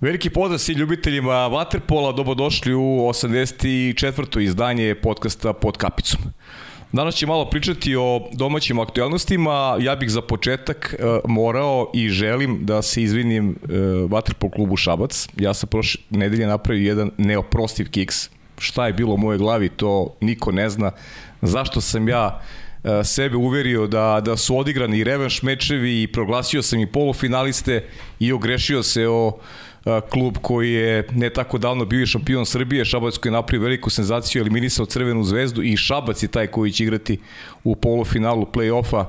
Veliki pozdrav svim ljubiteljima Waterpola, dobrodošli u 84. izdanje podcasta Pod kapicom. Danas će malo pričati o domaćim aktualnostima. Ja bih za početak e, morao i želim da se izvinim e, Waterpol klubu Šabac. Ja sam prošle nedelje napravio jedan neoprostiv kiks. Šta je bilo u mojoj glavi, to niko ne zna. Zašto sam ja e, sebe uverio da, da su odigrani i revanš mečevi i proglasio sam i polufinaliste i ogrešio se o klub koji je ne tako davno bio šampion Srbije, Šabac koji je napravio veliku senzaciju, eliminisao Crvenu zvezdu i Šabac je taj koji će igrati u polufinalu play-offa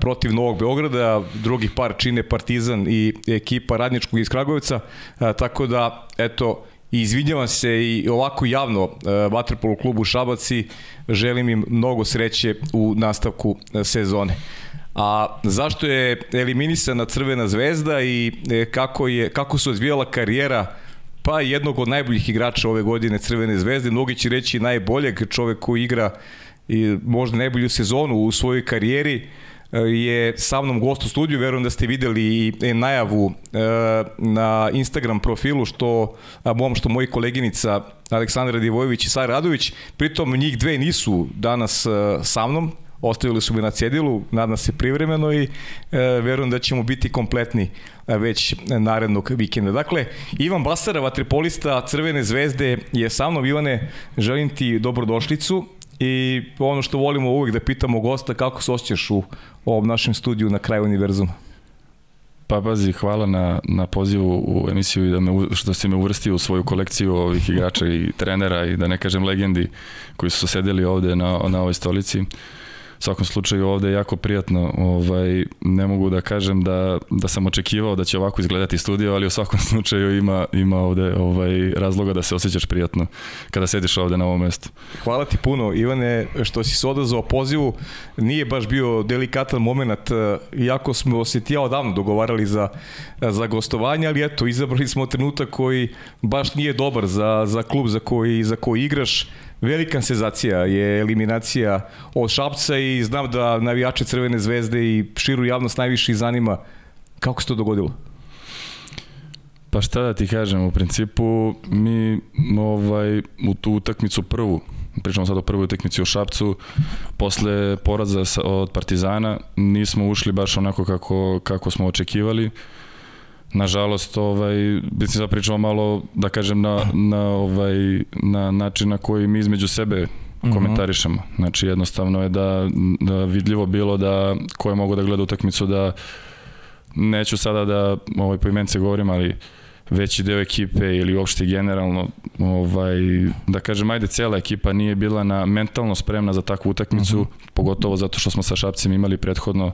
protiv Novog Beograda, drugi par čine Partizan i ekipa Radničkog iz Kragujevca, tako da, eto, izvinjavam se i ovako javno Vatrpolu klubu Šabac i želim im mnogo sreće u nastavku sezone. A zašto je eliminisana Crvena zvezda i e, kako, je, kako se odvijala karijera pa jednog od najboljih igrača ove godine Crvene zvezde, mnogi će reći najboljeg čovek koji igra i možda najbolju sezonu u svojoj karijeri e, je sa mnom gost u studiju, verujem da ste videli i e, najavu na Instagram profilu što mom što moji koleginica Aleksandra Divojević i Sara Radović, pritom njih dve nisu danas sa mnom, ostavili su me na cedilu, nadam se privremeno i e, verujem da ćemo biti kompletni e, već narednog vikenda. Dakle, Ivan Basara, vatripolista Crvene zvezde, je sa mnom. Ivane, želim ti dobrodošlicu i ono što volimo uvek da pitamo gosta, kako se osjećaš u ovom našem studiju na kraju univerzuma? Pa pazi, hvala na, na pozivu u emisiju i da me, što si me uvrstio u svoju kolekciju ovih igrača i trenera i da ne kažem legendi koji su sedeli ovde na, na ovoj stolici. Uh, svakom slučaju ovde je jako prijatno. Ovaj, ne mogu da kažem da, da sam očekivao da će ovako izgledati studio, ali u svakom slučaju ima, ima ovde ovaj, razloga da se osjećaš prijatno kada sediš ovde na ovom mestu. Hvala ti puno, Ivane, što si se odazvao pozivu. Nije baš bio delikatan moment, iako smo se ti ja odavno dogovarali za, za gostovanje, ali eto, izabrali smo trenutak koji baš nije dobar za, za klub za koji, za koji igraš velika senzacija je eliminacija od Šapca i znam da navijače Crvene zvezde i širu javnost najviše zanima kako se to dogodilo. Pa šta da ti kažem, u principu mi ovaj, u tu utakmicu prvu, pričamo sad o prvoj utakmici u Šapcu, posle poraza od Partizana nismo ušli baš onako kako, kako smo očekivali nažalost ovaj bi se pričao malo da kažem na na ovaj na način na koji mi između sebe mhm. komentarišemo. Znači jednostavno je da, da vidljivo bilo da ko je mogo da gleda utakmicu da neću sada da ovaj po imence govorim, ali veći deo ekipe ili uopšte generalno ovaj da kažem ajde cela ekipa nije bila na mentalno spremna za takvu utakmicu, uh mhm. -huh. pogotovo zato što smo sa Šapcem imali prethodno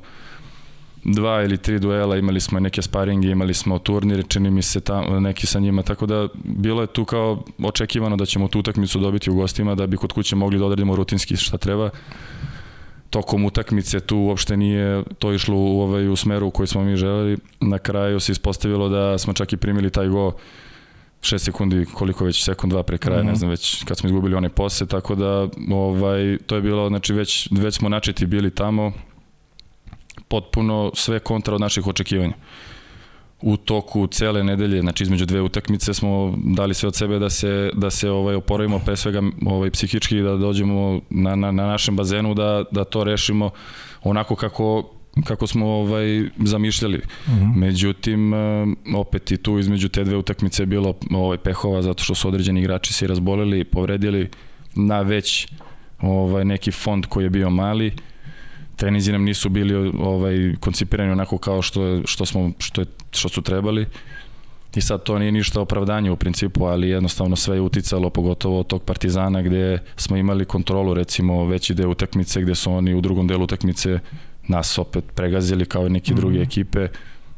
dva ili tri duela, imali smo neke sparinge, imali smo turnire, čini mi se tam, neki sa njima, tako da bilo je tu kao očekivano da ćemo tu utakmicu dobiti u gostima, da bi kod kuće mogli da odradimo rutinski šta treba. Tokom utakmice tu uopšte nije to išlo u, ovaj, u smeru u koji smo mi želeli. Na kraju se ispostavilo da smo čak i primili taj go 6 sekundi, koliko već, sekund dva pre kraja, mm -hmm. ne mhm. znam već kad smo izgubili one pose, tako da ovaj, to je bilo, znači već, već smo načeti bili tamo, potpuno sve kontra od naših očekivanja. U toku cele nedelje, znači između dve utakmice smo dali sve od sebe da se da se ovaj oporavimo pre svega ovaj psihički da dođemo na, na, na našem bazenu da da to rešimo onako kako kako smo ovaj zamišljali. Mhm. -huh. Međutim opet i tu između te dve utakmice je bilo ovaj pehova zato što su određeni igrači se razboleli, povredili na već ovaj neki fond koji je bio mali treninzi nam nisu bili ovaj koncipirani onako kao što što smo što je što su trebali. I sad to nije ništa opravdanje u principu, ali jednostavno sve je uticalo, pogotovo od tog Partizana gde smo imali kontrolu, recimo veći deo utakmice gde su oni u drugom delu utakmice nas opet pregazili kao i neke mm -hmm. druge ekipe.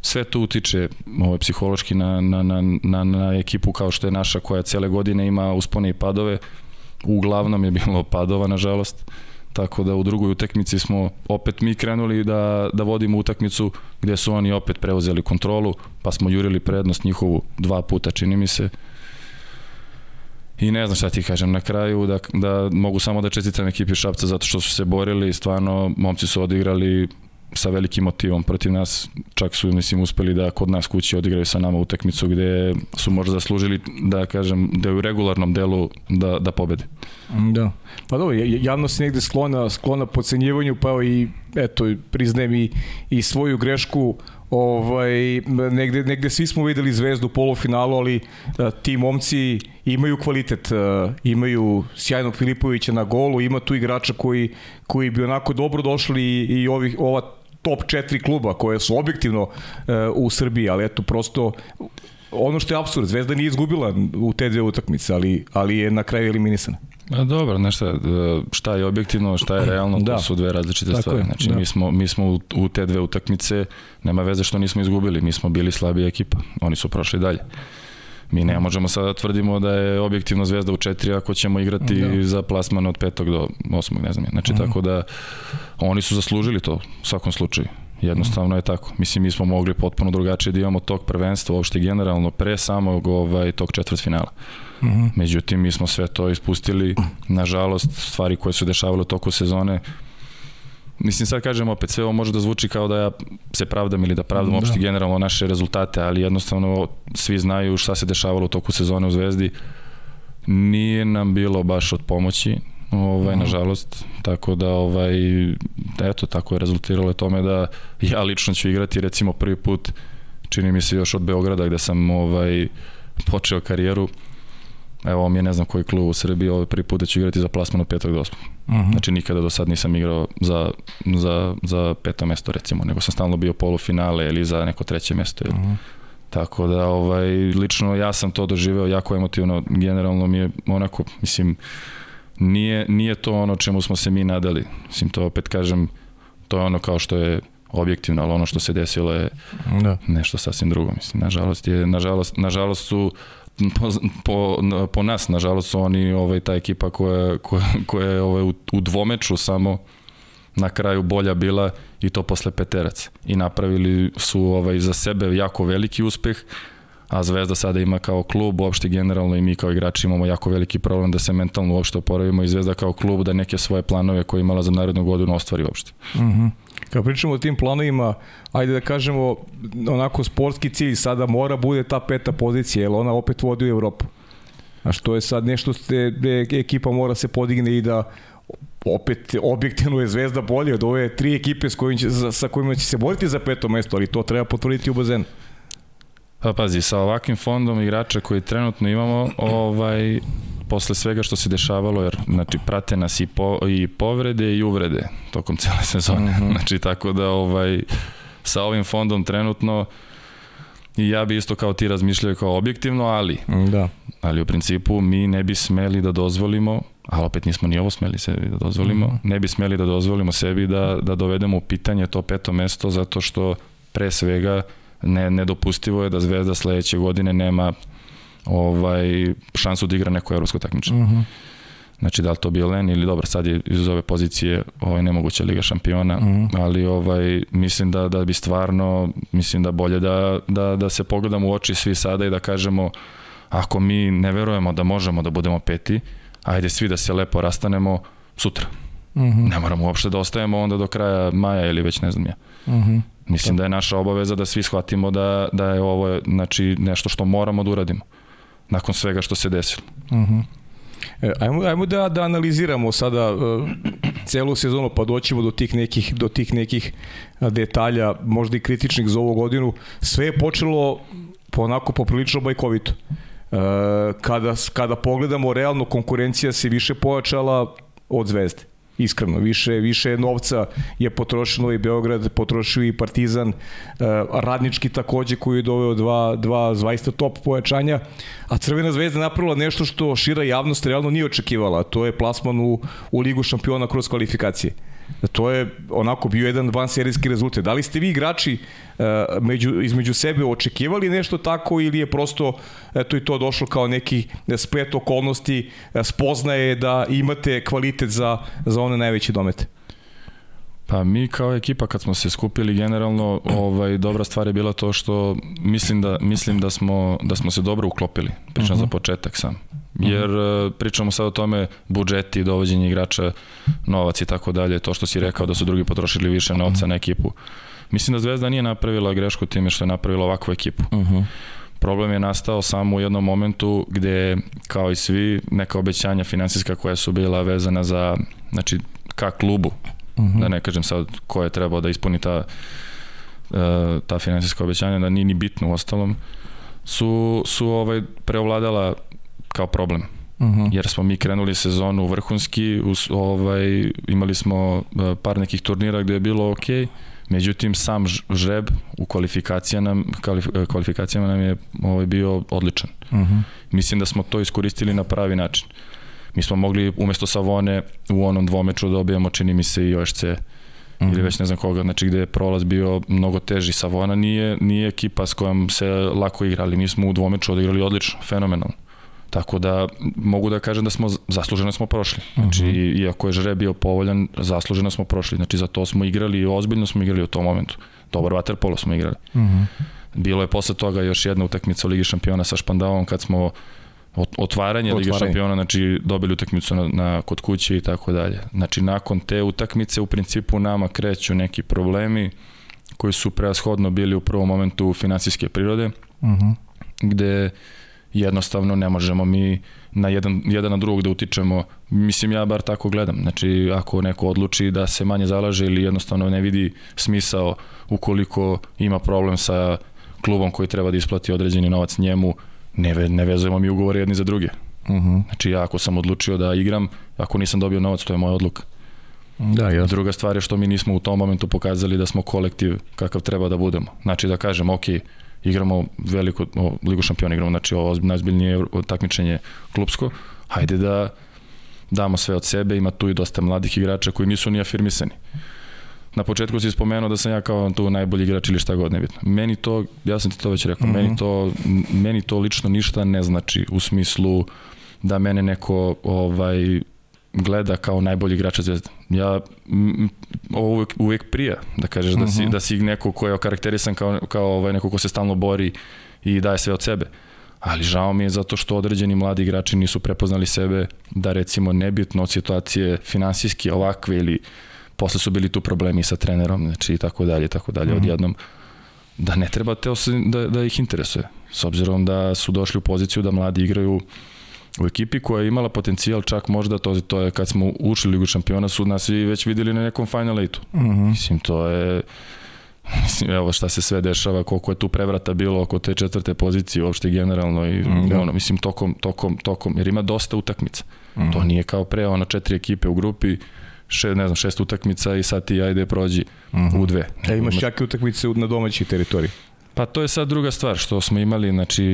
Sve to utiče ovaj, psihološki na, na, na, na, na ekipu kao što je naša koja cele godine ima uspone i padove. Uglavnom je bilo padova, nažalost. Tako da u drugoj utakmici smo opet mi krenuli da, da vodimo utakmicu gde su oni opet preuzeli kontrolu, pa smo jurili prednost njihovu dva puta, čini mi se. I ne znam šta ti kažem na kraju, da, da mogu samo da čestitam ekipi Šapca zato što su se borili, stvarno momci su odigrali sa velikim motivom protiv nas, čak su mislim uspeli da kod nas kući odigraju sa nama utakmicu gde su možda zaslužili da kažem da je u regularnom delu da, da pobede. Da. Pa dobro, javnost je negde sklona, sklona pocenjivanju, pa i eto, priznajem i, i svoju grešku ovaj, negde, negde svi smo videli zvezdu u polufinalu, ali a, ti momci imaju kvalitet, a, imaju sjajnog Filipovića na golu, ima tu igrača koji, koji bi onako dobro došli i, i ovih, ova top 4 kluba koje su objektivno a, u Srbiji, ali eto prosto ono što je apsurd, Zvezda nije izgubila u te dve utakmice, ali, ali je na kraju eliminisana. A dobro, znaš šta, šta je objektivno, šta je realno, da. to su dve različite Tako stvari. Znači, da. mi smo, mi smo u, u te dve utakmice, nema veze što nismo izgubili, mi smo bili slabija ekipa, oni su prošli dalje. Mi ne možemo sada da tvrdimo da je objektivno zvezda u četiri ako ćemo igrati da. za plasman od petog do osmog, ne znam. Znači. -huh. tako da oni su zaslužili to u svakom slučaju. Jednostavno je tako. Mislim, mi smo mogli potpuno drugačije da imamo tog prvenstva, uopšte generalno, pre samog ovaj, tog četvrtfinala. Mhm. -huh. Međutim, mi smo sve to ispustili, nažalost, stvari koje su dešavale u toku sezone, Mislim, sad kažem opet, sve ovo može da zvuči kao da ja se pravdam ili da pravdam da. uopšte generalno naše rezultate, ali jednostavno svi znaju šta se dešavalo u toku sezone u Zvezdi. Nije nam bilo baš od pomoći, ovaj, nažalost, tako da, ovaj, eto, tako je rezultiralo tome da ja lično ću igrati recimo prvi put, čini mi se još od Beograda gde sam ovaj, počeo karijeru, evo mi je ne znam koji klub u Srbiji, ovaj prvi put da ću igrati za plasman od petog do osmog. Uh -huh. Znači nikada do sad nisam igrao za, za, za peto mesto recimo, nego sam stalno bio polufinale ili za neko treće mesto. Uh -huh. Tako da, ovaj, lično ja sam to doživeo jako emotivno, generalno mi je onako, mislim, nije, nije to ono čemu smo se mi nadali. Mislim, to opet kažem, to je ono kao što je objektivno, ali ono što se desilo je da. nešto sasvim drugo. Mislim, nažalost, je, nažalost, nažalost su po, po, po nas, nažalost su oni ovaj, ta ekipa koja, koja, koja je ovaj, u, u dvomeču samo na kraju bolja bila i to posle peterac. I napravili su ovaj, za sebe jako veliki uspeh, a Zvezda sada ima kao klub, uopšte generalno i mi kao igrači imamo jako veliki problem da se mentalno uopšte oporavimo i Zvezda kao klub da neke svoje planove koje imala za narednu godinu ostvari uopšte. Uh mhm. -huh. Kad pričamo o tim planovima, ajde da kažemo, onako sportski cilj sada mora bude ta peta pozicija, jer ona opet vodi u Evropu. A što je sad nešto gde ekipa mora se podigne i da opet objektivno je Zvezda bolje od ove tri ekipe s kojim će, sa kojima će se boriti za peto mesto, ali to treba potvrditi u bazenu. Pa pazi, sa ovakvim fondom igrača koji trenutno imamo, ovaj, posle svega što se dešavalo, jer znači, prate nas i, po, i povrede i uvrede tokom cele sezone. Mm -hmm. Znači, tako da ovaj, sa ovim fondom trenutno i ja bi isto kao ti razmišljao kao objektivno, ali da. ali u principu mi ne bi smeli da dozvolimo ali opet nismo ni ovo smeli sebi da dozvolimo, mm -hmm. ne bi smeli da dozvolimo sebi da, da dovedemo u pitanje to peto mesto zato što pre svega ne, nedopustivo je da Zvezda sledeće godine nema ovaj, šansu da igra neko evropsko takmičenje. Uh mhm. -huh. Znači da li to bio Len ili dobro, sad je iz ove pozicije ovaj, nemoguća Liga šampiona, uh mhm. -huh. ali ovaj, mislim da, da bi stvarno, mislim da bolje da, da, da se pogledamo u oči svi sada i da kažemo ako mi ne verujemo da možemo da budemo peti, ajde svi da se lepo rastanemo sutra. Uh mhm. -huh. Ne moramo uopšte da ostajemo onda do kraja maja ili već ne znam ja. Uh -huh. Mislim da je naša obaveza da svi shvatimo da, da je ovo znači, nešto što moramo da uradimo nakon svega što se desilo. Uh mhm. -huh. E, ajmo, ajmo da, da analiziramo sada uh, celu sezonu pa doćemo do tih nekih do tih nekih detalja, možda i kritičnih za ovu godinu. Sve je počelo po onako poprilično bajkovito. Uh, kada, kada pogledamo realno konkurencija se više pojačala od Zvezde iskreno, više, više novca je potrošeno i Beograd, potrošio i Partizan, e, radnički takođe koji je doveo dva, dva zvaista top pojačanja, a Crvena zvezda napravila nešto što šira javnost realno nije očekivala, to je plasman u, u Ligu šampiona kroz kvalifikacije. To je onako bio jedan vanserijski rezultat. Da li ste vi igrači uh, među, između sebe očekivali nešto tako ili je prosto eto i to došlo kao neki splet okolnosti, e, spoznaje da imate kvalitet za, za one najveće domete? Pa mi kao ekipa kad smo se skupili generalno ovaj dobra stvar je bila to što mislim da mislim da smo da smo se dobro uklopili. Pričam uh -huh. za mhm. početak sam. Jer uh, pričamo sad o tome budžeti, dovođenje igrača, novac i tako dalje, to što si rekao da su drugi potrošili više novca na ekipu. Mislim da Zvezda nije napravila grešku time što je napravila ovakvu ekipu. Uh -huh. Problem je nastao samo u jednom momentu gde, kao i svi, neka obećanja finansijska koja su bila vezana za, znači, ka klubu, uh -huh. da ne kažem sad ko je trebao da ispuni ta, uh, ta finansijska obećanja, da nije ni bitno u ostalom, su, su ovaj, preovladala kao problem. Uh -huh. Jer smo mi krenuli sezonu vrhunski, us, ovaj, imali smo uh, par nekih turnira gde je bilo okej, okay, Međutim, sam žreb u kvalifikacijama, kvalifikacijama nam je ovaj, bio odličan. Uh mhm. -huh. Mislim da smo to iskoristili na pravi način. Mi smo mogli umesto Savone u onom dvomeču da dobijemo, čini mi se, i OSC uh -huh. ili mhm. već ne znam koga, znači gde je prolaz bio mnogo teži. Savona nije, nije ekipa s kojom se lako igrali. Mi smo u dvomeču odigrali odlično, fenomenalno. Tako da mogu da kažem da smo zasluženo smo prošli. Znači, uh mhm. -huh. iako je žreb bio povoljan, zasluženo smo prošli. Znači, za to smo igrali i ozbiljno smo igrali u tom momentu. Dobar waterpolo smo igrali. Uh mhm. -huh. Bilo je posle toga još jedna utakmica u Ligi šampiona sa Špandavom kad smo otvaranje, otvaranje. Lige šampiona, znači dobili utakmicu na, na kod kuće i tako dalje. Znači nakon te utakmice u principu nama kreću neki problemi koji su preashodno bili u prvom momentu finansijske prirode, uh mhm. -huh. gde jednostavno ne možemo mi na jedan, jedan na drugog da utičemo. Mislim, ja bar tako gledam. Znači, ako neko odluči da se manje zalaže ili jednostavno ne vidi smisao ukoliko ima problem sa klubom koji treba da isplati određeni novac njemu, ne, ne vezujemo mi ugovore jedni za druge. Uh mhm. -huh. Znači, ja ako sam odlučio da igram, ako nisam dobio novac, to je moja odluka. Da, jasno. Druga stvar je što mi nismo u tom momentu pokazali da smo kolektiv kakav treba da budemo. Znači da kažem, ok, igramo veliko o, ligu šampiona, igramo znači ovo najzbiljnije takmičenje klubsko, hajde da damo sve od sebe, ima tu i dosta mladih igrača koji nisu ni afirmisani. Na početku si spomenuo da sam ja kao tu najbolji igrač ili šta god nebitno. Meni to, ja sam ti to već rekao, mm -hmm. meni, to, meni to lično ništa ne znači u smislu da mene neko ovaj gleda kao najbolji igrač Zvezde. Ja ovo uvek, uvek prija da kažeš uh -huh. da si mhm. da si neko ko je okarakterisan kao kao ovaj neko ko se stalno bori i daje sve od sebe. Ali žao mi je zato što određeni mladi igrači nisu prepoznali sebe da recimo nebitno od situacije finansijski ovakve ili posle su bili tu problemi sa trenerom, znači i tako dalje, tako dalje, mhm. -huh. odjednom da ne treba te da, da ih interesuje. S obzirom da su došli u poziciju da mladi igraju u ekipi koja je imala potencijal čak možda to, to je kad smo ušli Ligu šampiona su nas i već videli na nekom Final Eight-u. Uh mhm. -huh. Mislim, to je mislim, evo šta se sve dešava, koliko je tu prevrata bilo oko te četvrte pozicije uopšte generalno i mm, da. ono, mislim tokom, tokom, tokom, jer ima dosta utakmica. Mm. To nije kao pre, ono četiri ekipe u grupi, še, ne znam, šest utakmica i sad ti ajde prođi mm -hmm. u dve. Da imaš Ima... jake utakmice na domaćoj teritoriji. Pa to je sad druga stvar, što smo imali, znači,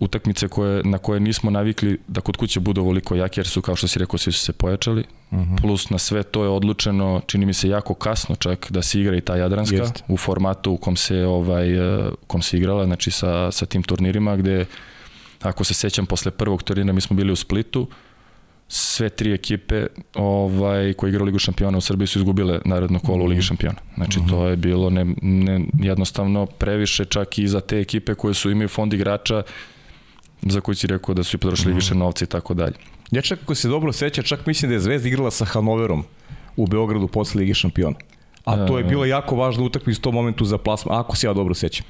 utakmice koje, na koje nismo navikli da kod kuće budu ovoliko jake, jer su, kao što si rekao, svi su se pojačali. Uh mhm. -huh. Plus na sve to je odlučeno, čini mi se jako kasno čak da se igra i ta Jadranska Jest. u formatu u kom se, ovaj, e, kom se igrala, znači sa, sa tim turnirima gde ako se sećam posle prvog turnira mi smo bili u Splitu, sve tri ekipe ovaj, koje igraju Ligu šampiona u Srbiji su izgubile naredno kolo u Ligi mhm. šampiona. Znači to mhm. je bilo ne, ne, jednostavno previše čak i za te ekipe koje su imaju fond igrača za koji si rekao da su i potrošili mm. više novca i tako dalje. Ja čak ako se dobro seća, čak mislim da je Zvezda igrala sa Hanoverom u Beogradu posle Lige šampiona. A to je bila jako važna utakmica u tom momentu za plasma, ako se ja dobro sećam.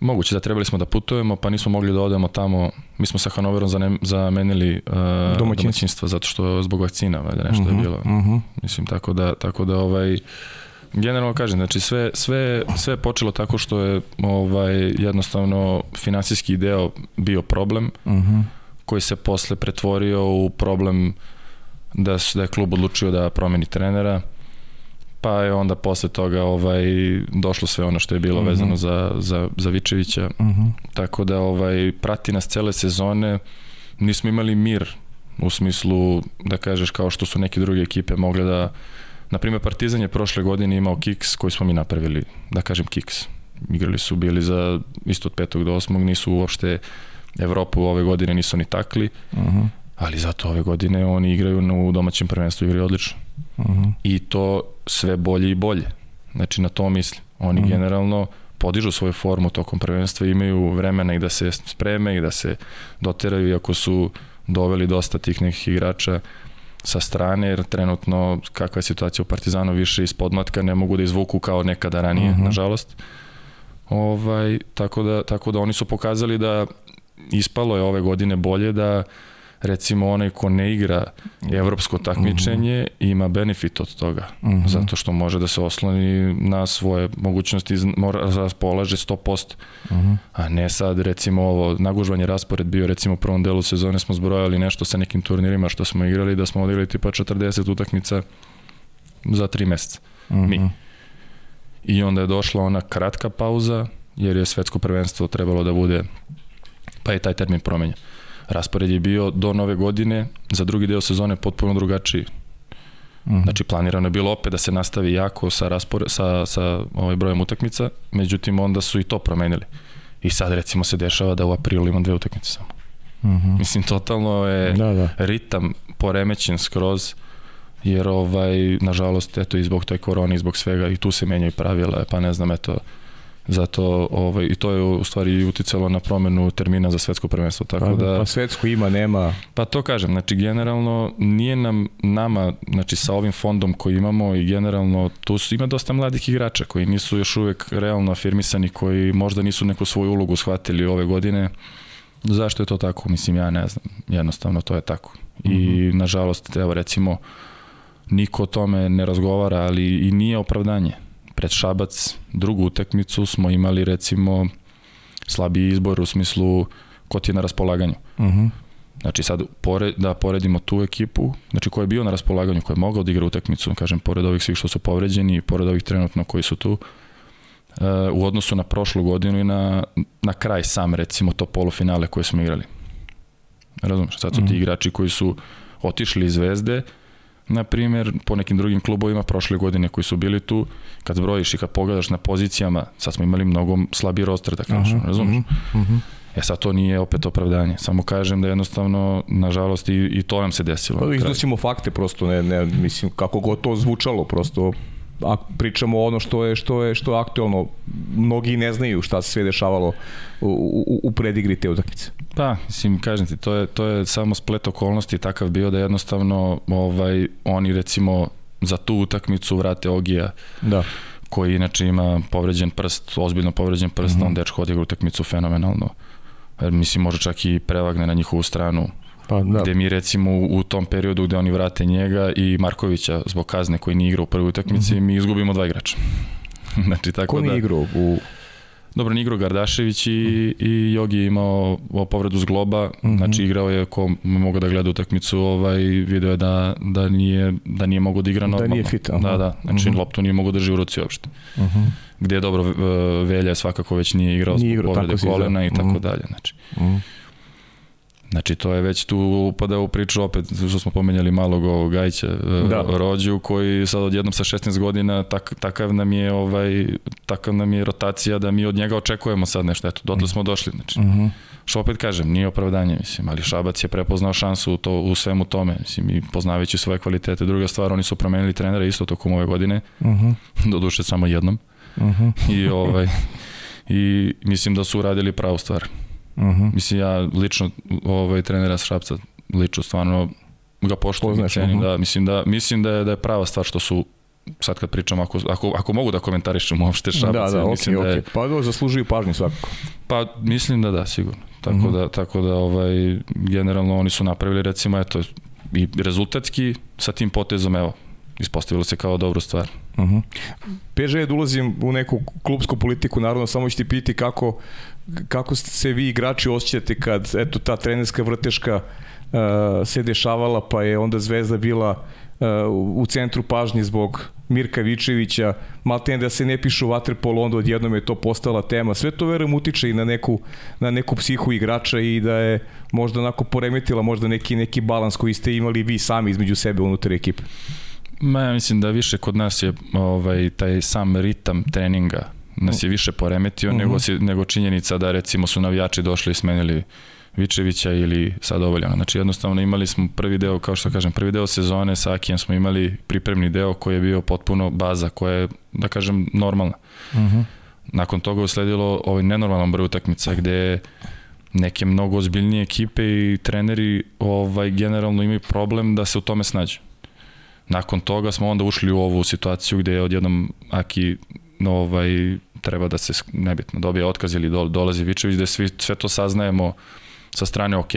Moguće da trebali smo da putujemo, pa nismo mogli da odemo tamo. Mi smo sa Hanoverom zamenili uh, domaćinstvo. domaćinstvo zato što zbog vakcina, valjda nešto uh -huh, je mhm, bilo. Uh mhm. -huh. Mislim tako da tako da ovaj Generalno kažem, znači sve, sve, sve počelo tako što je ovaj, jednostavno finansijski deo bio problem, uh mhm. -huh. koji se posle pretvorio u problem da, da je klub odlučio da promeni trenera, pa je onda posle toga ovaj došlo sve ono što je bilo uh mhm. -huh. vezano za, za, za Vičevića. Uh mhm. -huh. Tako da ovaj prati nas cele sezone, nismo imali mir u smislu da kažeš kao što su neke druge ekipe mogle da Na primjer, Partizan je prošle godine imao kiks koji smo mi napravili, da kažem kiks. Igrali su bili za isto od petog do osmog, nisu uopšte Evropu ove godine nisu ni takli, uh mhm. -huh. ali zato ove godine oni igraju na, u domaćem prvenstvu, igraju odlično. Uh mhm. -huh. I to sve bolje i bolje. Znači na to mislim. Oni uh mhm. -huh. generalno podižu svoju formu tokom prvenstva, imaju vremena i da se spreme i da se doteraju, iako su doveli dosta tih nekih igrača sa strane, jer trenutno kakva je situacija u Partizanu više iz podmatka ne mogu da izvuku kao nekada ranije, uh mhm. -huh. nažalost. Ovaj, tako, da, tako da oni su pokazali da ispalo je ove godine bolje da recimo onaj ko ne igra evropsko takmičenje mm -hmm. ima benefit od toga mm -hmm. zato što može da se osloni na svoje mogućnosti mora raspolaže 100% mm -hmm. a ne sad recimo ovo nagužvanje raspored bio recimo u prvom delu sezone smo zbrojali nešto sa nekim turnirima što smo igrali da smo odigrali tipa 40 utakmica za 3 meseca mm -hmm. mi i onda je došla ona kratka pauza jer je svetsko prvenstvo trebalo da bude pa je taj termin promenjen raspored je bio do nove godine, za drugi deo sezone potpuno drugačiji. Mm. Znači planirano je bilo opet da se nastavi jako sa, raspore, sa, sa ovaj brojem utakmica, međutim onda su i to promenili. I sad recimo se dešava da u aprilu imam dve utakmice samo. Mm -hmm. Mislim, totalno je da, da. ritam poremećen skroz, jer ovaj, nažalost, eto, i zbog toj korone, i zbog svega, i tu se menjaju pravila, pa ne znam, eto, Zato ovaj, i to je u stvari uticalo na promenu termina za svetsko prvenstvo. Tako pa, da, pa svetsko ima, nema. Pa to kažem, znači generalno nije nam nama, znači sa ovim fondom koji imamo i generalno tu su, ima dosta mladih igrača koji nisu još uvek realno afirmisani, koji možda nisu neku svoju ulogu shvatili ove godine. Zašto je to tako? Mislim, ja ne znam. Jednostavno to je tako. I mm -hmm. nažalost, evo recimo, niko o tome ne razgovara, ali i nije opravdanje pred Šabac drugu utakmicu smo imali recimo slabiji izbor u smislu ko ti je na raspolaganju. Uh mhm. -huh. Znači sad pored, da poredimo tu ekipu, znači ko je bio na raspolaganju, ko je mogao da igra utakmicu, kažem, pored ovih svih što su povređeni, pored ovih trenutno koji su tu, uh, u odnosu na prošlu godinu i na, na kraj sam recimo to polufinale koje smo igrali. Razumeš, sad su ti mhm. igrači koji su otišli iz Zvezde, na primjer, po nekim drugim klubovima prošle godine koji su bili tu, kad brojiš i kad pogledaš na pozicijama, sad smo imali mnogo slabiji roster, da kažem, -huh, razumiješ? Uh -huh. E sad to nije opet opravdanje. Samo kažem da jednostavno, nažalost, i, i to nam se desilo. Pa iznosimo fakte prosto, ne, ne, mislim, kako god to zvučalo, prosto a pričamo ono što je što je što je aktuelno mnogi ne znaju šta se sve dešavalo u, u, u predigri te utakmice. Pa, mislim kažem ti, to je to je samo splet okolnosti takav bio da jednostavno ovaj oni recimo za tu utakmicu vrate Ogija. Da koji inače ima povređen prst, ozbiljno povređen prst, mm -hmm. on dečko odigra utakmicu fenomenalno. Mislim, može čak i prevagne na njihovu stranu Pa, da. Gde mi recimo u, tom periodu gde oni vrate njega i Markovića zbog kazne koji nije igrao u prvoj utakmici, mm -hmm. mi izgubimo dva igrača. znači, tako Ko da... nije igrao u... Dobro, nije igrao Gardašević i, mm -hmm. i Jogi je imao povredu zgloba, mm -hmm. znači igrao je, ko mogu da gleda utakmicu, ovaj, video je da, da, nije, da nije mogo da igra normalno. Da nije fit, aha. Da, da, znači mm -hmm. loptu nije mogo da drži u ruci uopšte. Mm -hmm. Gde je dobro, Velja svakako već nije igrao nije zbog povrede kolena i tako mm -hmm. dalje. Znači. Mm -hmm. Znači to je već tu upada u priču opet što smo pomenjali malog ovog Gajića e, da. rođu koji sad odjednom sa 16 godina tak, takav nam je ovaj takav nam je rotacija da mi od njega očekujemo sad nešto eto dotle smo došli znači. Uh mhm. -huh. Što opet kažem, nije opravdanje, mislim, ali Šabac je prepoznao šansu u, to, u svemu tome, mislim, i poznavajući svoje kvalitete. Druga stvar, oni su promenili trenera isto tokom ove godine, uh mhm. -huh. do duše samo jednom. Uh mhm. -huh. I, ovaj, I mislim da su uradili pravu stvar. Uh mhm. -huh. Mislim, ja lično ovaj, trenera Šrapca lično stvarno ga poštujem i cenim. Uh -huh. da, mislim, da, mislim da je, da je prava stvar što su sad kad pričam, ako, ako, ako mogu da komentarišem uopšte Šabac, da, da, mislim okay, da je... Okay. Pa da, zaslužuju pažnju svakako. Pa mislim da da, sigurno. Tako uh mhm. -huh. da, tako da ovaj, generalno oni su napravili recimo, eto, i rezultatski sa tim potezom, evo, ispostavilo se kao dobru stvar. Uh -huh. PŽ da ulazim u neku klubsku politiku, naravno samo ću ti piti kako, kako se vi igrači osjećate kad eto ta trenerska vrteška uh, se dešavala pa je onda Zvezda bila uh, u centru pažnje zbog Mirka Vičevića, maltene da se ne pišu vaterpolo, onda odjednom je to postala tema. Sve to verujem utiče i na neku, na neku psihu igrača i da je možda onako poremetila možda neki, neki balans koji ste imali vi sami između sebe unutar ekipe. Ma ja mislim da više kod nas je ovaj taj sam ritam treninga nas je više poremetio uh -huh. nego, si, nego činjenica da recimo su navijači došli i smenili Vičevića ili sad Ovoljana. Znači jednostavno imali smo prvi deo, kao što kažem, prvi deo sezone sa Akijem smo imali pripremni deo koji je bio potpuno baza koja je, da kažem, normalna. Uh -huh. Nakon toga je usledilo ovaj nenormalan broj utakmica gde neke mnogo ozbiljnije ekipe i treneri ovaj generalno imaju problem da se u tome snađu. Nakon toga smo onda ušli u ovu situaciju gde je odjednom Aki ovaj, treba da se nebitno dobije otkaz ili dolazi Vičević, da svi, sve to saznajemo sa strane ok,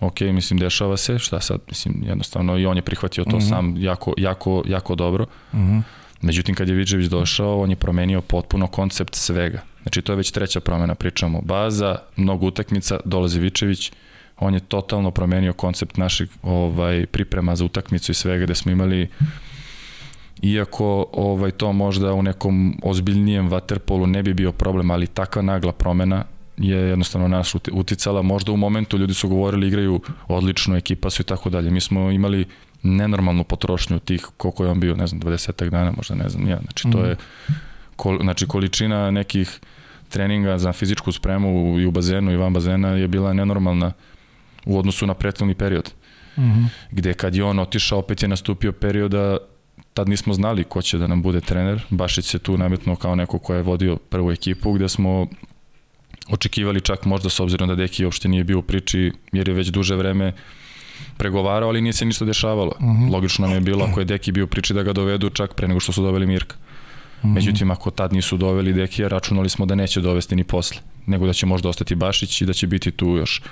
ok, mislim, dešava se, šta sad, mislim, jednostavno i on je prihvatio to mhm. -huh. sam jako, jako, jako dobro. Mhm. -huh. Međutim, kad je Vičević došao, on je promenio potpuno koncept svega. Znači, to je već treća promena, pričamo. Baza, mnogo utakmica, dolazi Vičević, on je totalno promenio koncept naših ovaj, priprema za utakmicu i svega, gde smo imali iako ovaj to možda u nekom ozbiljnijem waterpolu ne bi bio problem, ali takva nagla promena je jednostavno nas uticala. Možda u momentu ljudi su govorili igraju odlično, ekipa su i tako dalje. Mi smo imali nenormalnu potrošnju tih, koliko je on bio, ne znam, 20 dana, možda ne znam, ja. Znači, to je kol, znači, količina nekih treninga za fizičku spremu i u bazenu i van bazena je bila nenormalna u odnosu na prethodni period. Mm -hmm. Gde kad je on otišao, opet je nastupio perioda tad nismo znali ko će da nam bude trener. Bašić se tu nametnuo kao neko ko je vodio prvu ekipu, gde smo očekivali čak možda s obzirom da Deki uopšte nije bio u priči, jer je već duže vreme pregovarao, ali nije se ništa dešavalo. Uh mhm. -huh. Logično nam je bilo ako je Deki bio u priči da ga dovedu čak pre nego što su doveli Mirka. Uh mhm. -huh. Međutim, ako tad nisu doveli Dekija, računali smo da neće dovesti ni posle, nego da će možda ostati Bašić i da će biti tu još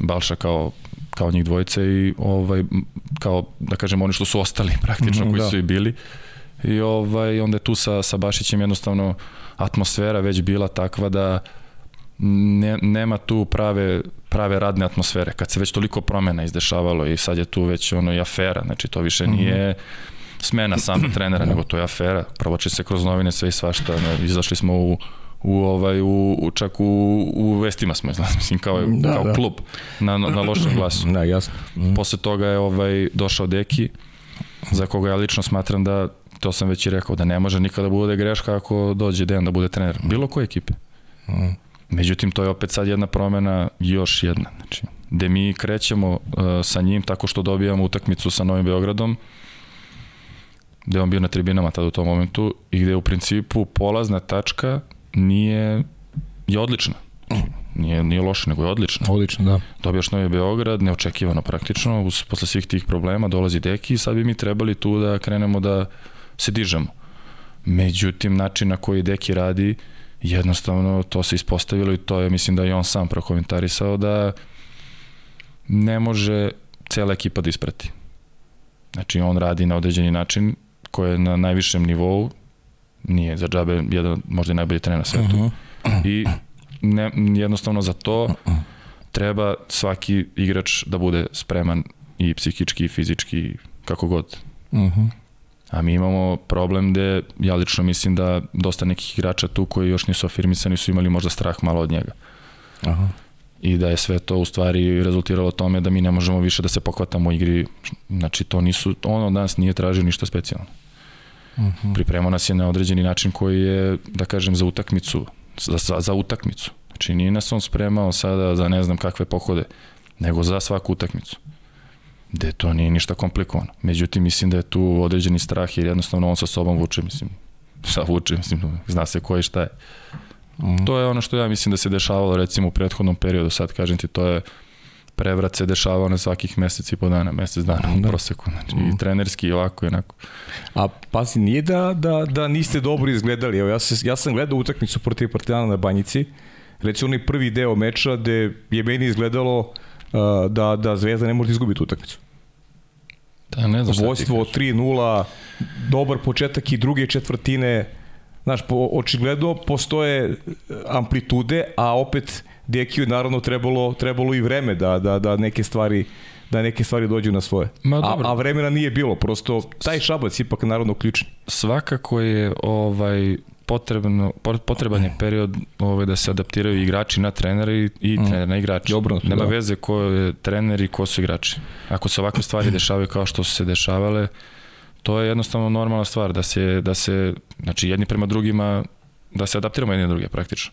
Balša kao kao njih dvojice i ovaj kao da kažem oni što su ostali praktično mm, koji da. su i bili i ovaj onda je tu sa sa Bašićem jednostavno atmosfera već bila takva da ne, nema tu prave prave radne atmosfere kad se već toliko promena izdešavalo i sad je tu već ono i afera znači to više mhm. nije smena sama trenera nego to je afera provoče se kroz novine sve i svašta ne, izašli smo u u ovaj u, u čak u, u vestima smo izlazili mislim kao da, kao da. klub na na, lošem glasu. Da, jasno. Mm. Posle toga je ovaj došao Deki za koga ja lično smatram da to sam već i rekao da ne može nikada da bude greška ako dođe Dejan da bude trener bilo koje ekipe. Mm. Međutim to je opet sad jedna promena još jedna znači gde mi krećemo uh, sa njim tako što dobijamo utakmicu sa Novim Beogradom gde on bio na tribinama tada u tom momentu i gde u principu polazna tačka nije, je odlična. Nije, nije loše, nego je odlična. Odlično, da. Dobijaš Novi Beograd, neočekivano praktično, uz, posle svih tih problema dolazi Deki i sad bi mi trebali tu da krenemo da se dižemo. Međutim, način na koji Deki radi, jednostavno to se ispostavilo i to je, mislim da je on sam prokomentarisao da ne može cela ekipa da isprati. Znači, on radi na određeni način koji je na najvišem nivou, nije za džabe jedan možda i najbolji trener na svetu. Uh -huh. I ne, jednostavno za to treba svaki igrač da bude spreman i psihički i fizički kako god. Uh -huh. A mi imamo problem gde ja lično mislim da dosta nekih igrača tu koji još nisu afirmisani su imali možda strah malo od njega. Aha. I da je sve to u stvari rezultiralo tome da mi ne možemo više da se pokvatamo u igri. Znači to nisu, ono od nas nije tražio ništa specijalno. Uh -huh. Pripremao nas je na određeni način koji je, da kažem, za utakmicu, za, za, za utakmicu. Znači nije nas on spremao sada za ne znam kakve pohode, nego za svaku utakmicu. Gde to nije ništa komplikovano. Međutim, mislim da je tu određeni strah jer jednostavno on sa sobom vuče, mislim, šta vuče, mislim, zna se ko i šta je. -huh. To je ono što ja mislim da se dešavalo recimo u prethodnom periodu, sad kažem ti, to je prevrat se dešavao na svakih mesec i po dana, mesec dana da. u proseku, znači mm. i trenerski i ovako i onako. A pazi, nije da, da, da niste dobro izgledali, evo ja, se, ja sam gledao utakmicu protiv Partizana na Banjici, recimo onaj prvi deo meča gde je meni izgledalo uh, da, da Zvezda ne može da izgubiti utakmicu. Da, ne znam Vojstvo 3-0, dobar početak i druge četvrtine, znaš, po, očigledno postoje amplitude, a opet Dekiju naravno trebalo, trebalo i vreme da, da, da neke stvari da neke stvari dođu na svoje. Ma, dobro. A, a vremena nije bilo, prosto taj šabac ipak naravno ključni. Svakako je ovaj potrebno potreban je period ovaj da se adaptiraju igrači na trenere i, i mm. trener na igrače. Dobro, Nema da. veze ko je trener i ko su igrači. Ako se ovakve stvari dešavaju kao što su se dešavale, to je jednostavno normalna stvar da se da se znači jedni prema drugima da se adaptiramo jedni na druge praktično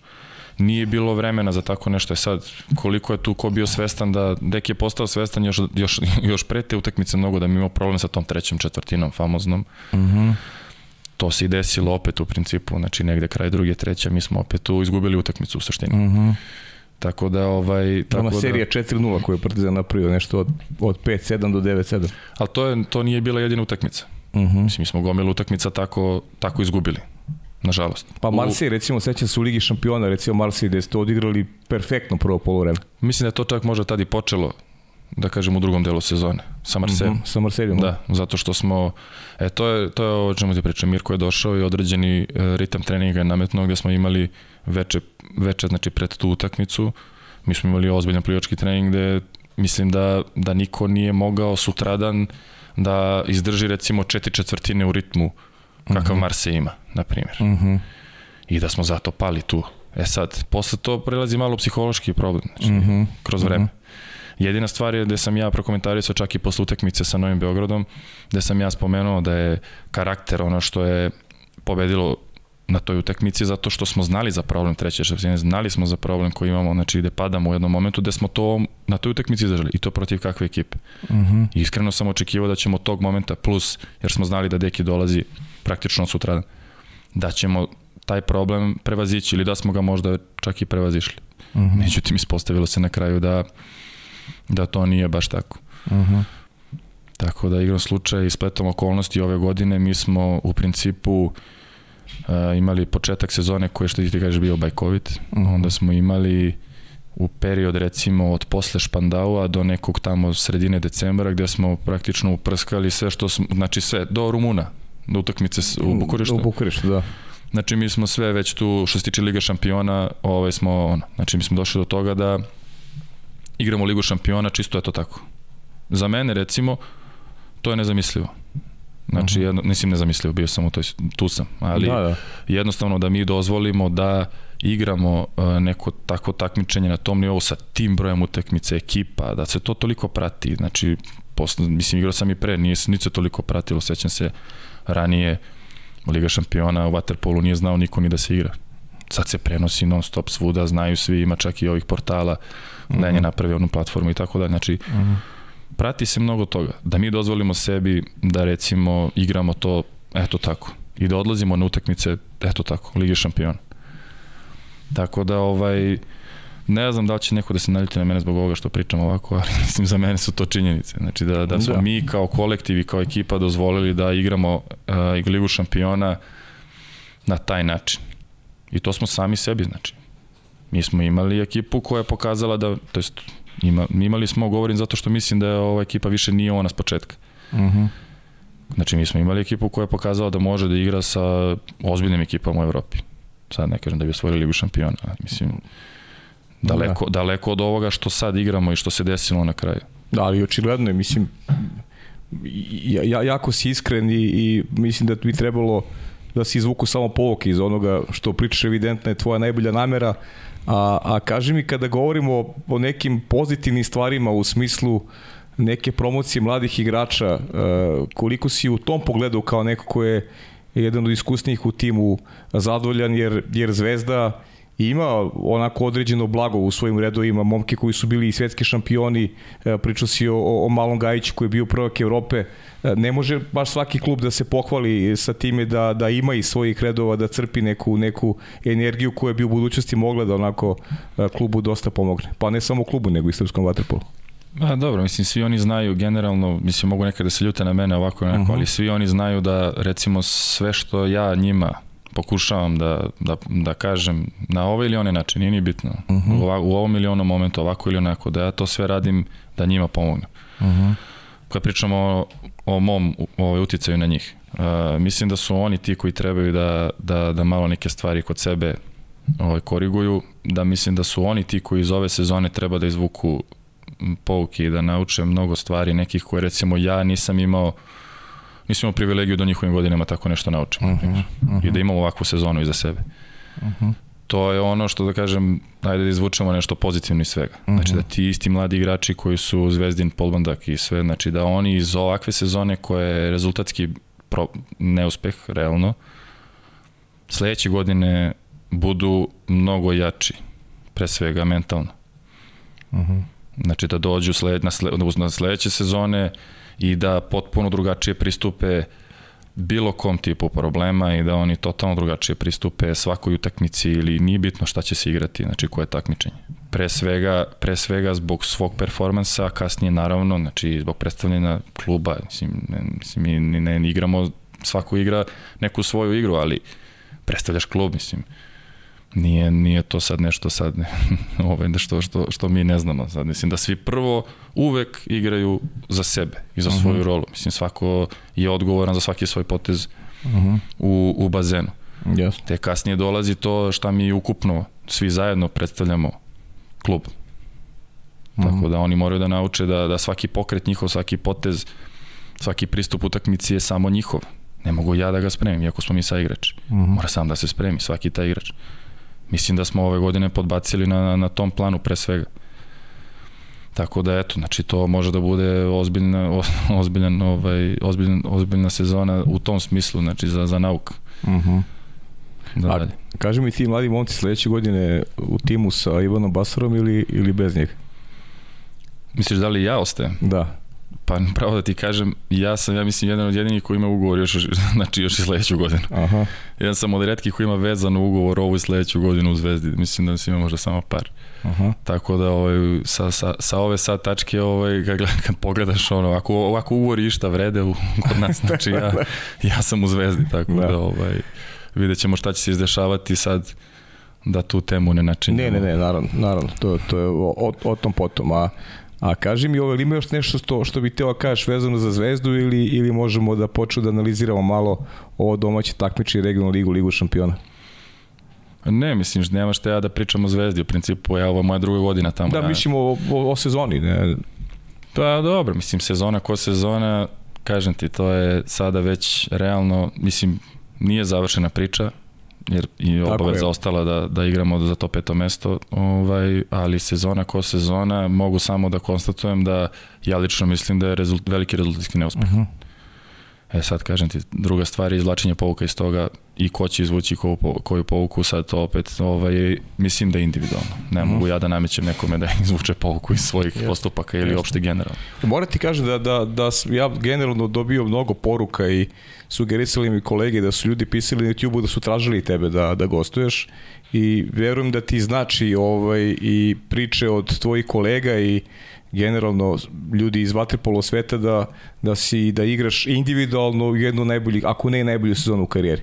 nije bilo vremena za tako nešto. Je sad, koliko je tu ko bio svestan da Dek je postao svestan još, još, još pre te utakmice mnogo da mi imao problem sa tom trećom četvrtinom famoznom. Mm -hmm. to se i desilo opet u principu, znači negde kraj druge, treća, mi smo opet tu izgubili utakmicu u suštini. Mm -hmm. Tako da ovaj tako Ona da serija 4-0 koju je Partizan napravio nešto od od 5-7 do 9-7. Al to je to nije bila jedina utakmica. Mhm. Mm Mislim mi smo gomilu utakmica tako tako izgubili. Nažalost. Pa Marseille, recimo, seća se u Ligi šampiona, recimo Marseille, gde ste odigrali perfektno prvo polovreme. Mislim da je to čak možda tad i počelo da kažem u drugom delu sezone sa Marseille. Mm -hmm, sa Marseille. Da, zato što smo e to je to je o čemu ti pričam Mirko je došao i određeni e, ritam treninga je nametnuo gde smo imali veče veče znači pred tu utakmicu. Mi smo imali ozbiljan plivački trening gde mislim da da niko nije mogao sutradan da izdrži recimo četiri četvrtine u ritmu kakav mm -hmm. Marseille ima, na primjer. Mm -hmm. I da smo zato pali tu. E sad, posle to prelazi malo psihološki problem, znači, mm -hmm. kroz vreme. Mm -hmm. Jedina stvar je da sam ja prokomentarisao čak i posle utakmice sa Novim Beogradom, da sam ja spomenuo da je karakter ono što je pobedilo na toj utakmici zato što smo znali za problem treće šestine, znali smo za problem koji imamo, znači da padamo u jednom momentu da smo to na toj utakmici izdržali i to protiv kakve ekipe. Mm -hmm. I iskreno sam očekivao da ćemo tog momenta plus, jer smo znali da Deki dolazi praktično sutradan, da ćemo taj problem prevazići ili da smo ga možda čak i prevazišli. Mm -hmm. Međutim, ispostavilo se na kraju da da to nije baš tako. Uh -huh. Tako da igram slučaj i spletom okolnosti ove godine mi smo u principu uh, imali početak sezone koji što ti kažeš bio bajkovit, uh -huh. onda smo imali u period recimo od posle Špandaua do nekog tamo sredine decembra gde smo praktično uprskali sve što smo, znači sve, do Rumuna, do utakmice u Bukureštu. U Bukureštu, da. Znači mi smo sve već tu što se tiče Liga šampiona, ovaj smo ono, znači mi smo došli do toga da igramo Ligu šampiona, čisto je to tako. Za mene, recimo, to je nezamislivo. Znači, mhm. jedno, nisam nezamislivo, bio sam u toj, tu sam, ali da, da. jednostavno da mi dozvolimo da igramo uh, neko tako takmičenje na tom nivou sa tim brojem utakmice, ekipa, da se to toliko prati, znači, posle, mislim, igrao sam i pre, nije, se toliko pratilo, sećam se ranije Liga šampiona u Waterpolu nije znao niko ni da se igra. Sad se prenosi non stop svuda, znaju svi, ima čak i ovih portala, mm -hmm. Lenje napravi onu platformu i tako dalje. Znači, mm -hmm. Prati se mnogo toga. Da mi dozvolimo sebi da recimo igramo to eto tako i da odlazimo na utakmice eto tako, Lige šampiona. Tako da ovaj ne znam da li će neko da se naljuti na mene zbog ovoga što pričam ovako, ali mislim za mene su to činjenice. Znači da, da smo da. mi kao kolektiv i kao ekipa dozvolili da igramo uh, Ligu šampiona na taj način. I to smo sami sebi, znači. Mi smo imali ekipu koja je pokazala da, to jest, ima, imali smo, govorim zato što mislim da je ova ekipa više nije ona s početka. Uh mhm. -huh. Znači, mi smo imali ekipu koja je pokazala da može da igra sa ozbiljnim ekipama u Evropi. Sad ne kažem da bi osvojili ligu šampiona, ali mislim, daleko, da. daleko od ovoga što sad igramo i što se desilo na kraju. Da, ali očigledno je, mislim, ja, jako si iskren i, i mislim da bi trebalo da se izvuku samo povoke iz onoga što pričaš evidentna je tvoja najbolja namera, A, a kaži mi kada govorimo o nekim pozitivnim stvarima u smislu neke promocije mladih igrača, e, koliko si u tom pogledu kao neko ko je jedan od iskusnijih u timu zadovoljan, jer, jer Zvezda ima onako određeno blago u svojim redovima, momke koji su bili i svetski šampioni, e, pričao si o, o Malom Gajiću koji je bio prvak Evrope, e, ne može baš svaki klub da se pohvali sa time da, da ima i svojih redova, da crpi neku, neku energiju koja bi u budućnosti mogla da onako e, klubu dosta pomogne. Pa ne samo klubu, nego i srpskom vaterpolu. A, dobro, mislim, svi oni znaju generalno, mislim, mogu nekada da se ljute na mene ovako, onako, uh mhm. -huh. ali svi oni znaju da, recimo, sve što ja njima pokušavam da, da, da kažem na ovaj ili onaj način, nije ni bitno. Uh mhm. -huh. u, u ovom ili onom momentu, ovako ili onako, da ja to sve radim da njima pomognem. Uh -huh. Kad pričamo o, o mom ovaj, uticaju na njih, uh, mislim da su oni ti koji trebaju da, da, da malo neke stvari kod sebe ovaj, koriguju, da mislim da su oni ti koji iz ove sezone treba da izvuku pouke i da nauče mnogo stvari nekih koje recimo ja nisam imao nisam imao privilegiju do njihovim godinama tako nešto naučim. Uh -huh, uh -huh. I da imamo ovakvu sezonu iza sebe. Uh -huh. To je ono što da kažem, ajde da izvučemo nešto pozitivno iz svega. Uh -huh. Znači da ti isti mladi igrači koji su Zvezdin, Polbandak i sve, znači da oni iz ovakve sezone koje je rezultatski pro, neuspeh, realno, sledeće godine budu mnogo jači, pre svega mentalno. Uh -huh. Znači da dođu sled, na, sled, na sledeće sezone i da potpuno drugačije pristupe bilo kom tipu problema i da oni totalno drugačije pristupe svakoj utakmici ili nije bitno šta će se igrati, znači koje takmičenje. Pre svega, pre svega zbog svog performansa, a kasnije naravno, znači zbog predstavljena kluba, mislim, ne, mislim mi ne, ne igramo, svako igra neku svoju igru, ali predstavljaš klub, mislim, nije, nije to sad nešto sad ne, ovaj, što, što, što mi ne znamo sad. Mislim da svi prvo uvek igraju za sebe i za svoju uh mhm. -huh. rolu. Mislim svako je odgovoran za svaki svoj potez uh mhm. -huh. u, u bazenu. Yes. Te kasnije dolazi to šta mi ukupno svi zajedno predstavljamo klub. Uh -huh. Tako mhm. da oni moraju da nauče da, da svaki pokret njihov, svaki potez, svaki pristup utakmici je samo njihov. Ne mogu ja da ga spremim, iako smo mi sa igrači. Uh -huh. Mora sam da se spremi, svaki taj igrač. Uh mislim da smo ove godine podbacili na, na tom planu pre svega. Tako da eto, znači to može da bude ozbiljna ozbiljan ovaj ozbiljna ozbiljna sezona u tom smislu, znači za za nauk. Mhm. Uh -huh. Da, A, kaži mi ti mladi momci sledeće godine u timu sa Ivanom Basarom ili ili bez njega? Misliš da li ja ostajem? Da. Pa pravo da ti kažem, ja sam, ja mislim, jedan od jedinih koji ima ugovor još, znači još i sledeću godinu. Aha. Jedan sam od redkih koji ima vezan ugovor ovu i sledeću godinu u Zvezdi. Mislim da ima možda samo par. Aha. Tako da ovaj, sa, sa, sa ove sad tačke ovaj, kad, kad pogledaš ono, ako, ovako ugovor išta vrede u, kod nas, znači ja, ja sam u Zvezdi, tako da, da ovaj, vidjet ćemo šta će se izdešavati sad da tu temu ne načinimo. Ne, ne, ne, naravno, naravno, to, to je o, o, o tom potom, a A kaži mi, ovo, ili ima još nešto što, što bi teo da kažeš vezano za Zvezdu ili, ili možemo da počnu da analiziramo malo ovo domaće takmiče i regionalnu ligu, ligu šampiona? Ne, mislim, nema šta ja da pričam o Zvezdi, u principu, ja, ovo je moja druga godina tamo. Da, ja... mislim o, o, o sezoni, ne? Pa dobro, mislim, sezona ko sezona, kažem ti, to je sada već realno, mislim, nije završena priča, jer i obaveza ostala da, da igramo za to peto mesto, ovaj, ali sezona ko sezona mogu samo da konstatujem da ja lično mislim da je rezult, veliki rezultatski neuspeh. Uh mhm. -huh. E sad kažem ti, druga stvar je izvlačenje povuka iz toga i ko će izvući koju, koju povuku, sad to opet ovaj, mislim da je individualno. Ne mm. mogu ja da namećem nekome da izvuče povuku iz svojih yes. postupaka ili uopšte generalno. Moram ti kažem da, da, da ja generalno dobio mnogo poruka i sugerisali mi kolege da su ljudi pisali na YouTube-u da su tražili tebe da, da gostuješ i verujem da ti znači ovaj, i priče od tvojih kolega i generalno ljudi iz vaterpolo sveta da, da si da igraš individualno jednu najboljih, ako ne najbolju sezonu u karijeri.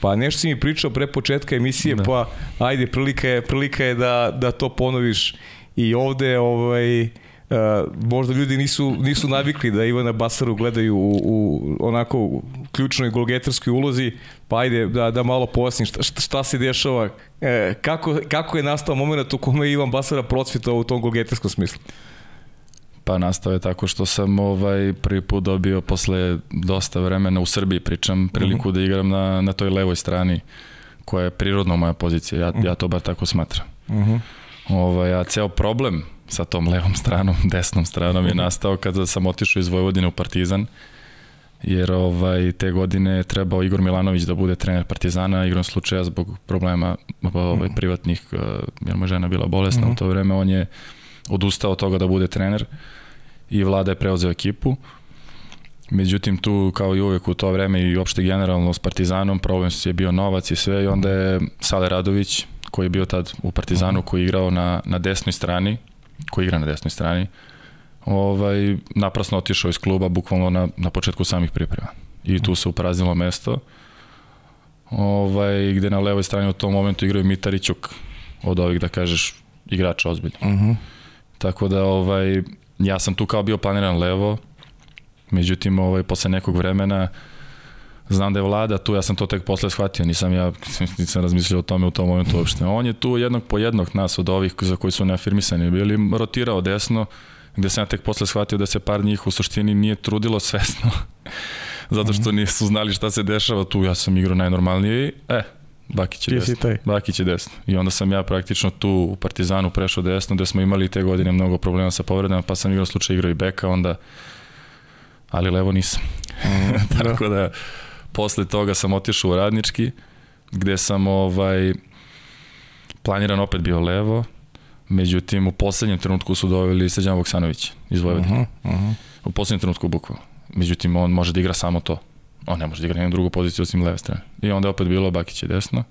Pa nešto si mi pričao pre početka emisije, da. pa ajde, prilika je, prilika je da, da to ponoviš i ovde, ovaj, Uh, možda ljudi nisu, nisu navikli da Ivana Basaru gledaju u, u onako u ključnoj golgetarskoj ulozi, pa ajde da, da malo pojasnim šta, šta se dešava, e, kako, kako je nastao moment u kome je Ivan Basara procvitao u tom golgetarskom smislu. Pa nastao je tako što sam ovaj prvi put dobio posle dosta vremena u Srbiji pričam priliku mm -hmm. da igram na, na toj levoj strani koja je prirodno moja pozicija. Ja, ja to bar tako smatram. Mm -hmm. ovaj, a ceo problem sa tom levom stranom, desnom stranom je nastao kada sam otišao iz Vojvodine u Partizan jer ovaj te godine je trebao Igor Milanović da bude trener Partizana, igrom slučaja zbog problema ovaj, mhm. privatnih, eh, jer moja žena bila bolesna mm -hmm. u to vreme, on je odustao od toga da bude trener i vlada je preuzeo ekipu. Međutim, tu kao i uvek u to vreme i uopšte generalno s Partizanom problem je bio novac i sve i onda je Sale Radović koji je bio tad u Partizanu, koji je igrao na, na desnoj strani, koji igra na desnoj strani, ovaj, naprasno otišao iz kluba bukvalno na, na početku samih priprema. I tu se upraznilo mesto ovaj, gde na levoj strani u tom momentu igraju Mitarićuk od ovih, da kažeš, igrača ozbiljno. Uh mhm. -huh. Tako da ovaj, ja sam tu kao bio planiran levo, međutim ovaj, posle nekog vremena znam da je vlada tu, ja sam to tek posle shvatio, nisam ja nisam razmišljao o tome u tom momentu uopšte. On je tu jednog po jednog nas od ovih za koji su neafirmisani bili, rotirao desno, gde sam ja tek posle shvatio da se par njih u suštini nije trudilo svesno, zato što mhm. nisu znali šta se dešava tu, ja sam igrao najnormalnije i, e, Bakić je desno. Bakić je desno. I onda sam ja praktično tu u Partizanu prešao desno, gde smo imali te godine mnogo problema sa povredama, pa sam igrao slučaj igrao i beka, onda ali levo nisam. Mm, Tako da posle toga sam otišao u radnički, gde sam ovaj planiran opet bio levo, međutim u poslednjem trenutku su doveli Srđana Voksanovića iz Vojvodine. Uh -huh, uh -huh. U poslednjem trenutku bukvalno. Međutim, on može da igra samo to on ne može da igra nijednu drugu poziciju osim leve strane. I onda je opet bilo Bakić je desno.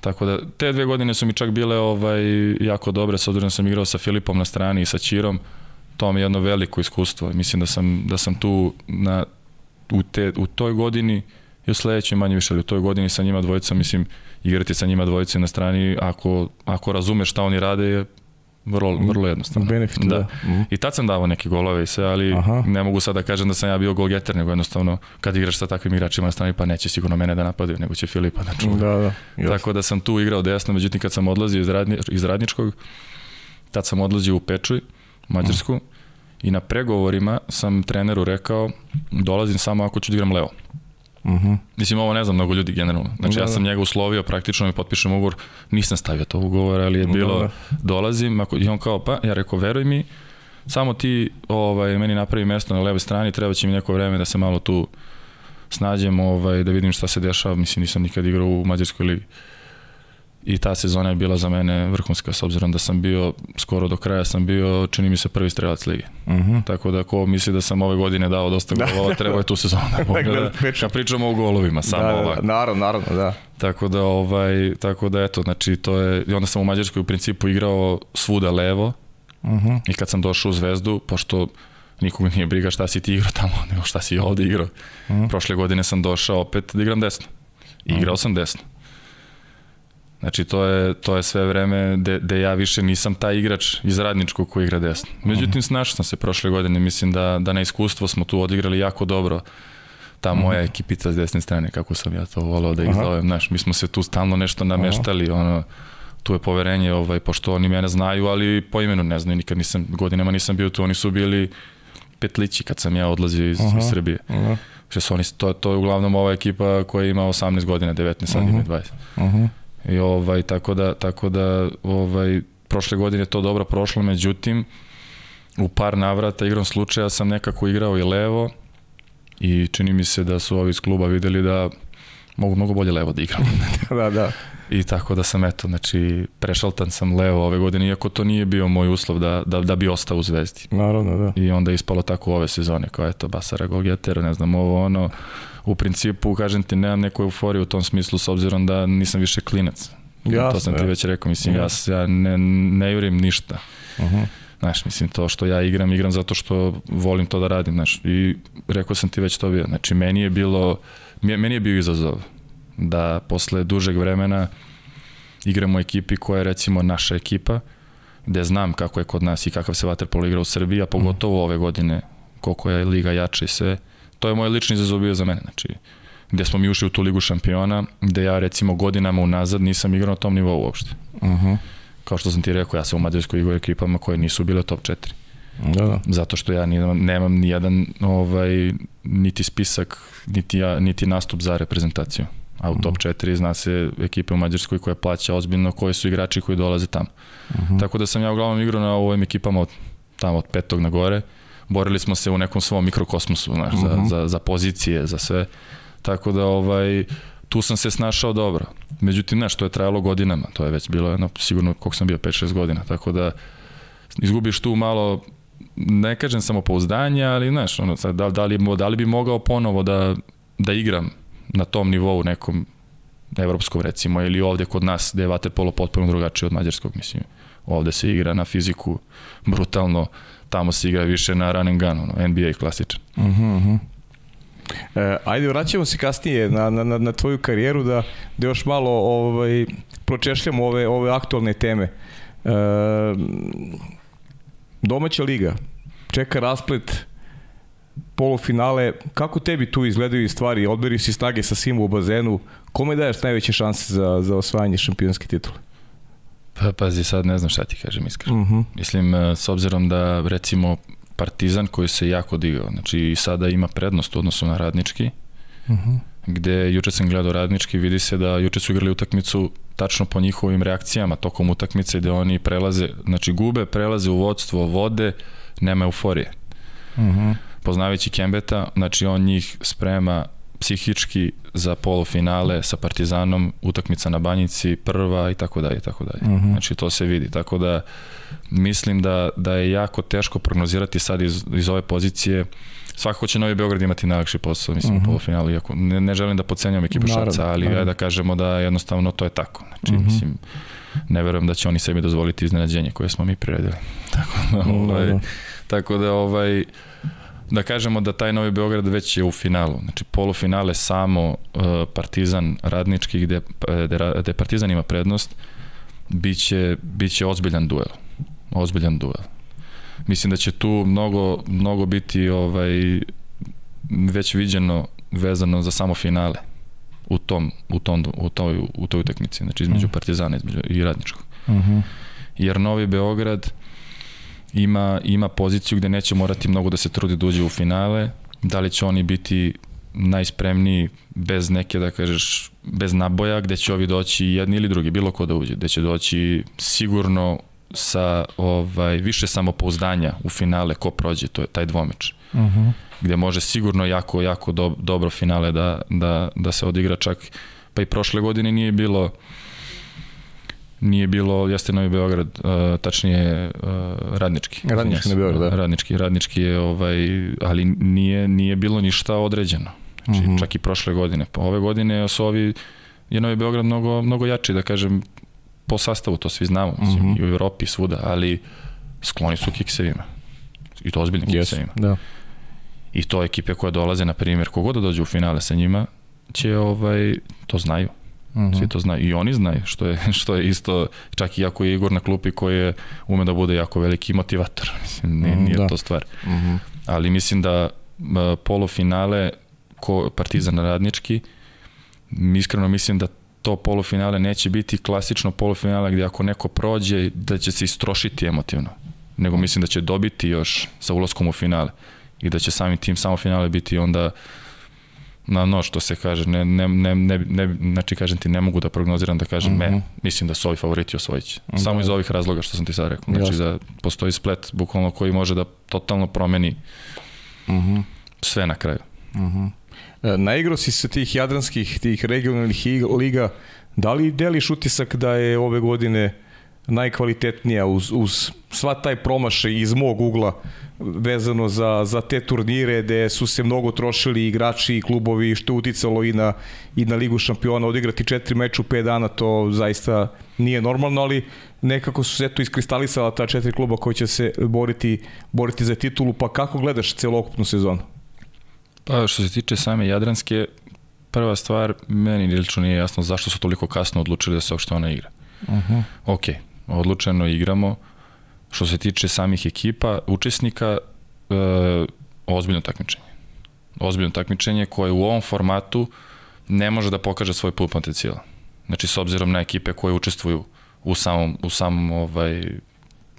Tako da, te dve godine su mi čak bile ovaj, jako dobre, s obzirom da sam igrao sa Filipom na strani i sa Čirom, to mi je jedno veliko iskustvo. Mislim da sam, da sam tu na, u, te, u toj godini i u sledećoj manje više, ali u toj godini sa njima dvojicom, mislim, igrati sa njima dvojice na strani, ako, ako razumeš šta oni rade, je vrlo, vrlo jednostavno. Benefit, da. da. Mm. I tad sam davao neke golove i sve, ali Aha. ne mogu sad da kažem da sam ja bio golgeter, nego jednostavno kad igraš sa takvim igračima na strani, pa neće sigurno mene da napadaju, nego će Filipa da čuva. Da, da. Tako da sam tu igrao desno, međutim kad sam odlazio iz, radni, iz radničkog, tad sam odlazio u Pečuj, Mađarsku, mm. i na pregovorima sam treneru rekao, dolazim samo ako ću da igram levo. Mhm. -huh. Mislim, ovo ne znam mnogo ljudi generalno. Znači, da, ja sam da. njega uslovio, praktično mi potpišem ugovor, nisam stavio to ugovor, ali je da, bilo, da, da. dolazim, ako, i on kao, pa, ja rekao, veruj mi, samo ti ovaj, meni napravi mesto na levoj strani, treba će mi neko vreme da se malo tu snađem, ovaj, da vidim šta se dešava, mislim, nisam nikad igrao u Mađarskoj ligi i ta sezona je bila za mene vrhunska s obzirom da sam bio skoro do kraja sam bio čini mi se prvi strelac lige. Uh mhm. -huh. Tako da ko misli da sam ove godine dao dosta da. golova, treba je tu sezonu da pogleda. Kad pričamo o golovima, samo da, da, ovako. Naravno, naravno, da. Tako da ovaj tako da eto, znači to je i onda sam u Mađarskoj u principu igrao svuda levo. Uh mhm. -huh. I kad sam došao u Zvezdu, pošto nikog nije briga šta si ti igrao tamo, nego šta si ovde igrao. Uh mhm. -huh. Prošle godine sam došao opet da igram desno. I igrao uh -huh. sam desno. Znači, to je, to je sve vreme gde, gde ja više nisam taj igrač iz radničkog koji igra desno. Međutim, snašao sam se prošle godine, mislim da, da na iskustvo smo tu odigrali jako dobro ta mhm. moja ekipica s desne strane, kako sam ja to volao da ih Aha. zovem, znaš, mi smo se tu stalno nešto nameštali, Aha. ono, tu je poverenje, ovaj, pošto oni mene znaju, ali po imenu ne znaju, nikad nisam, godinama nisam bio tu, oni su bili petlići kad sam ja odlazio iz, Aha. iz Srbije. Aha. Što su oni, to, to je uglavnom ova ekipa koja ima 18 godina, 19, sad ima 20. Aha. I ovaj, tako da, tako da ovaj, prošle godine to dobro prošlo, međutim, u par navrata igrom slučaja sam nekako igrao i levo i čini mi se da su ovi iz kluba videli da mogu mnogo bolje levo da igram. da, da. I tako da sam, eto, znači, prešaltan sam levo ove godine, iako to nije bio moj uslov da, da, da bi ostao u Zvezdi. Naravno, da. I onda je ispalo tako ove sezone, kao eto, Basara Golgeter, ne znam, ovo ono, u principu, kažem ti, nemam neku euforiju u tom smislu, s obzirom da nisam više klinac. Jasno, to sam ti već rekao, mislim, ja, ja ne, ne jurim ništa. Uh -huh. Znaš, mislim, to što ja igram, igram zato što volim to da radim, znaš. I rekao sam ti već to bio. Znači, meni je bilo, meni je bio izazov da posle dužeg vremena igram u ekipi koja je recimo naša ekipa, gde znam kako je kod nas i kakav se vaterpolo igra u Srbiji, a pogotovo ove godine koliko je liga jača i sve. To je moj lični izazov bio za mene. Znači, gde smo mi ušli u tu ligu šampiona, gde ja recimo godinama unazad nisam igrao na tom nivou uopšte. Uh -huh. Kao što sam ti rekao, ja sam u Mađarskoj igrao ekipama koje nisu bile top 4. Da, da. Zato što ja nemam, nemam ni jedan ovaj, niti spisak, niti, ja, niti nastup za reprezentaciju. A u top 4 zna se ekipe u Mađarskoj koja plaća ozbiljno, koje su igrači koji dolaze tamo. Uh -huh. Tako da sam ja uglavnom igrao na ovim ekipama od, tamo od petog na gore. Borili smo se u nekom svom mikrokosmosu, znaš, uh -huh. za, za, za pozicije, za sve. Tako da ovaj, tu sam se snašao dobro. Međutim, znaš, to je trajalo godinama. To je već bilo jedno, sigurno koliko sam bio, 5-6 godina. Tako da izgubiš tu malo ne kažem samo pouzdanje, ali znaš, ono, sad, da, da, li, da li bi mogao ponovo da, da igram na tom nivou nekom evropskom recimo ili ovde kod nas gde je vaterpolo potpuno drugačije od mađarskog mislim ovde se igra na fiziku brutalno tamo se igra više na run and gun ono, NBA klasičan uh -huh, uh -huh. E, ajde, vraćamo se kasnije na, na, na tvoju karijeru da, da još malo ovaj, pročešljamo ove, ove aktualne teme. E, domaća liga, čeka rasplet polufinale, kako tebi tu izgledaju stvari? Odberi si snage sa svim u bazenu, kome daješ najveće šanse za, za osvajanje šampionske titule? Pa, pazi, sad ne znam šta ti kažem iskreno. Uh mhm. -huh. Mislim, e, s obzirom da recimo Partizan koji se jako digao, znači sada ima prednost u odnosu na radnički, uh mhm. -huh. gde juče sam gledao radnički, vidi se da juče su igrali utakmicu tačno po njihovim reakcijama tokom utakmice gde oni prelaze, znači gube, prelaze u vodstvo, vode, nema euforije. Uh mhm. -huh. Poznavajući Kembeta, znači on njih sprema psihički za polufinale sa Partizanom, utakmica na Banjici, prva i tako dalje i tako dalje. Mhm. Znači to se vidi. Tako da mislim da da je jako teško prognozirati sad iz iz ove pozicije svakako će Novi Beograd imati najlakši posao, mislim, uh -huh. u mhm. polufinalu, iako ne, ne želim da pocenjam ekipu Šapca, ali naravno. da kažemo da jednostavno to je tako. Znači, uh mhm. -huh. mislim, ne verujem da će oni sebi dozvoliti iznenađenje koje smo mi priredili. Tako da, ovaj, tako da, ovaj, da kažemo da taj Novi Beograd već je u finalu. Znači, polufinale samo uh, Partizan radnički gde, gde, gde Partizan ima prednost, biće, biće ozbiljan duel. Ozbiljan duel. Mislim da će tu mnogo, mnogo biti ovaj, već viđeno vezano za samo finale u tom u tom u toj u toj utakmici znači između uh mhm. -huh. Partizana između i Radničkog. Uh mhm. -huh. Jer Novi Beograd ima ima poziciju gde neće morati mnogo da se trudi da uđe u finale, da li će oni biti najspremniji bez neke da kažeš bez naboja gde će ovi doći jedni ili drugi bilo ko da uđe, gde će doći sigurno sa ovaj više samopouzdanja u finale ko prođe, to je taj dvomeč. Mhm. Uh -huh gde može sigurno jako, jako do, dobro finale da, da, da se odigra čak, pa i prošle godine nije bilo nije bilo, jeste Novi Beograd, uh, tačnije uh, Radnički. Radnički na Beograd, da. Radnički, Radnički je, ovaj, ali nije, nije bilo ništa određeno. Znači, mm -hmm. čak i prošle godine. Pa ove godine su ovi, je Novi Beograd mnogo, mnogo jači, da kažem, po sastavu, to svi znamo, mm -hmm. i u Evropi, svuda, ali skloni su kiksevima. I to ozbiljnim yes, kiksevima. Da i to ekipe koje dolaze, na primjer, kogod da dođe u finale sa njima, će ovaj, to znaju. Uh. -huh. Svi to znaju. I oni znaju, što je, što je isto, čak i ako je Igor na klupi koji je ume da bude jako veliki motivator. Mislim, nije, nije da. to stvar. Uh mhm. -huh. Ali mislim da polufinale ko Partizan radnički, iskreno mislim da to polufinale neće biti klasično polufinale gdje ako neko prođe da će se istrošiti emotivno, nego mislim da će dobiti još sa ulaskom u finale i da će sami tim samo finale biti onda na no što se kaže, ne, ne, ne, ne, ne, znači kažem ti ne mogu da prognoziram da kažem uh -huh. me, mislim da su ovi favoriti osvojići. Da. Samo iz ovih razloga što sam ti sad rekao. Znači da postoji splet bukvalno koji može da totalno promeni uh mhm. -huh. sve na kraju. Uh -huh. E, naigrao si se tih jadranskih, tih regionalnih liga, da li deliš utisak da je ove godine najkvalitetnija uz, uz sva taj promašaj iz mog ugla vezano za, za te turnire gde su se mnogo trošili igrači i klubovi što je uticalo i na, i na Ligu šampiona odigrati četiri meča u pet dana to zaista nije normalno ali nekako su se eto iskristalisala ta četiri kluba koji će se boriti, boriti za titulu pa kako gledaš celokupnu sezonu? Pa što se tiče same Jadranske prva stvar meni lično nije jasno zašto su toliko kasno odlučili da se uopšte ona igra. Uh -huh. Ok, odlučeno igramo Što se tiče samih ekipa, učesnika, e, ozbiljno takmičenje. Ozbiljno takmičenje koje u ovom formatu ne može da pokaže svoj pun potencijal. Znači, s obzirom na ekipe koje učestvuju u samom, u samom, ovaj,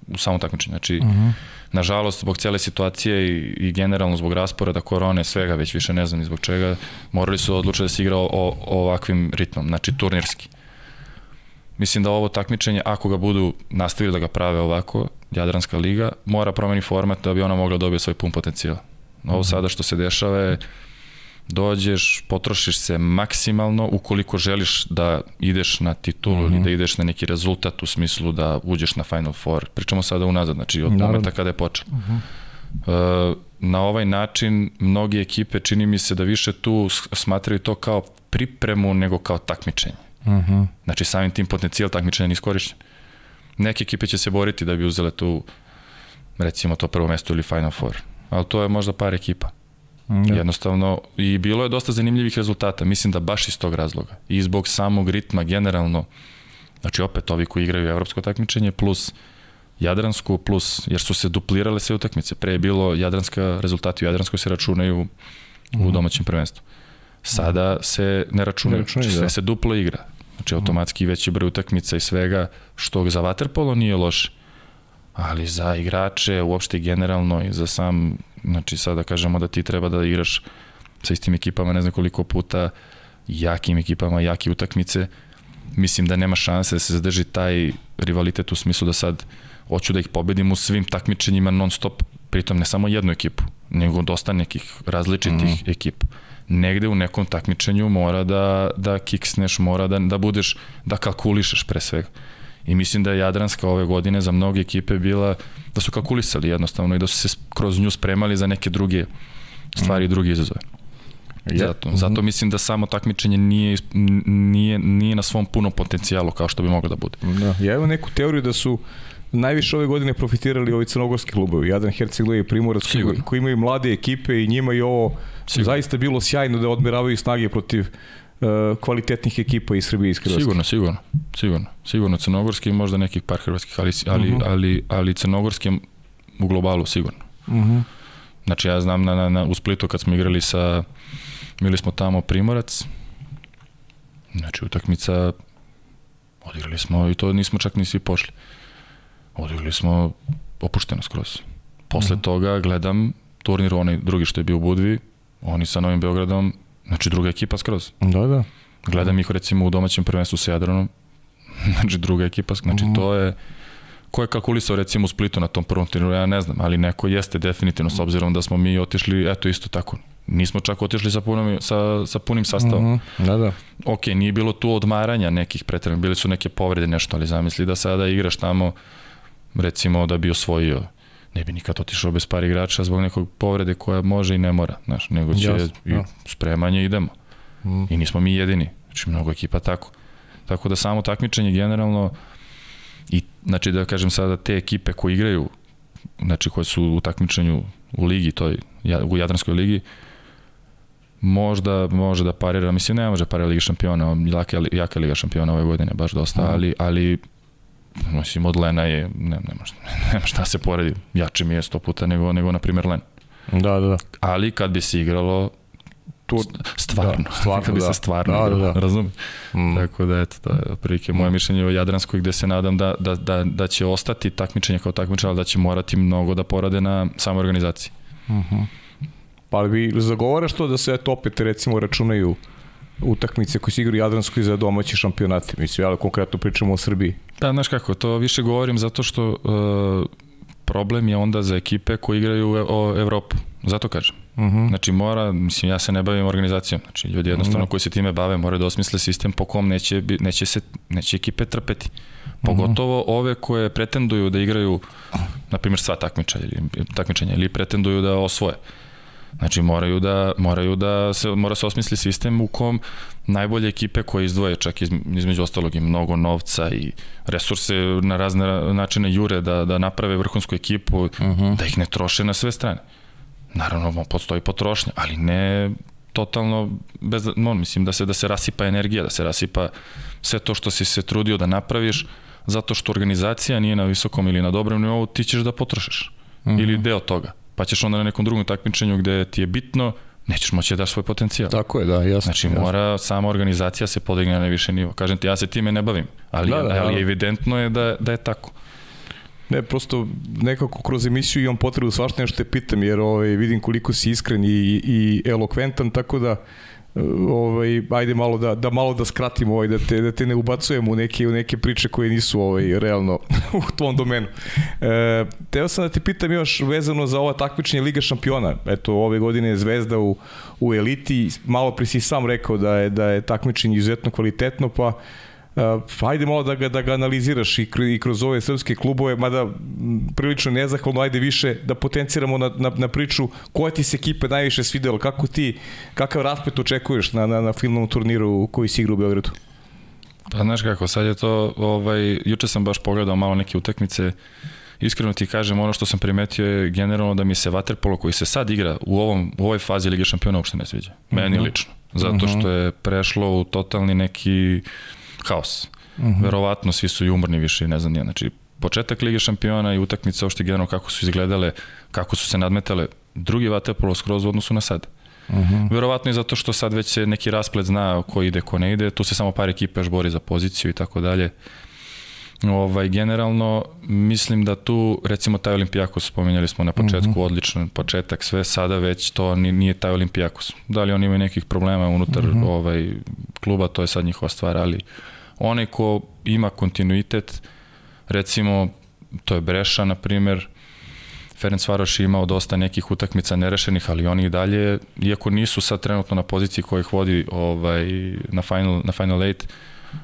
u samom takmičenju. Znači, uh mhm. -huh. nažalost, zbog cele situacije i, i generalno zbog rasporeda korone, svega, već više ne znam ni zbog čega, morali su odlučiti da se igra o, o, ovakvim ritmom, znači turnirski. Mislim da ovo takmičenje, ako ga budu nastavili da ga prave ovako, Jadranska liga, mora promeni format da bi ona mogla da dobije svoj pun potencijal. Ovo mhm. sada što se dešava je dođeš, potrošiš se maksimalno ukoliko želiš da ideš na titulu mm -hmm. ili mhm. da ideš na neki rezultat u smislu da uđeš na Final Four. Pričamo sada unazad, znači od Naravno. momenta kada je počeo. Mm -hmm. uh, na ovaj način mnogi ekipe čini mi se da više tu smatraju to kao pripremu nego kao takmičenje. Mhm. -huh. Znači samim tim potencijal takmičenja nije iskorišćen. Neke ekipe će se boriti da bi uzele tu recimo to prvo mesto ili Final Four. Ali to je možda par ekipa. Mm, Jednostavno, i bilo je dosta zanimljivih rezultata, mislim da baš iz tog razloga. I zbog samog ritma generalno, znači opet ovi koji igraju evropsko takmičenje, plus Jadransku, plus, jer su se duplirale sve utakmice. Pre je bilo Jadranska, rezultati u Jadranskoj se računaju mm. u mhm. domaćem prvenstvu. Sada se ne računaju, ne računaju sve da. se duplo igra. Znači automatski veći broj utakmica i svega, što za vaterpolo nije loše. Ali za igrače, uopšte generalno i za sam, znači sada da kažemo da ti treba da igraš sa istim ekipama ne znam koliko puta, jakim ekipama, jake utakmice, mislim da nema šanse da se zadrži taj rivalitet u smislu da sad hoću da ih pobedim u svim takmičenjima non stop, pritom ne samo jednu ekipu, nego dosta nekih različitih mm. ekipa negde u nekom takmičenju mora da, da kiksneš, mora da, da budeš, da kalkulišeš pre svega. I mislim da je Jadranska ove godine za mnoge ekipe bila da su kalkulisali jednostavno i da su se kroz nju spremali za neke druge stvari i drugi izazove. Zato, zato mislim da samo takmičenje nije, nije, nije na svom punom potencijalu kao što bi moglo da bude. Da. Ja imam neku teoriju da su najviše ove godine profitirali ovi crnogorski klubovi, Jadran Herceg i Primorac, koji, koji imaju mlade ekipe i njima je ovo Sigurno. zaista bilo sjajno da odmeravaju snage protiv uh, kvalitetnih ekipa iz Srbije i iz Hrvatske. Sigurno, sigurno, sigurno. Sigurno crnogorski možda nekih par hrvatskih, ali, ali, uh mhm. -huh. ali, ali crnogorski u globalu sigurno. Uh mhm. -huh. Znači ja znam na, na, na, u Splitu kad smo igrali sa, bili smo tamo Primorac, znači utakmica, odigrali smo i to nismo čak ni svi pošli. Odigrali smo opušteno skroz. Posle mm toga gledam turnir, onaj drugi što je bio u Budvi, oni sa Novim Beogradom, znači druga ekipa skroz. Da, da. Gledam ih recimo u domaćem prvenstvu sa Jadranom, znači druga ekipa, znači mm to je ko je kalkulisao recimo u Splitu na tom prvom turniru, ja ne znam, ali neko jeste definitivno s obzirom da smo mi otišli, eto isto tako, nismo čak otišli sa punim, sa, sa punim sastavom. Mm -hmm. Da, da. Ok, nije bilo tu odmaranja nekih pretrednih, bili su neke povrede nešto, ali zamisli da sada igraš tamo recimo da bi osvojio ne bi nikad otišao bez par igrača zbog nekog povrede koja može i ne mora, znaš, nego će Jasne, i ja. spremanje idemo. Mm. I nismo mi jedini, znači mnogo ekipa tako. Tako da samo takmičenje generalno i znači da kažem sada te ekipe koje igraju znači koje su u takmičenju u ligi, toj, u Jadranskoj ligi, možda može da parira, mislim ne može parira Liga šampiona, jaka, jaka Liga šampiona ove godine, baš dosta, mm. ali, ali mislim, od Lena je, ne, nema, šta, nema šta se poredi, jače mi je sto puta nego, nego na primjer Len. Da, da, da. Ali kad bi se igralo, tu, stvarno, da, stvarno kad bi da. se stvarno da, da, da. razumim? Mm. Tako da, eto, to je otprilike moje mišljenje o Jadranskoj, gde se nadam da, da, da, da će ostati takmičenje kao takmičenje, ali da će morati mnogo da porade na samoj organizaciji. Mhm. -huh. Pa ali bi zagovaraš to da se eto opet recimo računaju utakmice koje se igraju Jadranskoj za domaći šampionati, mislim, ali konkretno pričamo o Srbiji. Da, znaš kako, to više govorim zato što uh, problem je onda za ekipe koji igraju o Evropu. Zato kažem. Uh mhm. -huh. Znači mora, mislim ja se ne bavim organizacijom. Znači ljudi jednostavno uh -huh. koji se time bave moraju da osmisle sistem po kom neće neće se neće ekipe trpeti. Pogotovo uh -huh. ove koje pretenduju da igraju na primjer sva takmičenja ili takmičenja ili pretenduju da osvoje. Uh Znači moraju da, moraju da se, mora se osmisli sistem u kom najbolje ekipe koje izdvoje čak iz, između ostalog i mnogo novca i resurse na razne načine jure da, da naprave vrhunsku ekipu, uh mhm. -huh. da ih ne troše na sve strane. Naravno, postoji potrošnja, ali ne totalno bez no, mislim da se da se rasipa energija, da se rasipa sve to što si se trudio da napraviš zato što organizacija nije na visokom ili na dobrom nivou, ti ćeš da potrošiš. Mhm. -huh. Ili deo toga pa ćeš onda na nekom drugom takmičenju gde ti je bitno, nećeš moći da daš svoj potencijal. Tako je, da, jasno. Znači jasno. mora sama organizacija se podigne na više nivo. Kažem ti, ja se time ne bavim, ali, da, da, ali da. evidentno je da, da je tako. Ne, prosto nekako kroz emisiju imam potrebu svašta nešto te pitam, jer ovaj, vidim koliko si iskren i, i elokventan, tako da ovaj ajde malo da da malo da skratimo ovaj da te da te ne ubacujemo u neke u neke priče koje nisu ovaj realno u tvom domenu. E, teo sam da te pitam još vezano za ova takmičenja Liga šampiona. Eto ove godine je Zvezda u u eliti, malo pre si sam rekao da je da je takmičenje izuzetno kvalitetno, pa ajde malo da ga, da ga analiziraš i, i kroz ove srpske klubove, mada prilično nezahvalno, ajde više da potenciramo na, na, na priču koja ti se ekipe najviše svidela, kako ti, kakav raspet očekuješ na, na, na filmnom turniru koji si igra u Beogradu? Pa znaš kako, sad je to, ovaj, juče sam baš pogledao malo neke utakmice, iskreno ti kažem, ono što sam primetio je generalno da mi se vaterpolo koji se sad igra u, ovom, u ovoj fazi Lige šampiona uopšte ne sviđa. Meni uh mhm. -huh. lično. Zato mhm. što je prešlo u totalni neki haos. Uh. -huh. Verovatno svi su i umorni više, ne znam nije. Znači, početak Lige šampiona i utakmice uopšte generalno kako su izgledale, kako su se nadmetale, drugi vaterpolo skroz u odnosu na sad. Mhm. -huh. Verovatno i zato što sad već se neki rasplet zna ko ide, ko ne ide, tu se samo par ekipa još bori za poziciju i tako dalje. Ovaj, generalno, mislim da tu, recimo taj Olimpijakos, spominjali smo na početku, mhm. -huh. odličan početak, sve sada već to nije taj Olimpijakos. Da li oni imaju nekih problema unutar uh -huh. ovaj, kluba, to je sad njihova stvar, ali onaj ko ima kontinuitet, recimo, to je Breša, na primer, Ferenc Varoš je imao dosta nekih utakmica nerešenih, ali oni i dalje, iako nisu sad trenutno na poziciji koja ih vodi ovaj, na, final, na Final 8,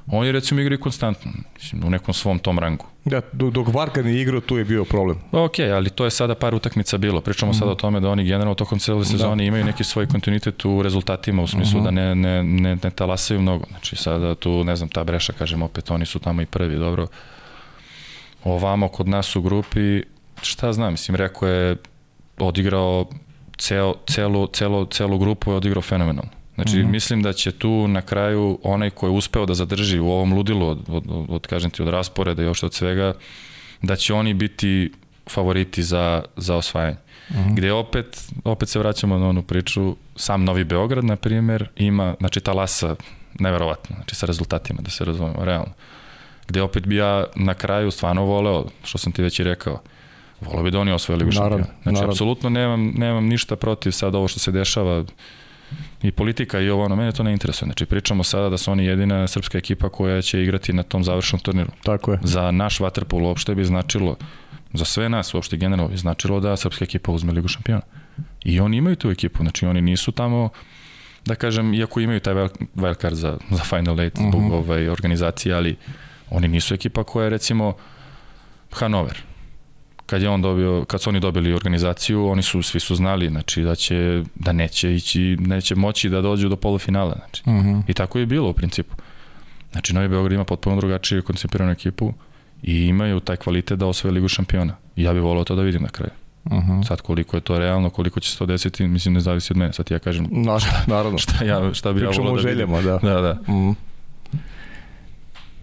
Oni recimo igraju konstantno, mislim, u nekom svom tom rangu. Da, dok Varka ne igrao, tu je bio problem. Ok, ali to je sada par utakmica bilo. Pričamo mm. sada o tome da oni generalno tokom cele da. sezone da. imaju neki svoj kontinuitet u rezultatima, u smislu mm -hmm. da ne, ne, ne, ne talasaju mnogo. Znači sada tu, ne znam, ta breša, kažem opet, oni su tamo i prvi, dobro. Ovamo kod nas u grupi, šta znam, mislim, rekao je, odigrao ceo, celu, celu, celu grupu je odigrao fenomenalno. Znači, mm -hmm. mislim da će tu na kraju onaj ko je uspeo da zadrži u ovom ludilu od, od, od, od kažem ti, od rasporeda i još od svega, da će oni biti favoriti za, za osvajanje. Mm -hmm. Gde opet, opet se vraćamo na onu priču, sam Novi Beograd, na primjer, ima, znači, talasa, neverovatno, znači, sa rezultatima, da se razumemo, realno. Gde opet bi ja na kraju stvarno voleo, što sam ti već i rekao, voleo bi da oni osvoje Ligu šampiona. Znači, naravno. apsolutno nemam, nemam ništa protiv sad ovo što se dešava, i politika i ovo ono, mene to ne interesuje. Znači pričamo sada da su oni jedina srpska ekipa koja će igrati na tom završnom turniru. Tako je. Za naš vaterpol uopšte bi značilo, za sve nas uopšte generalno bi značilo da srpska ekipa uzme Ligu šampiona. I oni imaju tu ekipu, znači oni nisu tamo da kažem, iako imaju taj wildcard za, za Final Eight zbog uh mhm. -huh. ovaj, organizacije, ali oni nisu ekipa koja je recimo Hanover, kad je on dobio, kad su oni dobili organizaciju, oni su svi su znali, znači da će da neće ići, neće moći da dođu do polufinala, znači. Uh mhm. -huh. I tako je bilo u principu. Znači Novi Beograd ima potpuno drugačiju koncipiranu ekipu i imaju taj kvalitet da osvoje ligu šampiona. I ja bih volao to da vidim na kraju. Uh mhm. -huh. Sad koliko je to realno, koliko će se to desiti, mislim ne zavisi od mene. Sad ja kažem no, šta, naravno. šta, ja, šta bi Pričamo ja volao da vidim. željama, da. Da, da. Uh. -huh.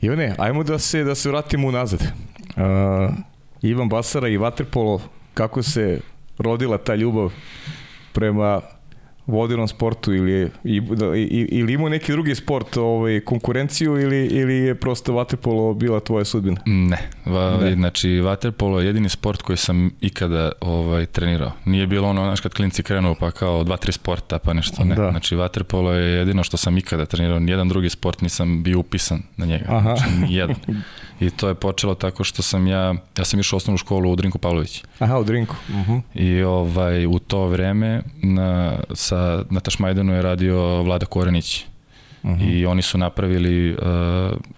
Ivane, ajmo da se, da se vratimo unazad. Uh, Ivan Basara i Vaterpolo, kako se rodila ta ljubav prema vodinom sportu ili, da, ili imao neki drugi sport ovaj, konkurenciju ili, ili je prosto vaterpolo bila tvoja sudbina? Ne, va, ne. znači vaterpolo je jedini sport koji sam ikada ovaj, trenirao. Nije bilo ono, znaš, kad klinci krenu pa kao dva, tri sporta pa nešto, ne. Da. Znači vaterpolo je jedino što sam ikada trenirao, nijedan drugi sport nisam bio upisan na njega. Aha. Znači, nijedan. I to je počelo tako što sam ja, ja sam išao u osnovnu školu u Drinku Pavlović. Aha, u Drinku. Uh mhm. -huh. I ovaj, u to vreme na, sa, na Tašmajdanu je radio Vlada Korenić. Uh mhm. -huh. I oni su napravili, uh,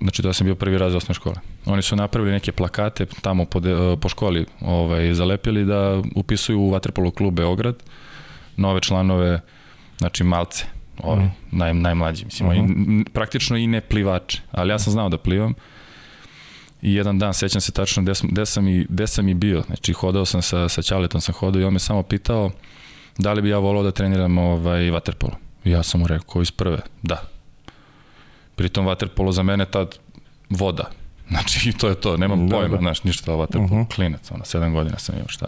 znači to ja sam bio prvi raz osnovne škole. Oni su napravili neke plakate tamo po, de, uh, po školi, ovaj, zalepili da upisuju u Vatrpolo klub Beograd nove članove, znači malce, ovi, uh mhm. -huh. naj, najmlađi, mislim, uh -huh. i, praktično i ne plivače, ali ja sam znao da plivam i jedan dan, sećam se tačno gde sam, gde sam, i, gde sam i bio, znači hodao sam sa, sa Ćaletom, sam hodao i on me samo pitao da li bi ja volao da treniram ovaj, vaterpolo. Ja sam mu rekao iz prve, da. Pritom vaterpolo za mene tad voda. Znači, to je to, nemam da, pojma, da. znaš, ništa o vaterpolo, uh mhm. -huh. klinac, ono, sedam godina sam imao šta.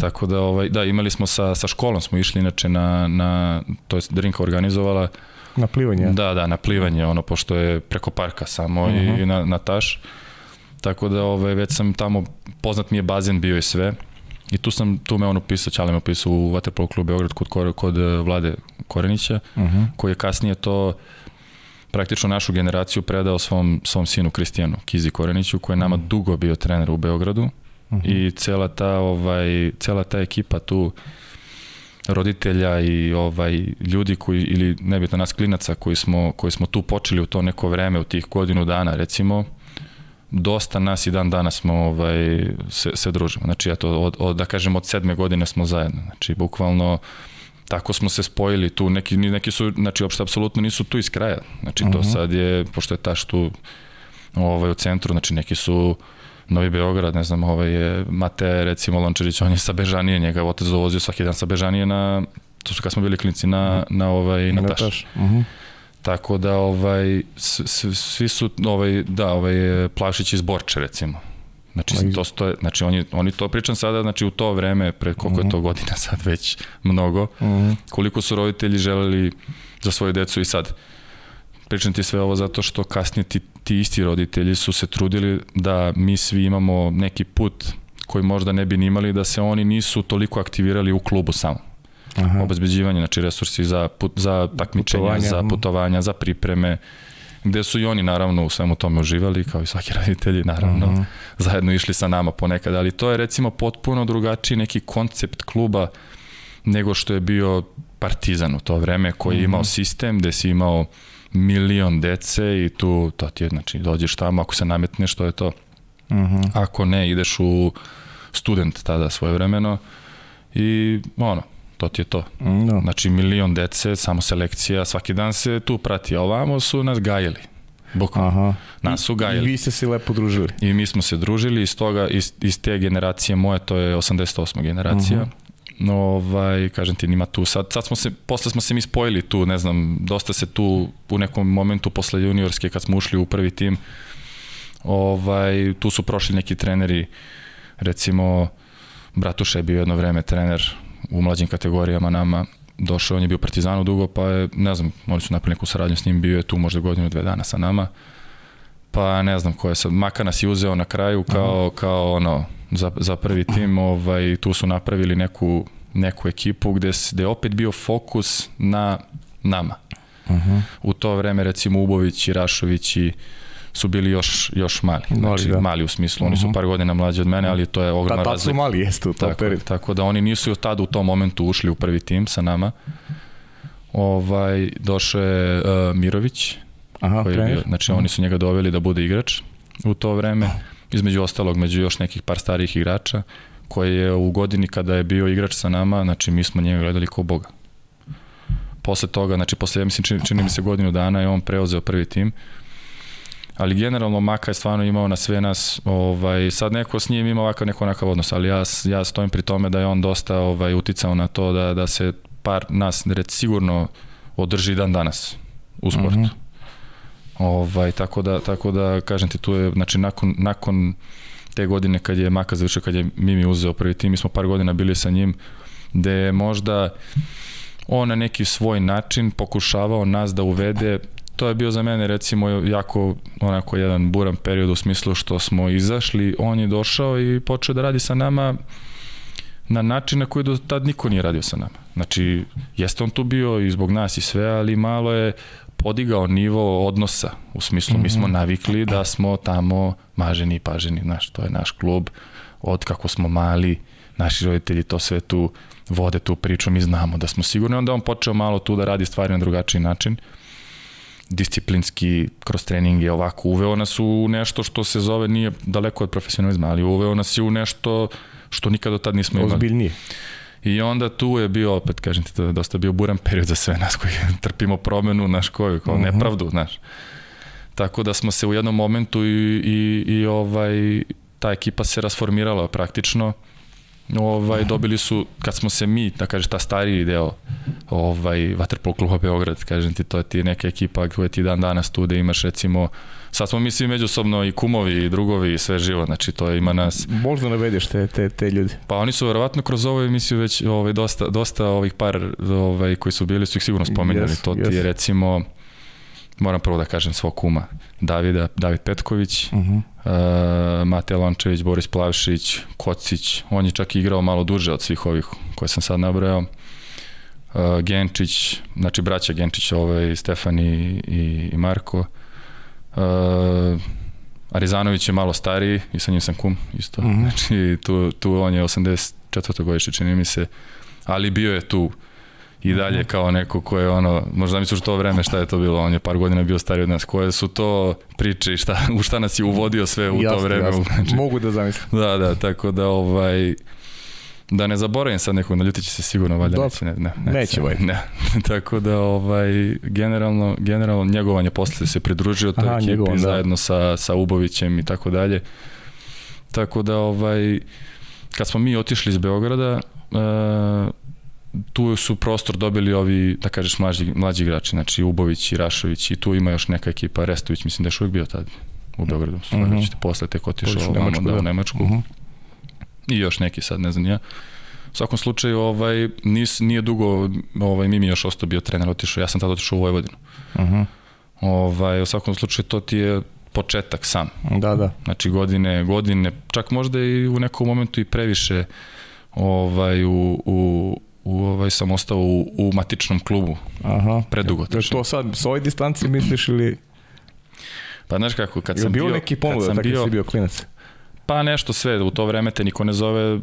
Tako da, ovaj, da, imali smo sa, sa školom, smo išli inače na, na to je Drinka organizovala, Na plivanje? Da, da, na plivanje, ono, pošto je preko parka samo uh -huh. i mhm. na, na taš. Tako da ovaj, već sam tamo, poznat mi je bazen bio i sve. I tu sam, tu me on upisao, Ćale me upisao u Vaterpolo klubu Beograd kod, kod eh, Vlade Korenića, uh mhm. -huh. koji je kasnije to praktično našu generaciju predao svom, svom sinu Kristijanu Kizi Koreniću, koji je nama mhm. dugo bio trener u Beogradu uh -huh. i cela ta, ovaj, cela ta ekipa tu roditelja i ovaj ljudi koji ili nebitno nas klinaca koji smo koji smo tu počeli u to neko vreme u tih godinu dana recimo dosta nas i dan danas smo ovaj, se, se družimo. Znači, eto, od, od, da kažem, od sedme godine smo zajedno. Znači, bukvalno, tako smo se spojili tu, neki, neki su, znači, uopšte apsolutno nisu tu iz kraja. Znači, to uh mhm. -huh. sad je, pošto je taš tu ovaj, u centru, znači, neki su Novi Beograd, ne znam, ovaj je Mate, recimo, Lončarić, on je sa Bežanije, njega otac dovozio svaki dan sa Bežanije na, to su kad smo bili klinici na, mhm. na, ovaj, na, na taš. taš. Uh mhm. -huh. Tako da ovaj svi su ovaj da ovaj Plašić iz Borče recimo. Znači to stoje, znači oni oni to pričam sada znači u to vreme pre koliko uh -huh. je to mhm. godina sad već mnogo. Uh -huh. Koliko su roditelji želeli za svoju decu i sad. Pričam ti sve ovo zato što kasnije ti, ti isti roditelji su se trudili da mi svi imamo neki put koji možda ne bi ni imali da se oni nisu toliko aktivirali u klubu samo. Aha. obezbeđivanje, znači resursi za, put, za takmičenja, putovanja. za putovanja, za pripreme, gde su i oni naravno u svemu tome uživali, kao i svaki roditelji naravno, Aha. zajedno išli sa nama ponekad, ali to je recimo potpuno drugačiji neki koncept kluba nego što je bio partizan u to vreme koji je imao sistem gde si imao milion dece i tu to ti je, znači dođeš tamo ako se nametneš to je to. Ako ne ideš u student tada svojevremeno i ono, to ti je to. Da. Znači milion dece, samo selekcija, svaki dan se tu prati, a ovamo su nas gajili. Bukvalno. Aha. Nas su I gajili. vi ste se lepo družili. I mi smo se družili iz toga, iz, iz te generacije moje, to je 88. generacija. Uh -huh. Ovaj, kažem ti, nima tu sad, sad smo se, posle smo se mi spojili tu, ne znam, dosta se tu u nekom momentu posle juniorske kad smo ušli u prvi tim, ovaj, tu su prošli neki treneri, recimo Bratuša je bio jedno vreme trener u mlađim kategorijama nama, došao, on je bio Partizanu dugo, pa je, ne znam, oni su napravili neku saradnju s njim, bio je tu možda godinu, dve dana sa nama, pa ne znam ko je sad, Maka nas je uzeo na kraju kao, kao ono, za, za prvi tim, ovaj, tu su napravili neku, neku ekipu gde, gde je opet bio fokus na nama. U to vreme recimo Ubović i Rašović i su bili još, još mali. Mali, Znači, da. mali u smislu, oni su par godina mlađi od mene, ali to je Da, ogromna tad su mali jeste u tom Tako, periodu. tako da oni nisu tada u tom momentu ušli u prvi tim sa nama. Ovaj, došao je uh, Mirović, Aha, koji je bio, znači oni su njega doveli da bude igrač u to vreme, između ostalog, među još nekih par starijih igrača, koji je u godini kada je bio igrač sa nama, znači mi smo njega gledali kao boga. Posle toga, znači posle, ja mislim, čini, čini mi se godinu dana je on preuzeo prvi tim, ali generalno Maka je stvarno imao na sve nas, ovaj, sad neko s njim ima ovakav neko onakav odnos, ali ja, ja stojim pri tome da je on dosta ovaj, uticao na to da, da se par nas red sigurno održi dan danas u sportu. Mm -hmm. Ovaj, tako, da, tako da, kažem ti, tu je, znači, nakon, nakon te godine kad je Maka završio, kad je Mimi uzeo prvi tim, mi smo par godina bili sa njim, gde je možda on na neki svoj način pokušavao nas da uvede to je bio za mene recimo jako onako jedan buran period u smislu što smo izašli, on je došao i počeo da radi sa nama na način na koji do tad niko nije radio sa nama. Znači, jeste on tu bio i zbog nas i sve, ali malo je podigao nivo odnosa, u smislu mm -hmm. mi smo navikli da smo tamo maženi i paženi, znaš, to je naš klub, od kako smo mali, naši roditelji to sve tu vode tu priču, mi znamo da smo sigurni, onda on počeo malo tu da radi stvari na drugačiji način, disciplinski kroz treninge ovako uveo nas u nešto što se zove nije daleko od profesionalizma, ali uveo nas je u nešto što nikad do tad nismo imali. Ozbiljnije. I onda tu je bio, opet kažem ti, je dosta bio buran period za sve nas koji trpimo promenu, naš koju, kao uh -huh. nepravdu, znaš. Tako da smo se u jednom momentu i, i, i ovaj, ta ekipa se rasformirala praktično. Ovaj, dobili su, kad smo se mi, da kažeš, ta stariji deo ovaj, Vaterpol kluba Beograd, kažem ti, to je ti neka ekipa koja ti dan danas tu da imaš recimo sad smo mi svi međusobno i kumovi i drugovi i sve živo, znači to ima nas. Možda navedeš te, te, te ljudi. Pa oni su verovatno kroz ovu emisiju već ovaj, dosta, dosta ovih par ovaj, koji su bili su ih sigurno spomenjali. Yes, to ti yes. je recimo, moram prvo da kažem svog kuma, Davida, David Petković, uh -huh. uh, Mate Lončević, Boris Plavšić, Kocić, on je čak igrao malo duže od svih ovih koje sam sad nabrojao. Uh, Genčić, znači braća Genčić, ovaj, Stefani i, i Marko. Uh, Arizanović je malo stariji i sa njim sam kum isto. Mm -hmm. Znači tu, tu on je 84. godište čini mi se, ali bio je tu i dalje kao neko ko je ono, možda misliš to vreme šta je to bilo, on je par godina bio stariji od nas, koje su to priče i šta, u šta nas je uvodio sve u jasne, to vreme. Jasne. Znači, Mogu da zamislim. Da, da, tako da ovaj, da ne zaboravim sad nekog, naljutit će se sigurno, valjda neće, ne, ne, ne, neće, ne, ne, tako da ovaj, generalno, generalno njegovanje posle se pridružio toj Aha, ekipi njegovan, zajedno da. sa, sa Ubovićem i tako dalje. Tako da ovaj, kad smo mi otišli iz Beograda, uh, tu su prostor dobili ovi, da kažeš, mlađi, mlađi igrači, znači Ubović i Rašović i tu ima još neka ekipa, Restović, mislim da je uvijek bio tad u Beogradu, mm -hmm. posle tek otišao ovamo, da, u Nemačku. Mm -hmm i još neki sad, ne znam ja. U svakom slučaju, ovaj, nis, nije dugo, ovaj, Mimi još ostao bio trener, otišao, ja sam tada otišao u Vojvodinu. Uh -huh. ovaj, u svakom slučaju, to ti je početak sam. Da, da. Znači godine, godine, čak možda i u nekom momentu i previše ovaj, u, u, u ovaj, sam ostao u, u matičnom klubu. Aha. Predugo. Je to sad, s ovoj distanci misliš ili... Pa znaš kako, kad sam bio... bio... neki ponuda, tako bio, si bio klinac? Pa nešto sve, u to vreme te niko ne zove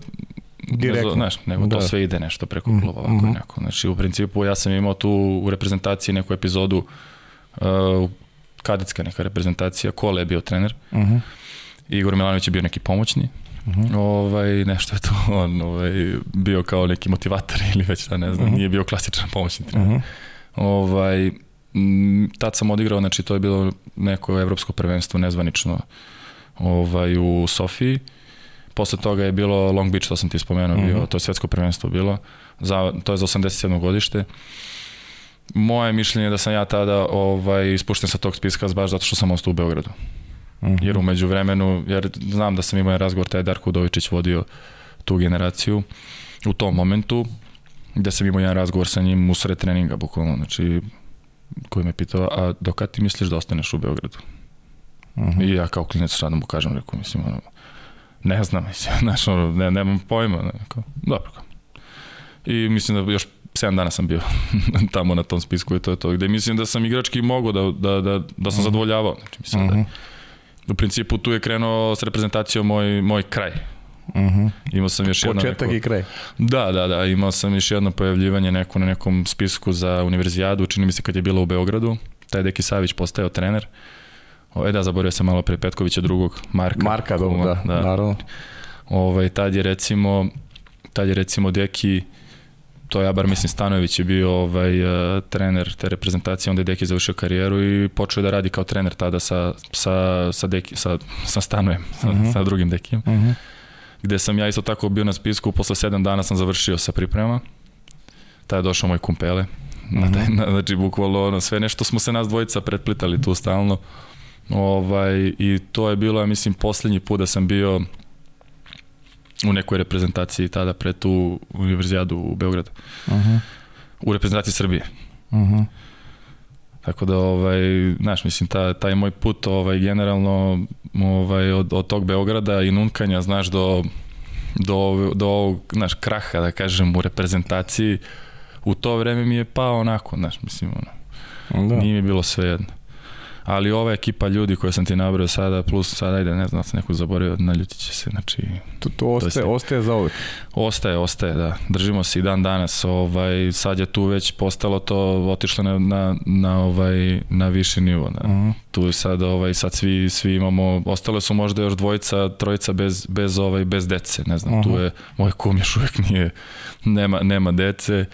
Direktno. Ne, znaš, nego Da. to sve ide nešto preko kluba ovako Mhm. neko. Znači, u principu ja sam imao tu u reprezentaciji neku epizodu uh, kadetska neka reprezentacija, Kole je bio trener, Mhm. Igor Milanović je bio neki pomoćni, ovaj, nešto je to on ovaj, bio kao neki motivator ili već da ne znam, Mhm. nije bio klasičan pomoćni trener. Mhm. Ovaj, m, tad sam odigrao, znači to je bilo neko evropsko prvenstvo nezvanično ovaj, u Sofiji. Posle toga je bilo Long Beach, to sam ti spomenuo, bio, Mhm. to je svetsko prvenstvo bilo, za, to je za 87. godište. Moje mišljenje je da sam ja tada ovaj, ispušten sa tog spiska baš zato što sam ostao u Beogradu. Mhm. Jer umeđu vremenu, jer znam da sam imao razgovor, taj Darko Udovičić vodio tu generaciju u tom momentu, gde sam imao jedan razgovor sa njim usred treninga, bukvalno, znači, koji me pitao, a do kad ti misliš da ostaneš u Beogradu? Mhm. I ja kao klinac da mu kažem, rekao, mislim, ono, ne znam, mislim, znaš, ono, ne, nemam pojma, ne, kao, dobro. kao. I mislim da još 7 dana sam bio tamo na tom spisku i to je to, gde mislim da sam igrački mogao da, da, da, da sam Mhm. zadovoljavao, znači, mislim da, Mhm. U principu tu je krenuo s reprezentacijom moj, moj kraj. Mhm. Imao sam još jedno Početak neko... i kraj. Da, da, da, imao sam još jedno pojavljivanje neko na nekom spisku za univerzijadu, čini mi se kad je bilo u Beogradu. Taj Deki Savić postao trener. O, e da, zaboravio sam malo pre Petkovića drugog, Marka. Marka, dobro, kuma, da, naravno. Ovaj, tad je recimo, tad je recimo Deki, to ja bar mislim Stanojević je bio ovaj, uh, trener te reprezentacije, onda je Deki završio karijeru i počeo da radi kao trener tada sa, sa, sa, Deki, sa, sa Stanojem, sa, Mhm. sa drugim Dekijem Mhm. gde sam ja isto tako bio na spisku, posle sedam dana sam završio sa pripremama. Tada je došao moj kumpele. Na taj, na, znači, bukvalno ono, sve nešto smo se nas dvojica pretplitali tu stalno. Ovaj, I to je bilo, ja mislim, poslednji put da sam bio u nekoj reprezentaciji tada pre tu univerzijadu u Beogradu. Mhm. U reprezentaciji Srbije. Mhm. Tako da, ovaj, znaš, mislim, ta, taj moj put ovaj, generalno ovaj, od, od tog Beograda i nunkanja, znaš, do, do, do ovog, znaš, kraha, da kažem, u reprezentaciji, u to vreme mi je pao onako, znaš, mislim, ono, Da. nije mi bilo sve jedno. Ali ova ekipa ljudi koje sam ti nabrao sada, plus sada, ajde, ne znam, da sam nekog zaboravio, naljutit će se, znači, To, to ostaje, sve. ostaje za uvek. Ostaje, ostaje, da. Držimo se i dan danas. Ovaj, sad je tu već postalo to, otišlo na, na, na, ovaj, na viši nivo. Da. Mhm. Tu je sad, ovaj, sad svi, svi imamo, ostale su možda još dvojica, trojica bez, bez, ovaj, bez dece. Ne znam, tu Mhm. je, moj kum još uvijek nije, nema, nema dece.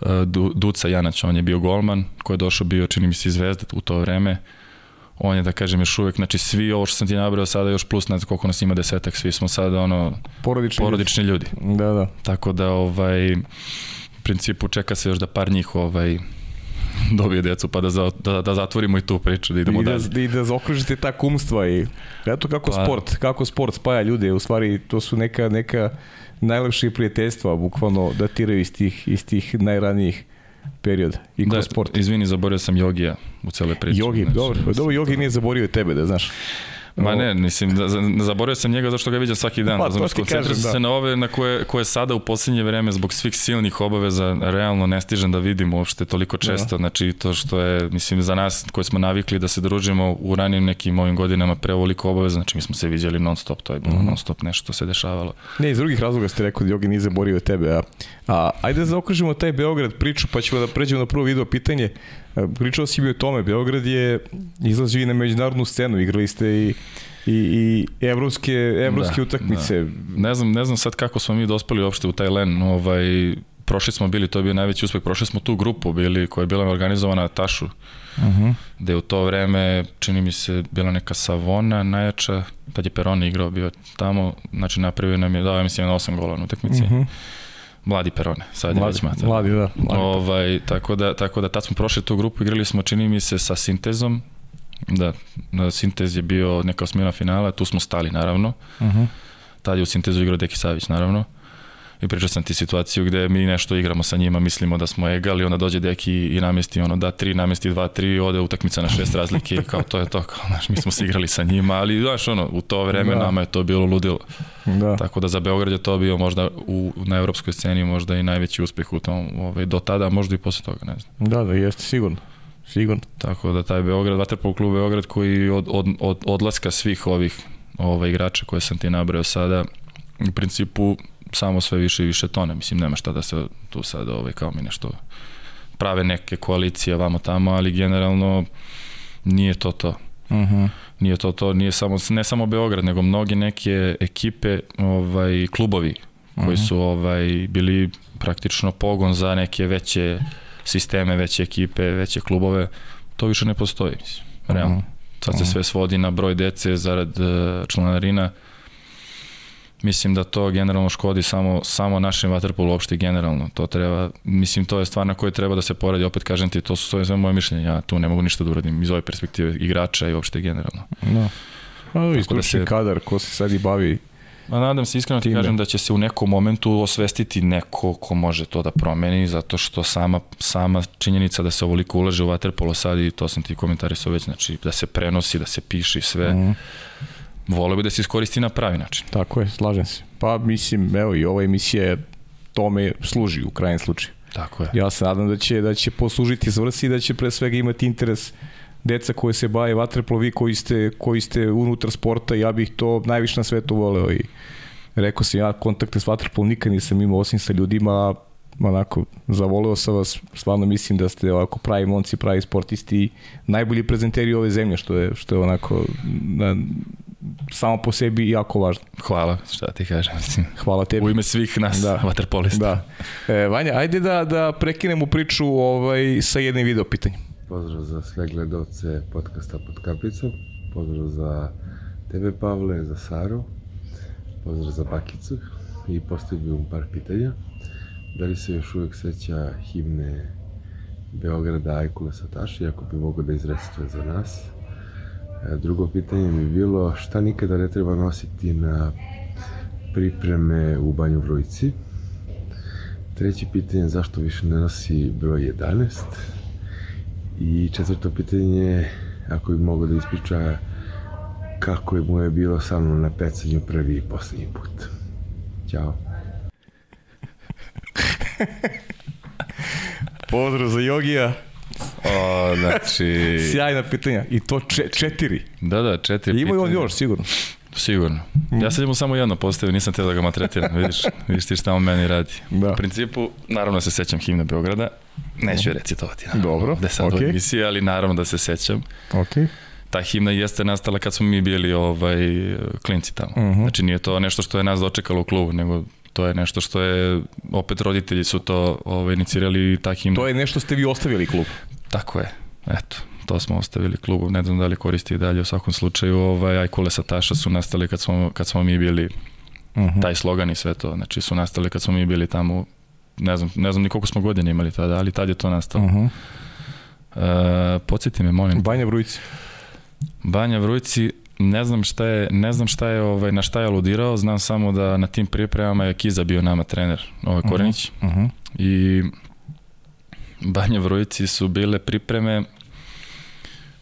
Uh, Du, Duca Janać, on je bio golman, koji je došao bio, čini mi se, iz Zvezde u to vreme. On je, da kažem, još uvijek, znači svi ovo što sam ti nabrao sada još plus, ne znam koliko nas ima desetak, svi smo sada ono, Porodični. porodični ljudi. ljudi. Da, da. Tako da ovaj u principu čeka se još da par njih ovaj dobije decu pa da, za, da, da zatvorimo i tu priču da idemo I da, dalje. I da zaokružite ta kumstva i eto kako Pa- sport, kako sport spaja ljude, u stvari to su neka, neka najlepše prijateljstva, bukvalno datiraju iz tih, iz tih najranijih perioda i kroz Da, sport. izvini, zaboravio sam Jogija u celoj priči. Jogi, Znači, dobro, dobro, Jogi nije zaborio tebe, da znaš. Ma ne, mislim, da, za- zaboravio sam njega zašto ga viđam svaki dan. Pa, razumeš, to ti koncentrišem kažem, da. se na ove na koje, koje sada u posljednje vreme zbog svih silnih obaveza realno ne stižem da vidim uopšte toliko često. Znači to što je, mislim, za nas koji smo navikli da se družimo u ranim nekim ovim godinama pre ovoliko obaveza, znači mi smo se viđali non stop, to je bilo Mhm. non stop nešto se dešavalo. Ne, iz drugih razloga ste rekao da Jogi nije zaborio tebe. A, a ajde da zaokružimo taj Beograd priču, pa ćemo da pređemo na prvo video pitanje. Pričao si mi o tome, Beograd je izlazio i na međunarodnu scenu, igrali ste i i, i evropske, evropske Da, utakmice. Ne znam, ne znam sad kako smo mi dospeli uopšte u taj len, ovaj, prošli smo bili, to je bio najveći uspeh, prošli smo tu grupu bili koja je bila organizovana na Tašu, Uh -huh. gde u to vreme, čini mi se, bila neka Savona najjača, tad je Peroni igrao bio tamo, znači napravio nam je, dao mislim, na 8 gola na utakmici. Uh -huh. Mladi Perone, sad je Mladi, već mata. mladi, da. Mladi. Ovaj, tako, da, tako da tad smo prošli tu grupu, igrali smo, čini mi se, sa Sintezom, da, da Sintez je bio neka osmina finala, tu smo stali naravno, Uh -huh. tad je u Sintezu igrao Deki Savić naravno, i pričao sam ti situaciju gde mi nešto igramo sa njima, mislimo da smo egali, onda dođe Deki i namesti ono da tri, namesti dva, tri, ode utakmica na šest razlike i kao to je to, kao, znaš, mi smo se igrali sa njima, ali znaš ono, u to vreme Da. nama je to bilo ludilo. Da. Tako da za Beograd je to bio možda u, na evropskoj sceni možda i najveći uspeh u tom, ovaj, do tada, možda i posle toga, ne znam. da, da, jeste, sigurno. Sigurno. Tako da taj Beograd, Vaterpol klub Beograd koji od, od, od odlaska svih ovih ovaj, igrača koje sam ti nabrao sada, u principu samo sve više i više tone. Mislim, nema šta da se tu sad ovaj, kao mi nešto prave neke koalicije vamo tamo, ali generalno nije to to. Uh Mhm. -huh. Nije to to, nije samo, ne samo Beograd, nego mnogi neke ekipe, ovaj, klubovi koji su ovaj, bili praktično pogon za neke veće sisteme, veće ekipe, veće klubove, to više ne postoji, mislim, realno. Sad se sve svodi na broj dece zarad uh, članarina. Mislim da to generalno škodi samo, samo našem vaterpolu uopšte generalno. To treba, mislim, to je stvar na kojoj treba da se poradi. Opet kažem ti, to su je sve moje mišljenje. Ja tu ne mogu ništa da uradim iz ove perspektive igrača i uopšte generalno. Da. A, isključni da se- kadar ko se sad i bavi Ma nadam se iskreno ti Time. kažem da će se u nekom momentu osvestiti neko ko može to da promeni, zato što sama, sama činjenica da se ovoliko ulaže u vaterpolo sad i to sam ti komentarisao već, znači da se prenosi, da se piše i sve, mm. Voleo bi da se iskoristi na pravi način. Tako je, slažem se. Pa mislim, evo i ova emisija tome služi u krajem slučaju. Tako je. Ja se nadam da će, da će poslužiti svrsi i da će pre svega imati interes deca koje se baje vaterpolo, vi koji ste, koji ste unutar sporta, ja bih to najviše na svetu voleo i rekao sam ja kontakte s vaterpolom nikad nisam imao osim sa ljudima onako, zavoleo sam vas, stvarno mislim da ste ovako pravi momci, pravi sportisti najbolji prezenteri ove zemlje, što je, što je onako na, samo po sebi jako važno. Hvala, šta ti kažem. mislim. Hvala tebi. U ime svih nas, Da. da. vaterpolista. Da. E, Vanja, ajde da, da prekinemo priču ovaj, sa jednim video pitanjem. Pozdrav za sve gledalce podcasta pod kapicom. Pozdrav za tebe Pavle, za Saru. Pozdrav za Bakicu. I postavio bih vam par pitanja. Da li se još uvijek seća himne Beograda Ajkula Sataši, ako bi mogo da izrecituje za nas? Drugo pitanje mi bilo šta nikada ne treba nositi na pripreme u Banju Vrujci? Treće pitanje zašto više ne nosi broj 11? I četvrto pitanje, ako bi mogo da ispriča kako je mu je bilo sa mnom na pecanju prvi i poslednji put. Ćao. Pozdrav za Jogija. O, znači... Sjajna pitanja. I to če, četiri. Da, da, četiri Ima i on pitanja. još, sigurno. Sigurno. Ja sad mu samo jedno postavio, nisam teo da ga matretiram, vidiš, vidiš ti šta on meni radi. Da. U principu, naravno da se sećam himne Beograda, neću je recitovati. naravno, Dobro, Da sad u emisiji, ali naravno da se sećam. Ok. Ta himna jeste nastala kad smo mi bili ovaj, klinci tamo. Mhm. Znači nije to nešto što je nas dočekalo u klubu, nego to je nešto što je, opet roditelji su to ovaj, inicirali i ta himna. To je nešto ste vi ostavili klub. Tako je, eto. To smo ostavili klubu, ne znam da li koristi i dalje, u svakom slučaju ovaj, Ajkule Sataša su nastali kad smo, kad smo mi bili Uh -huh. taj slogan i sve to, znači su nastali kad smo mi bili tamo, ne znam, ne znam ni koliko smo godina imali tada, ali tad je to nastalo. Uh -huh. E, podsjeti me, molim. Banja Vrujci. Banja Vrujci, ne znam šta je, ne znam šta je, ovaj, na šta je aludirao, znam samo da na tim pripremama je Kiza bio nama trener, ovaj Korenić, Uh -huh. i Banja Vrujci su bile pripreme,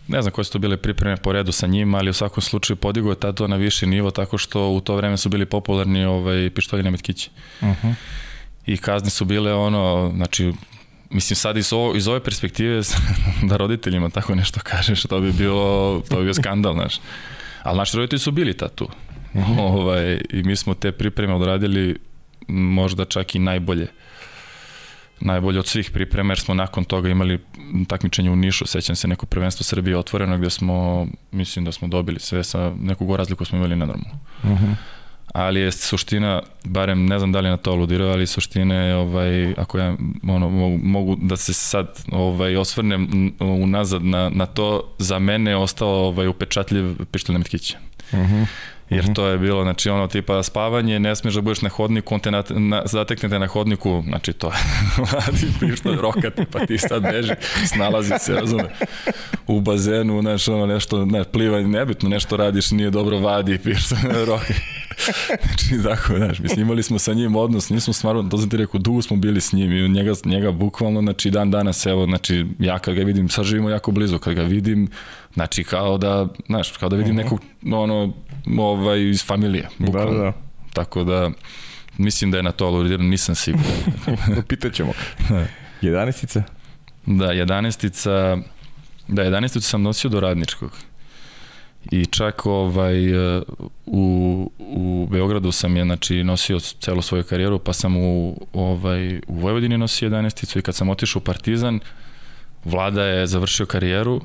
ne znam koje su to bile pripreme po redu sa njima, ali u svakom slučaju podigao je tad to na viši nivo tako što u to vreme su bili popularni ovaj, pištolji na metkići. Uh -huh. I kazne su bile ono, znači, mislim sad iz, ovo, iz ove perspektive da roditeljima tako nešto kažeš, to bi bilo, to bi bio skandal, znaš. Ali naši roditelji su bili tad tu. ovaj, I mi smo te pripreme odradili možda čak i najbolje najbolje od svih priprema, jer smo nakon toga imali takmičenje u Nišu, sećam se neko prvenstvo Srbije otvoreno gde smo, mislim da smo dobili sve sa neku go razliku smo imali nenormalno. Uh -huh. Ali je suština, barem ne znam da li je na to aludirao, ali suština je, ovaj, ako ja ono, mogu, mogu da se sad ovaj, osvrnem unazad na, na to, za mene je ostao ovaj, upečatljiv pištolj na metkiće. Uh -huh. Jer to je bilo, znači ono tipa spavanje, ne smiješ da budeš na hodniku, on te na, na, zateknete na hodniku, znači to je mladi pištolj, roka tipa ti sad beži, snalazi se, razume, u bazenu, znaš, ono nešto, ne, plivanje, nebitno, nešto radiš, nije dobro, vadi pištolj, roka. znači, tako, znaš, mislim, imali smo sa njim odnos, nismo stvarno, to sam ti rekao, dugo smo bili s njim i njega, njega bukvalno, znači, dan danas, evo, znači, ja kad ga vidim, sad živimo jako blizu, kad ga vidim, znači, kao da, znaš, kao da vidim nekog, ono, ovaj, iz familije, Da, bukvalno. da. Tako da, mislim da je na to aludirano, nisam siguran. Pitaćemo. Jedanestica? da, 11 da, 11 sam nosio do radničkog. I čak ovaj, uh, u, u Beogradu sam je znači, nosio celu svoju karijeru, pa sam u, ovaj, u Vojvodini nosio 11 i kad sam otišao u Partizan, Vlada je završio karijeru,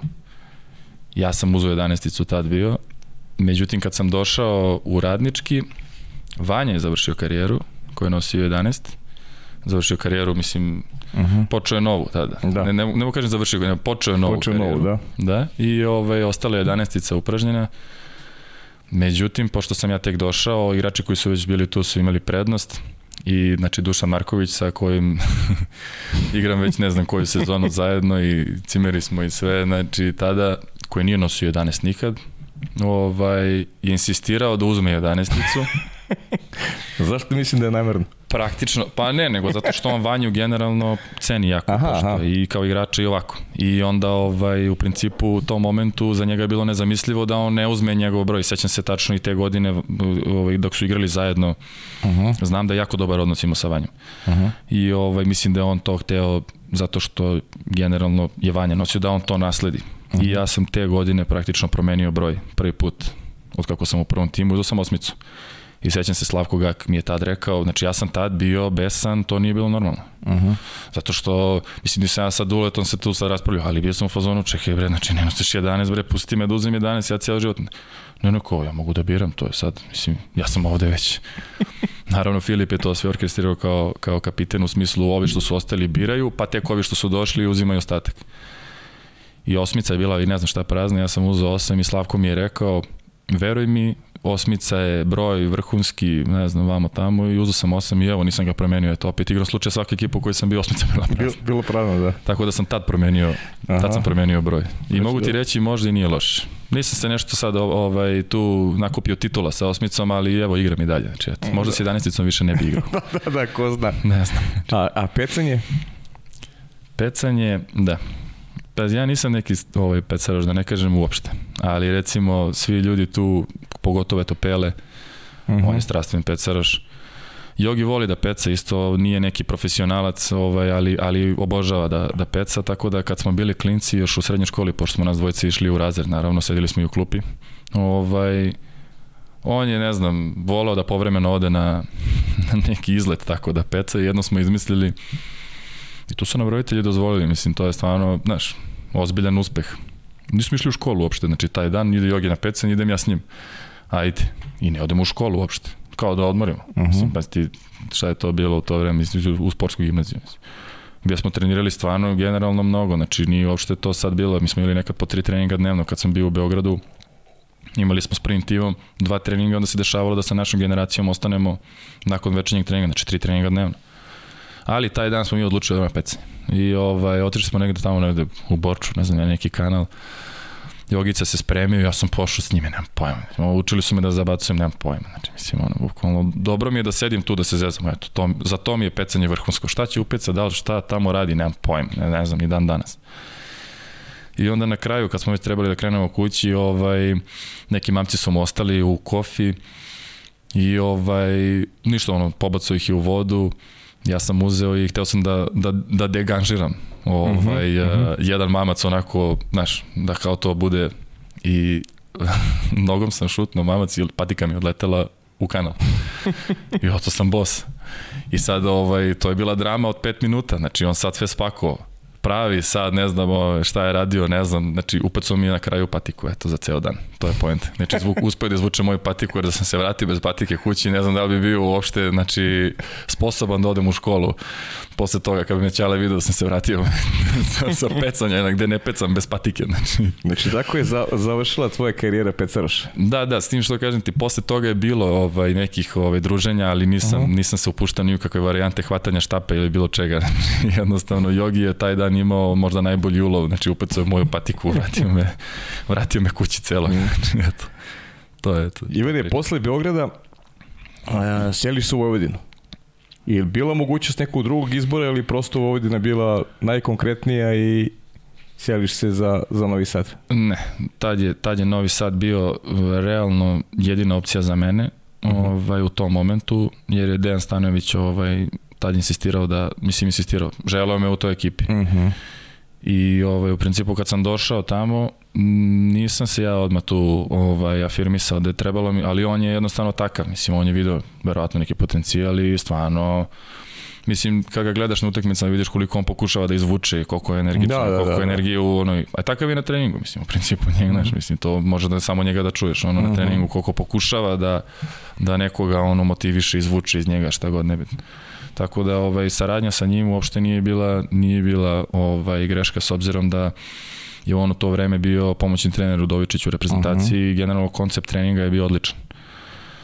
ja sam uzeo 11 tad bio, međutim kad sam došao u Radnički, Vanja je završio karijeru, koji je nosio 11, završio karijeru, mislim, uh Mhm. -huh. počeo je novu tada. Da. Ne, ne, ne mogu kažem završio, ne, počeo je novu Počeo je novu, da. Da, i ovaj, ostala je 11 upražnjena. Međutim, pošto sam ja tek došao, igrači koji su već bili tu su imali prednost i znači Dušan Marković sa kojim igram već ne znam koju sezonu zajedno i cimeri smo i sve, znači tada koji nije nosio 11 nikad, ovaj, je insistirao da uzme 11-icu. Zašto mislim da je namerno? Praktično, pa ne, nego zato što on Vanju generalno ceni jako Aha, aha, aha. i kao igrača i ovako. I onda ovaj, u principu u tom momentu za njega je bilo nezamislivo da on ne uzme njegov broj. Sećam se tačno i te godine ovaj, dok su igrali zajedno, Uh -huh. znam da je jako dobar odnos imao sa Vanjom. Uh -huh. I ovaj, mislim da je on to hteo zato što generalno je Vanja nosio da on to nasledi. Uh -huh. I ja sam te godine praktično promenio broj prvi put od kako sam u prvom timu, uzao sam osmicu. I sećam se Slavko Gak mi je tad rekao, znači ja sam tad bio besan, to nije bilo normalno. Uh -huh. Zato što, mislim, nisam ja sad uletom se tu sad raspravljao, ali bio sam u fazonu, čekaj bre, znači ne nosiš 11 bre, pusti me da uzem 11, ja cijel život. Ne, ne, ko, ja mogu da biram, to je sad, mislim, ja sam ovde već. Naravno, Filip je to sve orkestrirao kao, kao kapiten u smislu ovi što su ostali biraju, pa tek ovi što su došli uzimaju ostatak. I osmica je bila, i ne znam šta prazna, ja sam uzeo osam i Slavko mi je rekao, veruj mi, osmica je broj vrhunski, ne znam, vamo tamo i uzeo sam osam i evo, nisam ga promenio, eto, opet igrao slučaj svaka ekipa u kojoj sam bio osmica bila Bilo, prazna. bilo pravno, da. Tako da sam tad promenio, Aha. tad sam promenio broj. I Znači mogu ti da- reći, možda i nije loše. Nisam se nešto sad ovaj, tu nakupio titula sa osmicom, ali evo igram i dalje. Znači, eto, možda s 11 više ne bi igrao. da, da, ko zna. Ne znam. A, a pecanje? Pecanje, da. Pa ja nisam neki ovaj, pecaraš, da ne kažem uopšte. Ali recimo, svi ljudi tu, pogotovo eto Pele, Uh on je strastven pecaraš. Jogi voli da peca, isto nije neki profesionalac, ovaj, ali, ali obožava da, da peca, tako da kad smo bili klinci još u srednjoj školi, pošto smo nas dvojice išli u razred, naravno, sedili smo i u klupi, ovaj, on je, ne znam, volao da povremeno ode na, na neki izlet tako da peca i jedno smo izmislili i tu su nam roditelji dozvolili, mislim, to je stvarno, znaš, ozbiljan uspeh. Nismo išli u školu uopšte, znači taj dan ide Jogi na pecanje, idem ja s njim. Ajde, i ne odemo u školu uopšte, kao da odmorimo. Uh -huh. Mislim, pa ti, šta je to bilo u to vreme, mislim, u sportsku gimnaziju. Mislim. Gde smo trenirali stvarno generalno mnogo, znači nije uopšte to sad bilo, mi smo imali nekad po tri treninga dnevno, kad sam bio u Beogradu, imali smo s prvim timom dva treninga, onda se dešavalo da sa našom generacijom ostanemo nakon večernjeg treninga, znači tri treninga dnevno. Ali taj dan smo mi odlučili da ima pecanje. I ovaj, otišli smo negde tamo negde u Borču, ne znam, na neki kanal. Jogica se spremio, ja sam pošao s njime, nemam pojma. Učili su me da zabacujem, nemam pojma. Znači, mislim, ono, bukvalno, dobro mi je da sedim tu da se zezam, eto, to, za to mi je pecanje vrhunsko. Šta će upeca, da li šta tamo radi, nemam pojma, ne, ne znam, ni dan danas. I onda na kraju, kad smo već trebali da krenemo kući, ovaj, neki mamci su mu ostali u kofi i ovaj, ništa, ono, pobacao ih i u vodu, ja sam uzeo i hteo sam da, da, da deganžiram ovaj, uh -huh, uh, jedan mamac onako, znaš, da kao to bude i nogom sam šutno mamac i patika mi odletela u kanal. I oto sam bos. I sad ovaj, to je bila drama od 5 minuta, znači on sad sve spakovao pravi sad, ne znamo šta je radio, ne znam, znači upacao mi je na kraju patiku, eto, za ceo dan. To je point. Znači, zvuk, uspio da izvuče moju patiku, jer da sam se vratio bez patike kući, ne znam da li bi bio uopšte, znači, sposoban da odem u školu. Posle toga, kad bi me Ćale vidio da sam se vratio sa, sa pecanja, gde ne pecam bez patike, znači. Znači, tako je za, završila tvoja karijera pecaroša. Da, da, s tim što kažem ti, posle toga je bilo ovaj, nekih ovaj, druženja, ali nisam, uh -huh. nisam se upuštao ni u kakve varijante hvatanja štape ili bilo čega. Znači, jednostavno, Jogi je taj dan imao možda najbolji ulov, znači upecao je moju patiku, vratio me, vratio me kući celog. Znači, eto, to je to. Ivane, posle Beograda a, seliš se u Vojvodinu. Je li bila mogućnost nekog drugog izbora ili prosto Vojvodina bila najkonkretnija i seliš se za, za Novi Sad? Ne, tad je, tad je Novi Sad bio realno jedina opcija za mene -huh. ovaj, u tom momentu, jer je Dejan Stanović ovaj, tad insistirao da, mislim insistirao, želeo me u toj ekipi. Uh -huh. I ovaj, u principu kad sam došao tamo, nisam se ja odmah tu ovaj, afirmisao da je trebalo mi, ali on je jednostavno takav, mislim, on je video verovatno neki potencijal i stvarno mislim, kada ga gledaš na utakmicama vidiš koliko on pokušava da izvuče, koliko je energičan, da, da, koliko da, da. energije u onoj, a takav je na treningu, mislim, u principu njega, mm -hmm. mislim, to može da samo njega da čuješ, ono na mhm. treningu, koliko pokušava da, da nekoga ono motiviše, izvuče iz njega, šta god nebitno. Tako da ovaj saradnja sa njim uopšte nije bila nije bila ovaj greška s obzirom da je on u to vreme bio pomoćni trener Udovičić u reprezentaciji uh -huh. i generalno koncept treninga je bio odličan.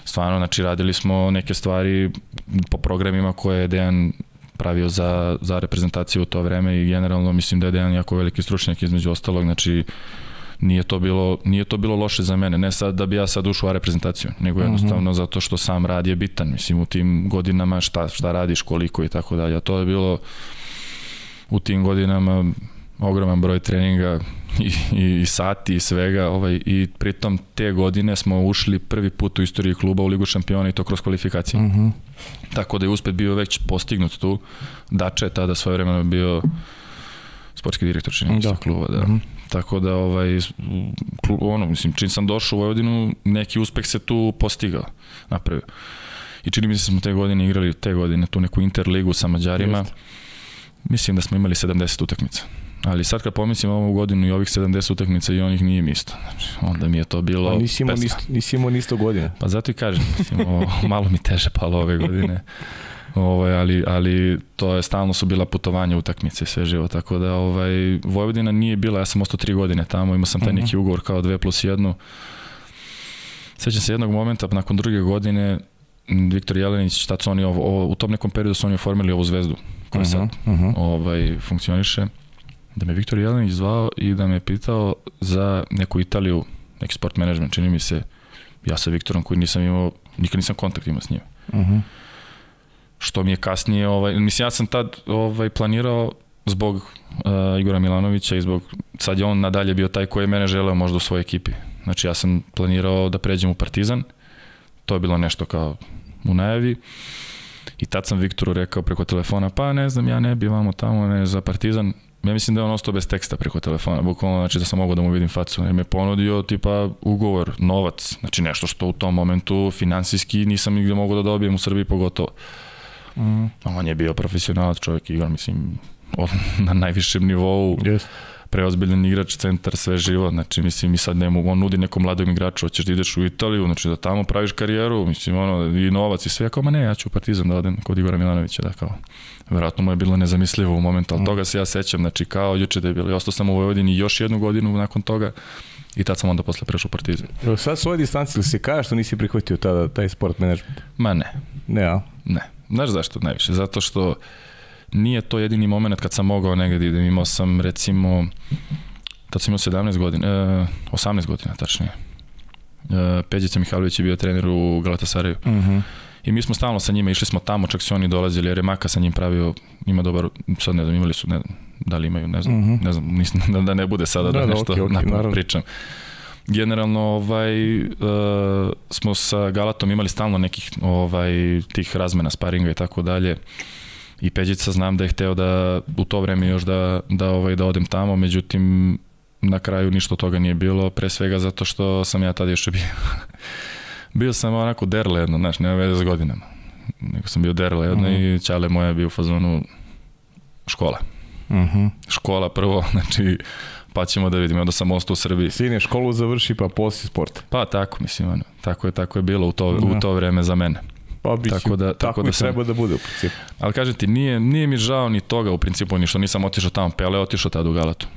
Stvarno, znači radili smo neke stvari po programima koje je Dejan pravio za, za reprezentaciju u to vreme i generalno mislim da je Dejan jako veliki stručnjak između ostalog, znači nije to bilo nije to bilo loše za mene ne sad da bi ja sad ušao u reprezentaciju nego mhm. jednostavno mm -hmm. zato što sam rad je bitan mislim u tim godinama šta šta radiš koliko i tako dalje a to je bilo u tim godinama ogroman broj treninga i, i, i sati i svega ovaj, i pritom te godine smo ušli prvi put u istoriji kluba u Ligu šampiona i to kroz kvalifikacije. Mm -hmm. Tako da je uspet bio već postignut tu. Dače je tada svoje vremena bio sportski direktor čini da. kluba, da. Mm -hmm. Tako da ovaj ono mislim čim sam došao u Vojvodinu neki uspeh se tu postigao, napravio. I čini mi se da smo te godine igrali te godine tu neku interligu sa Mađarima. Just. Mislim da smo imali 70 utakmica. Ali sad kad pomislim ovu godinu i ovih 70 utakmica i onih nije mi isto. Znači, onda mi je to bilo... Pa nisi imao, nisto, nisi imao nisto godine. Pa zato i kažem, mislim, ovo, malo mi teže palo ove godine. Ovaj, ali, ali to je stalno su bila putovanja, utakmice, sve živo, tako da ovaj, Vojvodina nije bila, ja sam ostao tri godine tamo, imao sam taj mhm. neki ugovor kao 2 plus 1. Sećam se jednog momenta, nakon druge godine, Viktor Jelenić, tad su oni ovo, ovo, u tom nekom periodu su oni oformili ovu zvezdu koja uh -huh, sad uh -huh. ovaj, funkcioniše da me Viktor Jelenić zvao i da me pitao za neku Italiju, neki sport management, čini mi se, ja sa Viktorom koji nisam imao, nikad nisam kontakt imao s njim. Uh mhm. -huh. Što mi je kasnije, ovaj, mislim, ja sam tad ovaj, planirao zbog uh, Igora Milanovića i zbog, sad je on nadalje bio taj koji je mene želeo možda u svojoj ekipi. Znači ja sam planirao da pređem u Partizan, to je bilo nešto kao u najavi. I tad sam Viktoru rekao preko telefona, pa ne znam, ja ne bi vamo tamo, ne za Partizan, ja mislim da je on ostao bez teksta preko telefona, bukvalno znači da sam mogao da mu vidim facu, jer me ponudio tipa ugovor, novac, znači nešto što u tom momentu finansijski nisam nigde mogao da dobijem u Srbiji pogotovo. Mm. On je bio profesionalac čovjek, igra, mislim, na najvišem nivou. Yes preozbiljan igrač, centar, sve živo, znači mislim i sad ne mogu, on nudi nekom mladom igraču, hoćeš da ideš u Italiju, znači da tamo praviš karijeru, mislim ono, i novac i sve, kao ma ne, ja ću u Partizan da odem kod Igora Milanovića, da kao, verovatno mu je bilo nezamislivo u momentu, ali mm. toga se ja sećam, znači kao juče da je bilo, ostao sam u Vojvodini još jednu godinu nakon toga, I tad sam onda posle prešao u Partizan. Sad s ove distanci ili se kaže što nisi prihvatio tada taj sport management? Ma ne. Ne, a? Ne. Znaš zašto najviše? Zato što nije to jedini moment kad sam mogao negdje da idem. Imao sam recimo, tad sam imao 17 godina, e, 18 godina tačnije. E, Peđica Mihajlović je bio trener u Galatasaraju. Uh mhm. -huh. I mi smo stalno sa njima, išli smo tamo, čak su oni dolazili, jer je Maka sa njim pravio, ima dobar, sad ne znam, imali su, ne da li imaju, ne znam, uh mhm. -huh. ne znam, nisam, da, da ne bude sada da, da, da nešto okay, okay, naravno. pričam. Generalno ovaj uh, smo sa Galatom imali stalno nekih ovaj tih razmena sparinga i tako dalje i Peđica znam da je hteo da u to vreme još da, da, ovaj, da odem tamo, međutim na kraju ništa toga nije bilo, pre svega zato što sam ja tada još bio. bio sam onako derle jedno, znaš, nema veze s godinama. Nego sam bio derle jedno mhm. -huh. i Ćale moja je bio u fazonu škola. Mhm. -huh. Škola prvo, znači pa ćemo da vidimo, onda sam ostao u Srbiji. Sine, školu završi pa posli sport. Pa tako, mislim, ono, tako je, tako je bilo u to, -huh. u to vreme za mene. Pa biće, tako da, tako, tako da sam, treba da bude u principu. Ali kažem ti, nije, nije mi žao ni toga u principu, ni što nisam otišao tamo, Pele otišao tada u Galatu.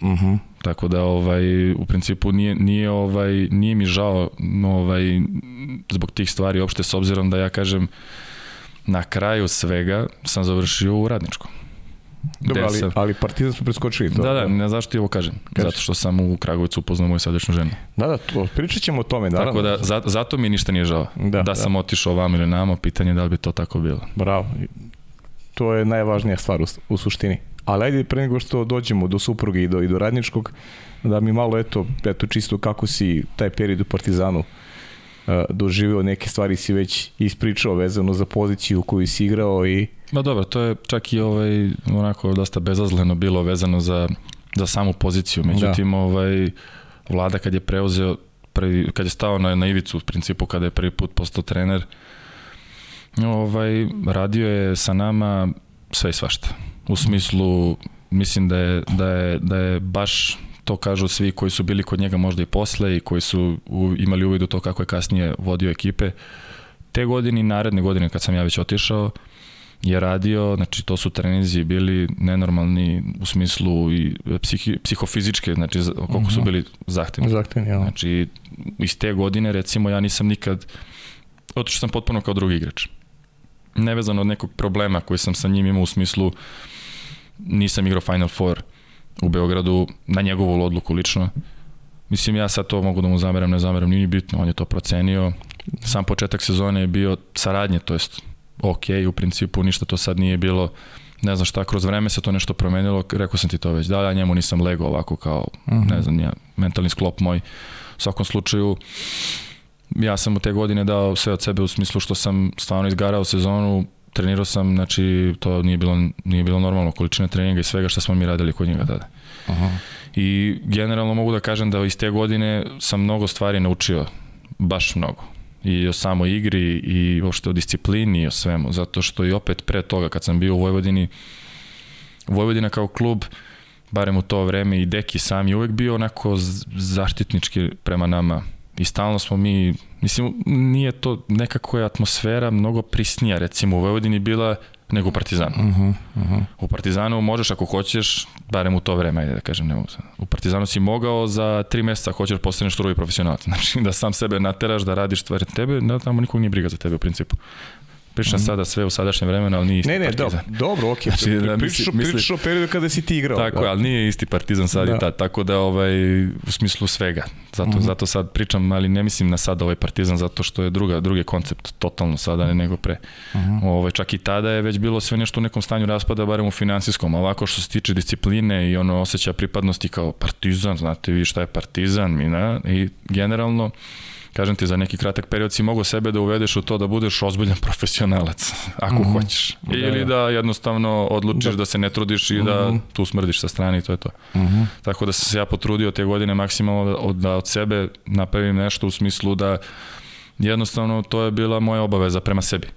Uh mhm. -huh. Tako da ovaj u principu nije nije ovaj nije mi žao ovaj zbog tih stvari uopšte s obzirom da ja kažem na kraju svega sam završio u radničkom. Dobro, ali, ali Partizan smo preskočili. To, da, da, ne zašto ti ovo kažem. Kaži. Zato što sam u Kragovicu upoznao moju sadašnju ženu. Da, da, to, pričat ćemo o tome, naravno. Tako da, za, zato mi ništa nije žao. Da, da, da sam otišao vam ili namo, pitanje da li bi to tako bilo. Bravo. To je najvažnija stvar u, u suštini. Ali ajde pre nego što dođemo do supruge i do, i do radničkog, da mi malo eto, eto čisto kako si taj period u Partizanu doživeo neke stvari si već ispričao vezano za poziciju koju si igrao i Ma dobro, to je čak i ovaj onako dosta bezazleno bilo vezano za za samu poziciju. Međutim, da. ovaj Vlada kad je preuzeo, prvi, kad je stao na, na ivicu, u principu kada je prvi put postao trener, ovaj, radio je sa nama sve i svašta. U smislu, mislim da je, da je, da je baš to kažu svi koji su bili kod njega možda i posle i koji su u, imali uvid u to kako je kasnije vodio ekipe. Te godine i naredne godine kad sam ja već otišao, je radio, znači to su trenizi bili nenormalni u smislu i psihi, psihofizičke, znači koliko su mhm. bili zahtevni. Zahtevni, ja. Znači iz te godine recimo ja nisam nikad otišao sam potpuno kao drugi igrač. Nevezano od nekog problema koji sam sa njim imao u smislu nisam igrao Final Four u Beogradu na njegovu odluku lično. Mislim, ja sad to mogu da mu zameram, ne zameram, nije bitno, on je to procenio. Sam početak sezone je bio saradnje, to jest ok, u principu ništa to sad nije bilo, ne znam šta, kroz vreme se to nešto promenilo, rekao sam ti to već, da, ja njemu nisam lego ovako kao, uh mhm. -huh. ne znam, ja, mentalni sklop moj. U svakom slučaju, ja sam u te godine dao sve od sebe u smislu što sam stvarno izgarao sezonu, trenirao sam, znači to nije bilo, nije bilo normalno količine treninga i svega što smo mi radili kod njega tada. Aha. I generalno mogu da kažem da iz te godine sam mnogo stvari naučio, baš mnogo. I o samoj igri i uopšte o disciplini i o svemu, zato što i opet pre toga kad sam bio u Vojvodini, Vojvodina kao klub, barem u to vreme i Deki sam je uvek bio onako zaštitnički prema nama i stalno smo mi, mislim, nije to nekako je atmosfera mnogo prisnija, recimo u Vojvodini bila nego u Partizanu. Uh -huh, uh -huh. U Partizanu možeš ako hoćeš, barem u to vreme, ajde da kažem, ne mogu U Partizanu si mogao za tri meseca ako hoćeš da postaneš drugi profesionalac. Znači da sam sebe nateraš, da radiš stvari tebe, da tamo nikog nije briga za tebe u principu. Pričam mm -hmm. sada sve u sadašnje vremena, ali nije isti ne, ne, partizan. Ne, dobro, okej. Okay. Znači, da, pričaš, misli, pričaš o periodu kada si ti igrao. Tako, da. ali nije isti partizan sad da. i tad. Tako da, ovaj, u smislu svega. Zato, mm -hmm. zato sad pričam, ali ne mislim na sada ovaj partizan, zato što je druga, drugi koncept totalno sada ne nego pre. Mm -hmm. ovaj, čak i tada je već bilo sve nešto u nekom stanju raspada, barem u finansijskom. Ovako što se tiče discipline i ono osjeća pripadnosti kao partizan, znate vi šta je partizan, mi, na, i generalno kažem ti, za neki kratak period si mogao sebe da uvedeš u to da budeš ozbiljan profesionalac, ako mm -hmm. hoćeš. Da, Ili da. da jednostavno odlučiš da, da se ne trudiš i mm -hmm. da mhm. tu smrdiš sa strane i to je to. Mm -hmm. Tako da sam se ja potrudio te godine maksimalno da, da od sebe napravim nešto u smislu da jednostavno to je bila moja obaveza prema sebi.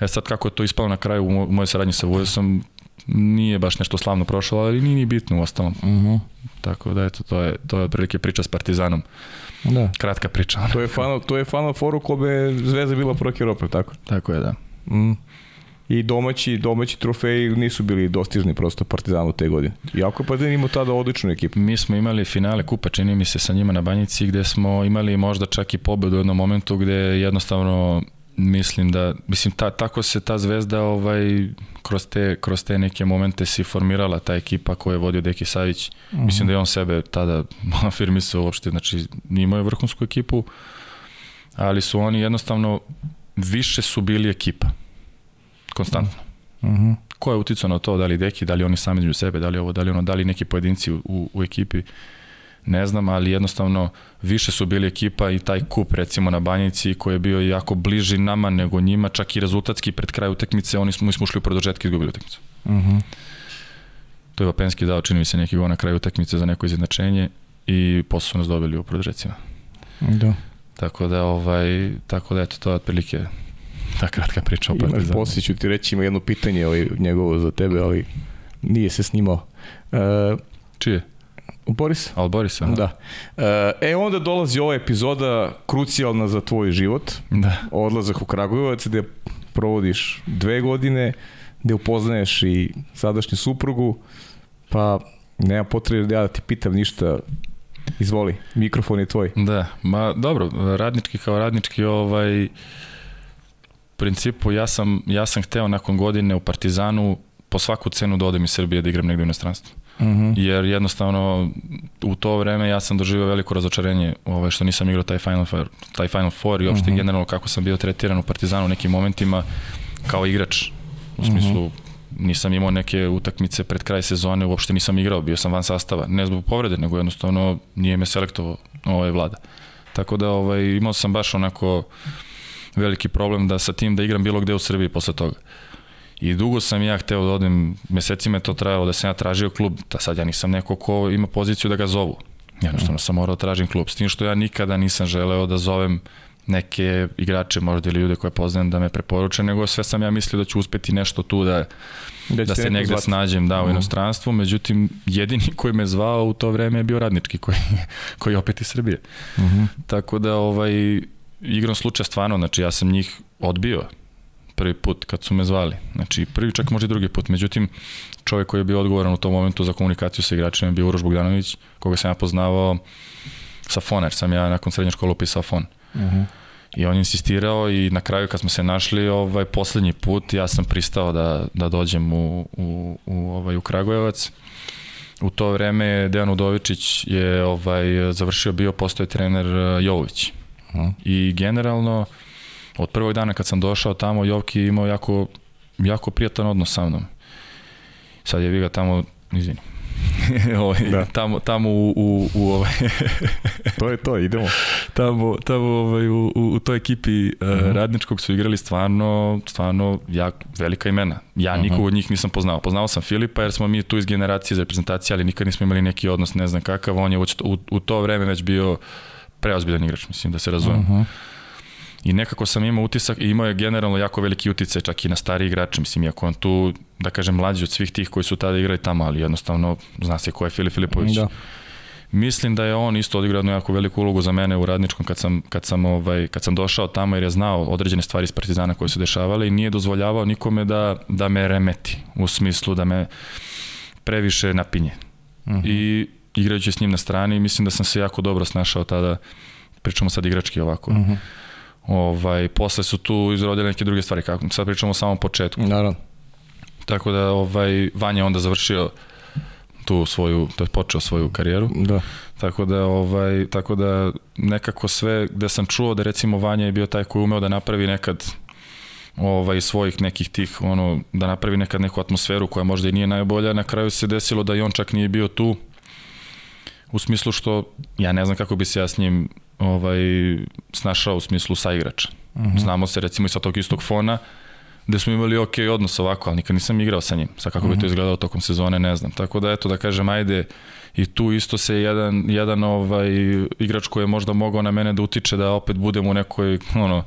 E sad kako je to ispalo na kraju u mojoj saradnji sa Vujosom, nije baš nešto slavno prošlo, ali nije ni bitno u ostalom. Mm -hmm. Tako da eto, to je, to je otprilike priča s Partizanom. Da. Kratka priča. To je Final, to je Final Four u kome Zvezda bila prvak Europe, tako? Tako je, da. Mm. I domaći, domaći trofeji nisu bili dostižni prosto Partizanu te godine. Iako je Partizan imao tada odličnu ekipu. Mi smo imali finale kupa, čini mi se, sa njima na Banjici, gde smo imali možda čak i pobedu u jednom momentu gde jednostavno mislim da mislim ta, tako se ta zvezda ovaj kroz te kroz te neke momente se formirala ta ekipa koju je vodio Deki Savić. Mm -hmm. Mislim da je on sebe tada afirmisao uopšte, znači imao je vrhunsku ekipu, ali su oni jednostavno više su bili ekipa. Konstantno. Mm -hmm. Ko je uticao na to, da li Deki, da li oni sami među sebe, da li ovo, da li ono, da li neki pojedinci u, u ekipi. Uh, ne znam, ali jednostavno više su bili ekipa i taj kup recimo na Banjici koji je bio jako bliži nama nego njima, čak i rezultatski pred kraj utakmice, oni smo, mi smo ušli u produžetke i izgubili utakmicu. Uh mhm. -huh. To je Vapenski dao, čini mi se, neki gol na kraju utakmice za neko izjednačenje i posle su nas dobili u produžecima. Da. Tako da, ovaj, tako da, eto, to je otprilike ta kratka priča o Partizanu. Imaš, poslije ću ti reći, ima jedno pitanje ovaj, njegovo za tebe, ali nije se snimao. Uh, Čije? Boris? Al Boris, aha. Da. E, onda dolazi ova epizoda krucijalna za tvoj život. Da. Odlazak u Kragujevac gde provodiš dve godine, gde upoznaješ i sadašnju suprugu, pa nema potrebe da ja da ti pitam ništa Izvoli, mikrofon je tvoj. Da, ma dobro, radnički kao radnički ovaj principu ja sam ja sam hteo nakon godine u Partizanu po svaku cenu da odem iz Srbije da igram negde u inostranstvu. Mm -hmm. Jer jednostavno u to vreme ja sam doživio veliko razočarenje ovaj, što nisam igrao taj Final Four, taj Final Four i uopšte mm -hmm. generalno kako sam bio tretiran u Partizanu u nekim momentima kao igrač. U smislu mm -hmm. nisam imao neke utakmice pred kraj sezone, uopšte nisam igrao, bio sam van sastava. Ne zbog povrede, nego jednostavno nije me selektovao ovaj vlada. Tako da ovaj, imao sam baš onako veliki problem da sa tim da igram bilo gde u Srbiji posle toga. I dugo sam ja hteo da odem, mesecima je to trajalo da sam ja tražio klub, da sad ja nisam neko ko ima poziciju da ga zovu. Jednostavno sam morao da tražim klub. S tim što ja nikada nisam želeo da zovem neke igrače možda ili ljude koje poznajem da me preporuče, nego sve sam ja mislio da ću uspeti nešto tu da, da, da se negde zvati. snađem da, u mhm. inostranstvu, međutim jedini koji me zvao u to vreme je bio radnički koji, koji je opet iz Srbije. Uh mhm. -huh. Tako da ovaj, igrom slučaja stvarno, znači ja sam njih odbio prvi put kad su me zvali. Znači prvi čak možda i drugi put. Međutim, čovjek koji je bio odgovoran u tom momentu za komunikaciju sa igračima je bio Uroš Bogdanović, koga sam ja poznavao sa Fona, jer sam ja nakon srednje škole upisao Fon. Uh mhm. -huh. I on je insistirao i na kraju kad smo se našli ovaj poslednji put ja sam pristao da, da dođem u, u, u, ovaj, u Kragujevac. U to vreme Dejan Udovičić je ovaj završio bio postoje trener eh, Jovović. Uh mhm. -huh. I generalno od prvog dana kad sam došao tamo Jovki je imao jako jako prijatan odnos sa mnom. Sad je vi ga tamo, izvini, ovaj, da. tamo, tamo u, u, u ovaj... to je to, idemo. tamo, tamo ovaj, u, u, u toj ekipi uh, uh -huh. radničkog su igrali stvarno, stvarno jak, velika imena. Ja uh -huh. nikog od njih nisam poznao. Poznao sam Filipa jer smo mi tu iz generacije za reprezentacije, ali nikad nismo imali neki odnos, ne znam kakav. On je u, u, to vreme već bio preozbiljan igrač, mislim da se razumem. Uh -huh. I nekako sam imao utisak i imao je generalno jako veliki uticaj čak i na stari igrače, mislim, iako on tu, da kažem, mlađi od svih tih koji su tada igrali tamo, ali jednostavno zna se ko je Filip Filipović. Da. Mislim da je on isto odigrao jednu jako veliku ulogu za mene u radničkom kad sam, kad sam, ovaj, kad sam došao tamo jer je znao određene stvari iz Partizana koje su dešavale i nije dozvoljavao nikome da, da me remeti u smislu da me previše napinje. Uh mhm. -huh. I igrajući s njim na strani mislim da sam se jako dobro snašao tada pričamo sad igrački ovako. Uh mhm. -huh Ovaj, posle su tu izrodile neke druge stvari, kako sad pričamo o samom početku. Naravno. Tako da ovaj, Vanja onda završio tu svoju, to je počeo svoju karijeru. Da. Tako da, ovaj, tako da nekako sve gde sam čuo da recimo Vanja je bio taj koji umeo da napravi nekad ovaj svojih nekih tih ono da napravi nekad neku atmosferu koja možda i nije najbolja na kraju se desilo da i on čak nije bio tu u smislu što ja ne znam kako bi se ja s njim ovaj, snašao u smislu sa igrača. Uh mhm. -huh. Znamo se recimo i sa tog istog fona, gde smo imali ok odnos ovako, ali nikad nisam igrao sa njim. Sa kako uh -huh. bi to mhm. izgledalo tokom sezone, ne znam. Tako da eto da kažem, ajde, i tu isto se jedan, jedan ovaj, igrač koji je možda mogao na mene da utiče da opet budem u nekoj, ono,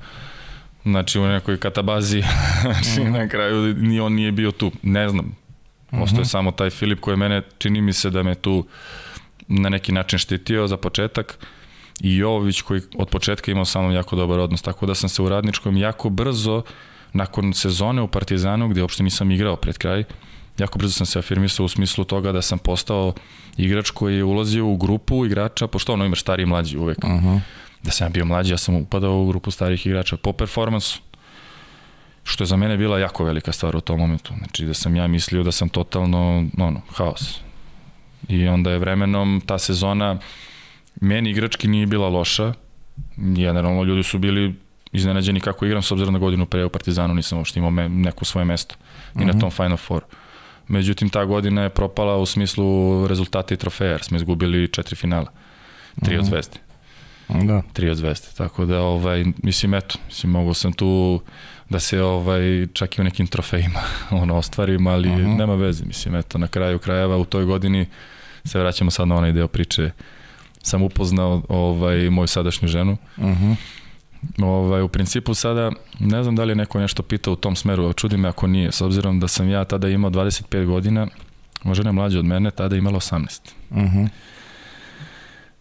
znači u nekoj katabazi, znači uh -huh. na kraju ni on nije bio tu, ne znam. Ostao je samo taj Filip koji mene, čini mi se da me tu na neki način štitio za početak i Jovović koji od početka imao sa mnom jako dobar odnos, tako da sam se u Radničkom jako brzo, nakon sezone u Partizanu gde uopšte nisam igrao pred kraj, jako brzo sam se afirmisao u smislu toga da sam postao igrač koji je ulazio u grupu igrača, pošto ono ima stari i mlađi uvek. Uh -huh. Da sam ja bio mlađi, ja sam upadao u grupu starih igrača po performansu što je za mene bila jako velika stvar u tom momentu. Znači da sam ja mislio da sam totalno, ono, haos. I onda je vremenom ta sezona meni igrački nije bila loša. Generalno ljudi su bili iznenađeni kako igram s obzirom na godinu pre u Partizanu nisam uopšte imao me, neko svoje mesto i uh -huh. na mhm. tom Final Four. Međutim, ta godina je propala u smislu rezultata i trofeja, jer smo izgubili četiri finala. Tri uh -huh. od mhm. zvezde. Da. Tri od zvezde. Tako da, ovaj, mislim, eto, mislim, mogu sam tu da se ovaj, čak i u nekim trofejima ono, ostvarim, ali uh -huh. nema veze. Mislim, eto, na kraju krajeva u toj godini se vraćamo sad na onaj deo priče sam upoznao ovaj, moju sadašnju ženu. Uh -huh. Ovaj, u principu sada, ne znam da li je neko nešto pitao u tom smeru, čudi me ako nije, s obzirom da sam ja tada imao 25 godina, moja žena je mlađa od mene, tada je imala 18. Uh -huh.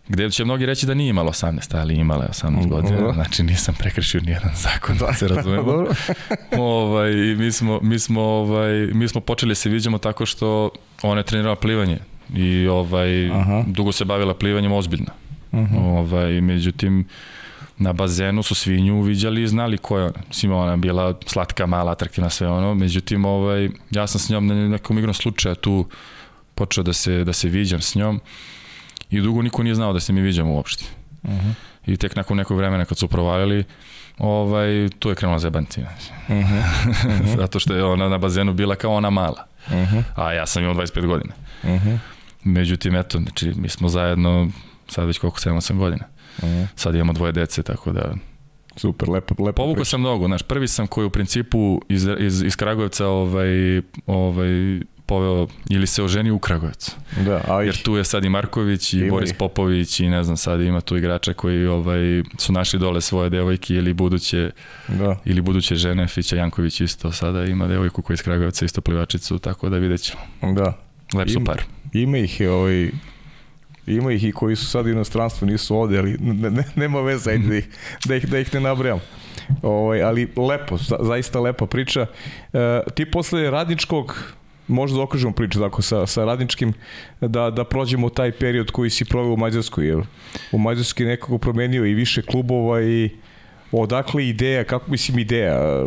Gde će mnogi reći da nije imala 18, ali imala je 18 godina, znači nisam prekršio ni jedan zakon, da se razumemo. ovaj, mi, smo, mi, smo, ovaj, mi smo počeli da se viđamo tako što ona je trenirala plivanje i ovaj, Aha. dugo se bavila plivanjem ozbiljno. Uh -huh. ovaj, međutim, na bazenu su svi nju uviđali i znali ko je ona. Mislim, ona bila slatka, mala, atraktivna, sve ono. Međutim, ovaj, ja sam s njom na nekom igrom slučaja tu počeo da se, da se viđam s njom i dugo niko nije znao da se mi viđamo uopšte. Uh -huh. I tek nakon nekog vremena kad su provalili, ovaj, tu je krenula zebancija. Uh -huh. Uh -huh. Zato što je ona na bazenu bila kao ona mala. Uh -huh. A ja sam imao 25 godina. Uh -huh. Međutim, eto, znači, mi smo zajedno sad već koliko, 7-8 godina. Uh -huh. Sad imamo dvoje dece, tako da... Super, lepo, lepo Povukao priča. sam mnogo, znaš, prvi sam koji u principu iz, iz, iz Kragujevca ovaj, ovaj, poveo ili se oženi u Kragovac. Da, a Jer tu je sad i Marković i Ima Boris ih. Popović i ne znam, sad ima tu igrača koji ovaj, su našli dole svoje devojke ili buduće da. ili buduće žene, Fića Janković isto sada ima devojku koja je iz Kragujevca isto plivačicu, tako da vidjet ćemo. Da. Lep su par. Ima ih je ovaj ima ih i koji su sad u inostranstvu, nisu ovde, ali ne, ne, nema veze ajde da ih, da ih, da ih ne nabrajam. Ovaj, ali lepo, za, zaista lepa priča. E, ti posle radničkog možda da okružimo priču tako sa, sa radničkim da, da prođemo taj period koji si proveo u Mađarskoj jer u Mađarskoj nekako promenio i više klubova i odakle ideja, kako mislim ideja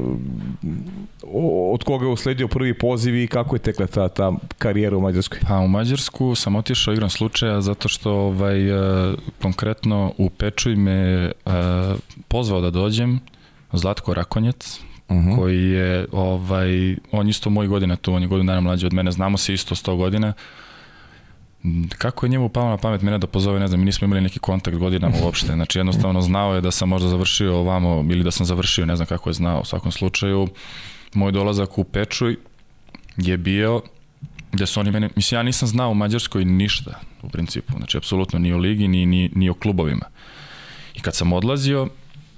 od koga je usledio prvi poziv i kako je tekla ta, ta karijera u Mađarskoj Pa u Mađarsku sam otišao igram slučaja zato što ovaj, e, konkretno u Pečuj me e, pozvao da dođem Zlatko Rakonjec, uh koji je, ovaj, on isto moj godina tu, on je godinu dana mlađi od mene, znamo se isto 100 godina. M, Kako je njemu palo na pamet mene da pozove, ne znam, mi nismo imali neki kontakt godinama uopšte, znači jednostavno znao je da sam možda završio ovamo ili da sam završio, ne znam kako je znao, u svakom slučaju. Moj dolazak u Pečuj je bio gde su oni mene, mislim ja nisam znao u Mađarskoj ništa u principu, znači apsolutno ni o ligi, ni, ni, ni o klubovima. I kad sam odlazio,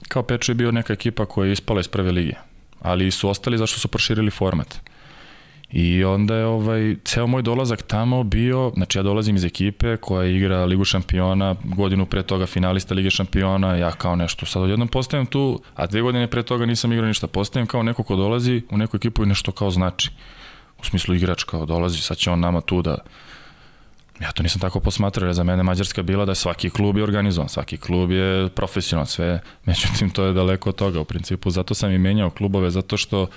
kao Pečuj je bio neka ekipa koja je ispala iz prve lige, ali su ostali zašto su proširili format. I onda je ovaj, ceo moj dolazak tamo bio, znači ja dolazim iz ekipe koja igra Ligu šampiona, godinu pre toga finalista Lige šampiona, ja kao nešto, sad odjednom postajem tu, a dve godine pre toga nisam igrao ništa, postajem kao neko ko dolazi u neku ekipu i nešto kao znači. U smislu igrač kao dolazi, sad će on nama tu da Ja to nisam tako posmatrao, jer za mene Mađarska bila da svaki klub je organizovan, svaki klub je profesionalan, sve, međutim to je daleko od toga u principu, zato sam i menjao klubove, zato što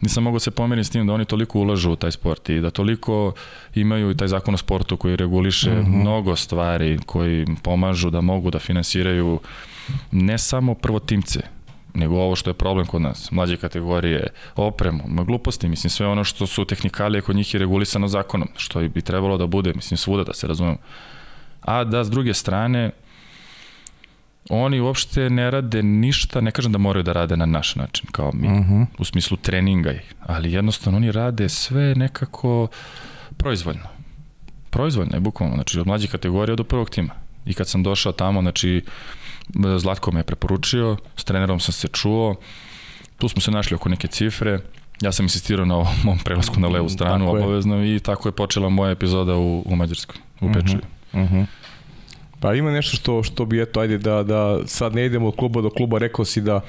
nisam mogao se pomeriti s tim da oni toliko ulažu u taj sport i da toliko imaju i taj zakon o sportu koji reguliše mm -hmm. mnogo stvari koji pomažu da mogu da finansiraju ne samo prvotimce, nego ovo što je problem kod nas, mlađe kategorije, opremu, ma gluposti, mislim sve ono što su tehnikalije kod njih je regulisano zakonom, što bi trebalo da bude, mislim svuda da se razumemo. A da s druge strane, oni uopšte ne rade ništa, ne kažem da moraju da rade na naš način, kao mi, uh -huh. u smislu treninga, ali jednostavno oni rade sve nekako proizvoljno. Proizvoljno je bukvalno, znači od mlađe kategorije do prvog tima. I kad sam došao tamo, znači Zlatko me je preporučio, s trenerom sam se čuo, tu smo se našli oko neke cifre, ja sam insistirao na ovom mom prelasku na levu stranu tako obavezno je. i tako je počela moja epizoda u, u Mađarskoj, u Pečuju. Uh -huh. Uh -huh. Pa ima nešto što što bi eto ajde da da sad ne idemo od kluba do kluba, rekao si da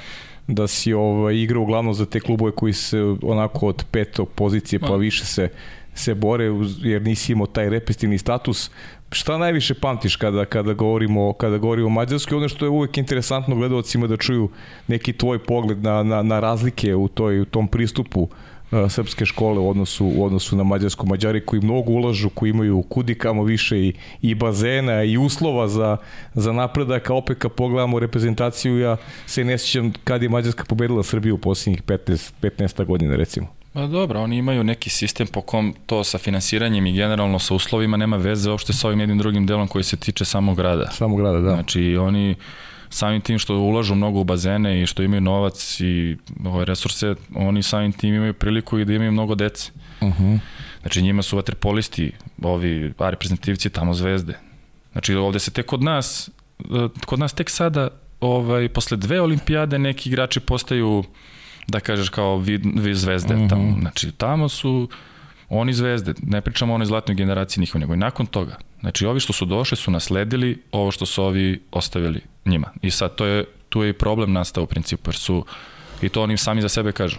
da si ovaj igrao uglavnom za te klubove koji se onako od petog pozicije pa više se se bore jer nisi imao taj repestivni status. Šta najviše pamtiš kada kada govorimo kada govorimo o Mađarskoj? Ono što je uvek interesantno gledaocima da čuju neki tvoj pogled na na na razlike u toj u tom pristupu srpske škole u odnosu, u odnosu na Mađarsku. Mađari koji mnogo ulažu, koji imaju kudikamo više i, i bazena i uslova za, za napredak, a opet kad pogledamo reprezentaciju, ja se ne sjećam kad je Mađarska pobedila Srbiju u posljednjih 15, 15 godina recimo. Pa dobro, oni imaju neki sistem po kom to sa finansiranjem i generalno sa uslovima nema veze uopšte sa ovim jednim drugim delom koji se tiče samog grada. Samog grada, da. Znači oni samim tim što ulažu mnogo u bazene i što imaju novac i ove resurse, oni samim tim imaju priliku i da imaju mnogo dece. Uh -huh. Znači njima su vaterpolisti, ovi reprezentativci tamo zvezde. Znači ovde se tek kod nas, kod nas tek sada, ovaj, posle dve olimpijade neki igrači postaju da kažeš kao vi, vi zvezde uh -huh. tamo. Znači tamo su oni zvezde, ne pričamo o onoj zlatnoj generaciji njihov, nego i nakon toga. Znači ovi što su došli su nasledili ovo što su ovi ostavili njima. I sad to je, tu je i problem nastao u principu, jer su, i to oni sami za sebe kažu,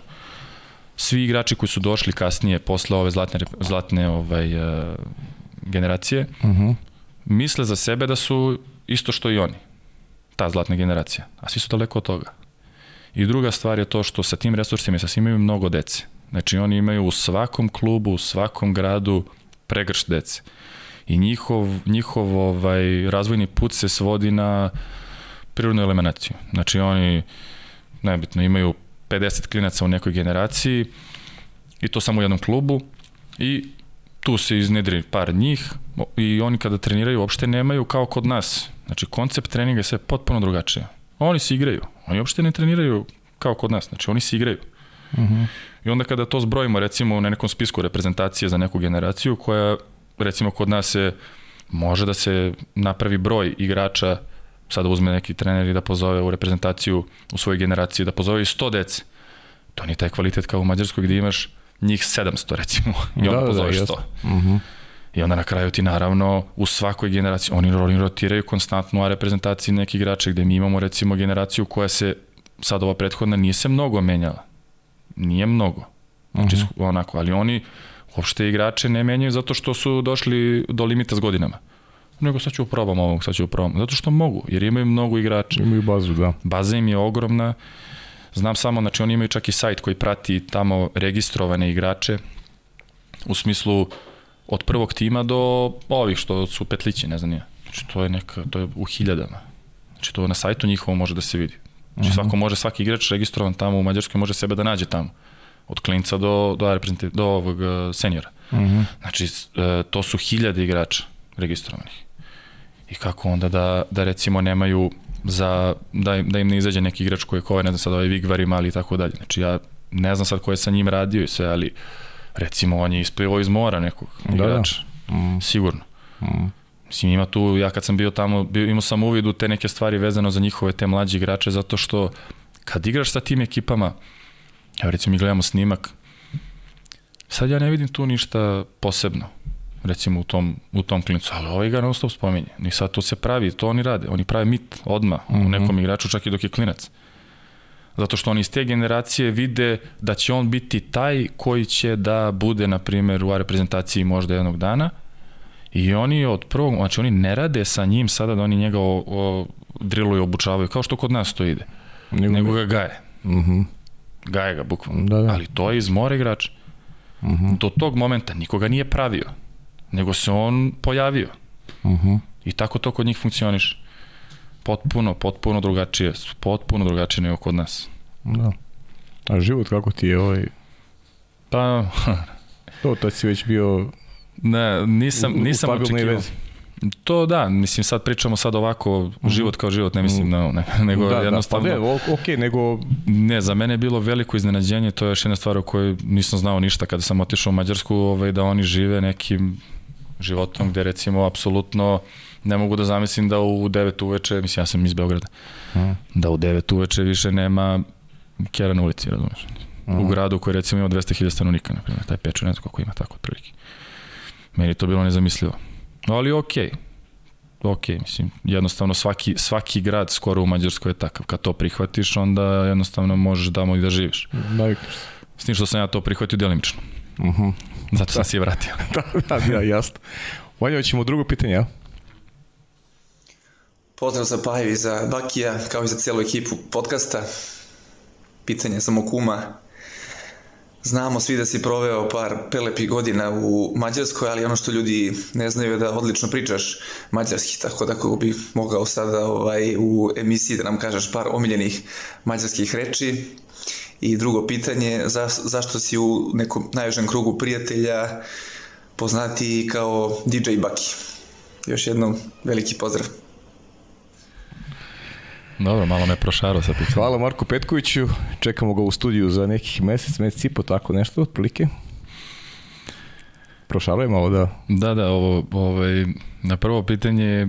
svi igrači koji su došli kasnije, posle ove zlatne, zlatne ovaj, uh, generacije, uh -huh. misle za sebe da su isto što i oni, ta zlatna generacija, a svi su daleko od toga. I druga stvar je to što sa tim resursima sa svima imaju mnogo dece. Znači oni imaju u svakom klubu, u svakom gradu pregršt dece. I njihov, njihov ovaj, razvojni put se svodi na prirodnu eliminaciju. Znači oni, nebitno, imaju 50 klinaca u nekoj generaciji i to samo u jednom klubu i tu se iznedri par njih i oni kada treniraju uopšte nemaju kao kod nas. Znači koncept treninga je sve potpuno drugačije. Oni se igraju. Oni uopšte ne treniraju kao kod nas. Znači oni se igraju. Uh -huh. I onda kada to zbrojimo recimo na nekom spisku reprezentacije za neku generaciju koja recimo kod nas se može da se napravi broj igrača sada uzme neki trener i da pozove u reprezentaciju u svojoj generaciji, da pozove i 100 dece. To nije taj kvalitet kao u Mađarskoj gde imaš njih 700 recimo i onda da, pozoveš da, 100. Uh -huh. I onda na kraju ti naravno u svakoj generaciji, oni, oni rotiraju konstantno, a reprezentaciji neki igrača gde mi imamo recimo generaciju koja se, sad ova prethodna, nije se mnogo menjala. Nije mnogo. Znači, uh mhm. -huh. onako, ali oni uopšte igrače ne menjaju zato što su došli do limita s godinama. Nego sad ću probam ovog, sad ću probam. Zato što mogu, jer imaju mnogo igrača. Imaju bazu, da. Baza im je ogromna. Znam samo, znači oni imaju čak i sajt koji prati tamo registrovane igrače u smislu od prvog tima do ovih što su petlići, ne znam nije. Znači to je neka, to je u hiljadama. Znači to na sajtu njihovom može da se vidi. Znači uh mhm. -huh. svako može, svaki igrač registrovan tamo u Mađarskoj može sebe da nađe tamo. Od klinca do, do, do ovog uh, senjora. Uh mhm. -huh. Znači uh, to su hiljade igrača registrovanih. I kako onda da, da recimo nemaju za, da, im, da im ne izađe neki igrač koji je koji, ne znam sad ovaj Vigvari mali i tako dalje. Znači ja ne znam sad ko je sa njim radio i sve, ali recimo on je isplivao iz mora nekog da, igrača. Da. Mm. Sigurno. Mm. Mislim, ima tu, ja kad sam bio tamo, bio, imao sam uvid u te neke stvari vezano za njihove te mlađe igrače, zato što kad igraš sa tim ekipama, evo recimo mi gledamo snimak, sad ja ne vidim tu ništa posebno recimo u tom, u tom klincu, ali ovaj ga non stop spominje. Ni sad to se pravi, to oni rade. Oni prave mit odma mm -hmm. u mhm. nekom igraču čak i dok je klinac. Zato što oni iz te generacije vide da će on biti taj koji će da bude, na primjer, u reprezentaciji možda jednog dana i oni od prvog, znači oni ne rade sa njim sada da oni njega o, o, driluju, obučavaju, kao što kod nas to ide. Nego, nego ga gaje. Mm -hmm. Gaje ga, bukvalno. Da, da. Ali to je iz mora igrača. Mm -hmm. Do tog momenta nikoga nije pravio nego se on pojavio. Uh mhm. -huh. I tako to kod njih funkcioniše. Potpuno, potpuno drugačije, potpuno drugačije nego kod nas. Da. A život kako ti je ovaj... Pa... to, to si već bio... Ne, nisam, nisam očekivao. To da, mislim sad pričamo sad ovako, mm. život kao život, ne mislim na ne, nego da, jednostavno... Da, pa ne, ok, nego... Ne, za mene je bilo veliko iznenađenje, to je još jedna stvar o kojoj nisam znao ništa kada sam otišao u Mađarsku, ovaj, da oni žive nekim životom gde recimo apsolutno ne mogu da zamislim da u 9 uveče, mislim ja sam iz Beograda, mm. da u 9 uveče više nema kjera na ulici, razumeš? Mm. U gradu koji recimo ima 200.000 stanovnika, na primjer, taj pečer, ne znam koliko ima tako otprilike. Meni to bilo nezamislivo. Ali okej, okay. ok, mislim, jednostavno svaki, svaki grad skoro u Mađarskoj je takav. Kad to prihvatiš, onda jednostavno možeš damo i da živiš. Navikneš S tim što sam ja to prihvatio delimično. Uh mhm. -huh. Zato sam da. se i vratio. da, da, da, jasno. Vanja, ćemo drugo pitanje, ja? Pozdrav za Paju i za Bakija, kao i za celu ekipu podcasta. Pitanje samo kuma. Znamo svi da si proveo par prelepih godina u Mađarskoj, ali ono što ljudi ne znaju je da odlično pričaš mađarski, tako da kako bi mogao sada ovaj, u emisiji da nam kažeš par omiljenih mađarskih reči. I drugo pitanje, za, zašto si u nekom najvežem krugu prijatelja poznati kao DJ Baki? Još jednom veliki pozdrav. Dobro, malo me prošaro sa pitanjem. Hvala Marku Petkoviću, čekamo ga u studiju za nekih mesec, mesec i po, tako nešto, otprilike. Prošaro je malo, da. Da, da, ovo, ovaj, na prvo pitanje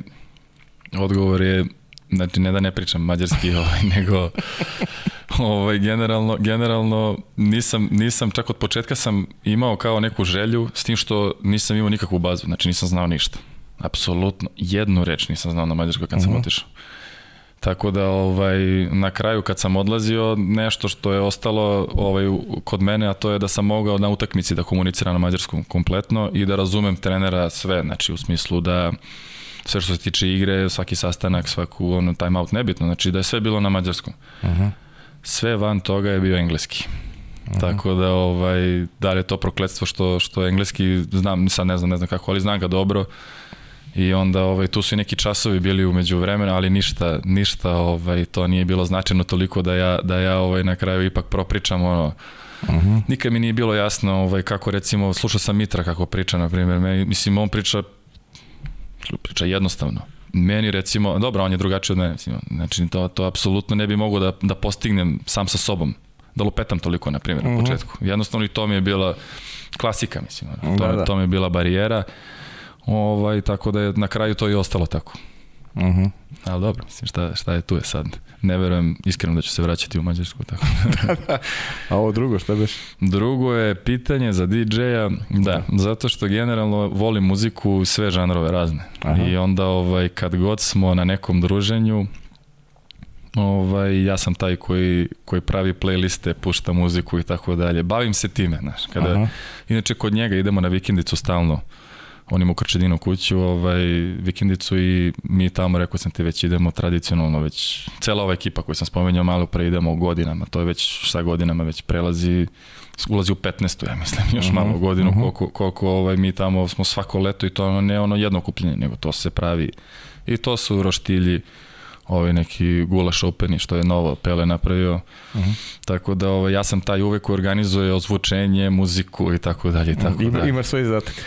odgovor je, znači ne da ne pričam mađarski, ovaj, nego ovaj, generalno, generalno nisam, nisam, čak od početka sam imao kao neku želju, s tim što nisam imao nikakvu bazu, znači nisam znao ništa. Apsolutno, jednu reč nisam znao na mađarskoj kad uh -huh. mhm. otišao. Tako da ovaj na kraju kad sam odlazio nešto što je ostalo ovaj kod mene a to je da sam mogao na utakmici da komuniciram na mađarskom kompletno i da razumem trenera sve, znači u smislu da sve što se tiče igre, svaki sastanak, svaku ono time out nebitno, znači da je sve bilo na mađarskom. Uh -huh. Sve van toga je bio engleski. Uh -huh. Tako da ovaj da li je to prokletstvo što što engleski znam, sad ne znam, ne znam kako, ali znam ga dobro i onda ovaj tu su i neki časovi bili umeđu vremena, ali ništa ništa ovaj to nije bilo značajno toliko da ja da ja ovaj na kraju ipak propričam ono mhm. -huh. Nikad mi nije bilo jasno ovaj, kako recimo, slušao sam Mitra kako priča, na primjer, me, mislim, on priča, priča jednostavno. Meni recimo, dobro, on je drugačiji od mene, mislim, znači to, to apsolutno ne bi mogao da, da postignem sam sa sobom. da lupetam toliko, na primjer, na početku. Jednostavno i to mi je bila klasika, mislim. To, da, da. to mi je bila barijera. Ovaj, tako da je na kraju to i ostalo tako. Uh mhm. -huh. Ali dobro, mislim, šta, šta je tu je sad? Ne verujem iskreno da ću se vraćati u Mađarsku. Tako. da, da. A ovo drugo, šta beš? Drugo je pitanje za DJ-a, da, zato što generalno volim muziku sve žanrove razne. Aha. I onda ovaj, kad god smo na nekom druženju, ovaj, ja sam taj koji, koji pravi playliste, pušta muziku i tako dalje. Bavim se time, znaš. Kada, Aha. inače, kod njega idemo na vikendicu stalno on ima u Krčedinu kuću, ovaj, vikendicu i mi tamo, rekao sam ti, već idemo tradicionalno, već cela ova ekipa koju sam spomenuo malo pre idemo godinama, to je već sa godinama već prelazi, ulazi u 15. ja mislim, još uh mhm, -huh, malo godinu, uh mhm. -huh. koliko, koliko ovaj, mi tamo smo svako leto i to ono, ne ono jedno kupljenje, nego to se pravi i to su roštilji, ovaj neki gulaš openi što je novo Pele napravio. Uh mhm. -huh. Tako da ovaj ja sam taj uvek organizuje ozvučenje, muziku i tako dalje i tako Ima, da. Ima svoj zadatak.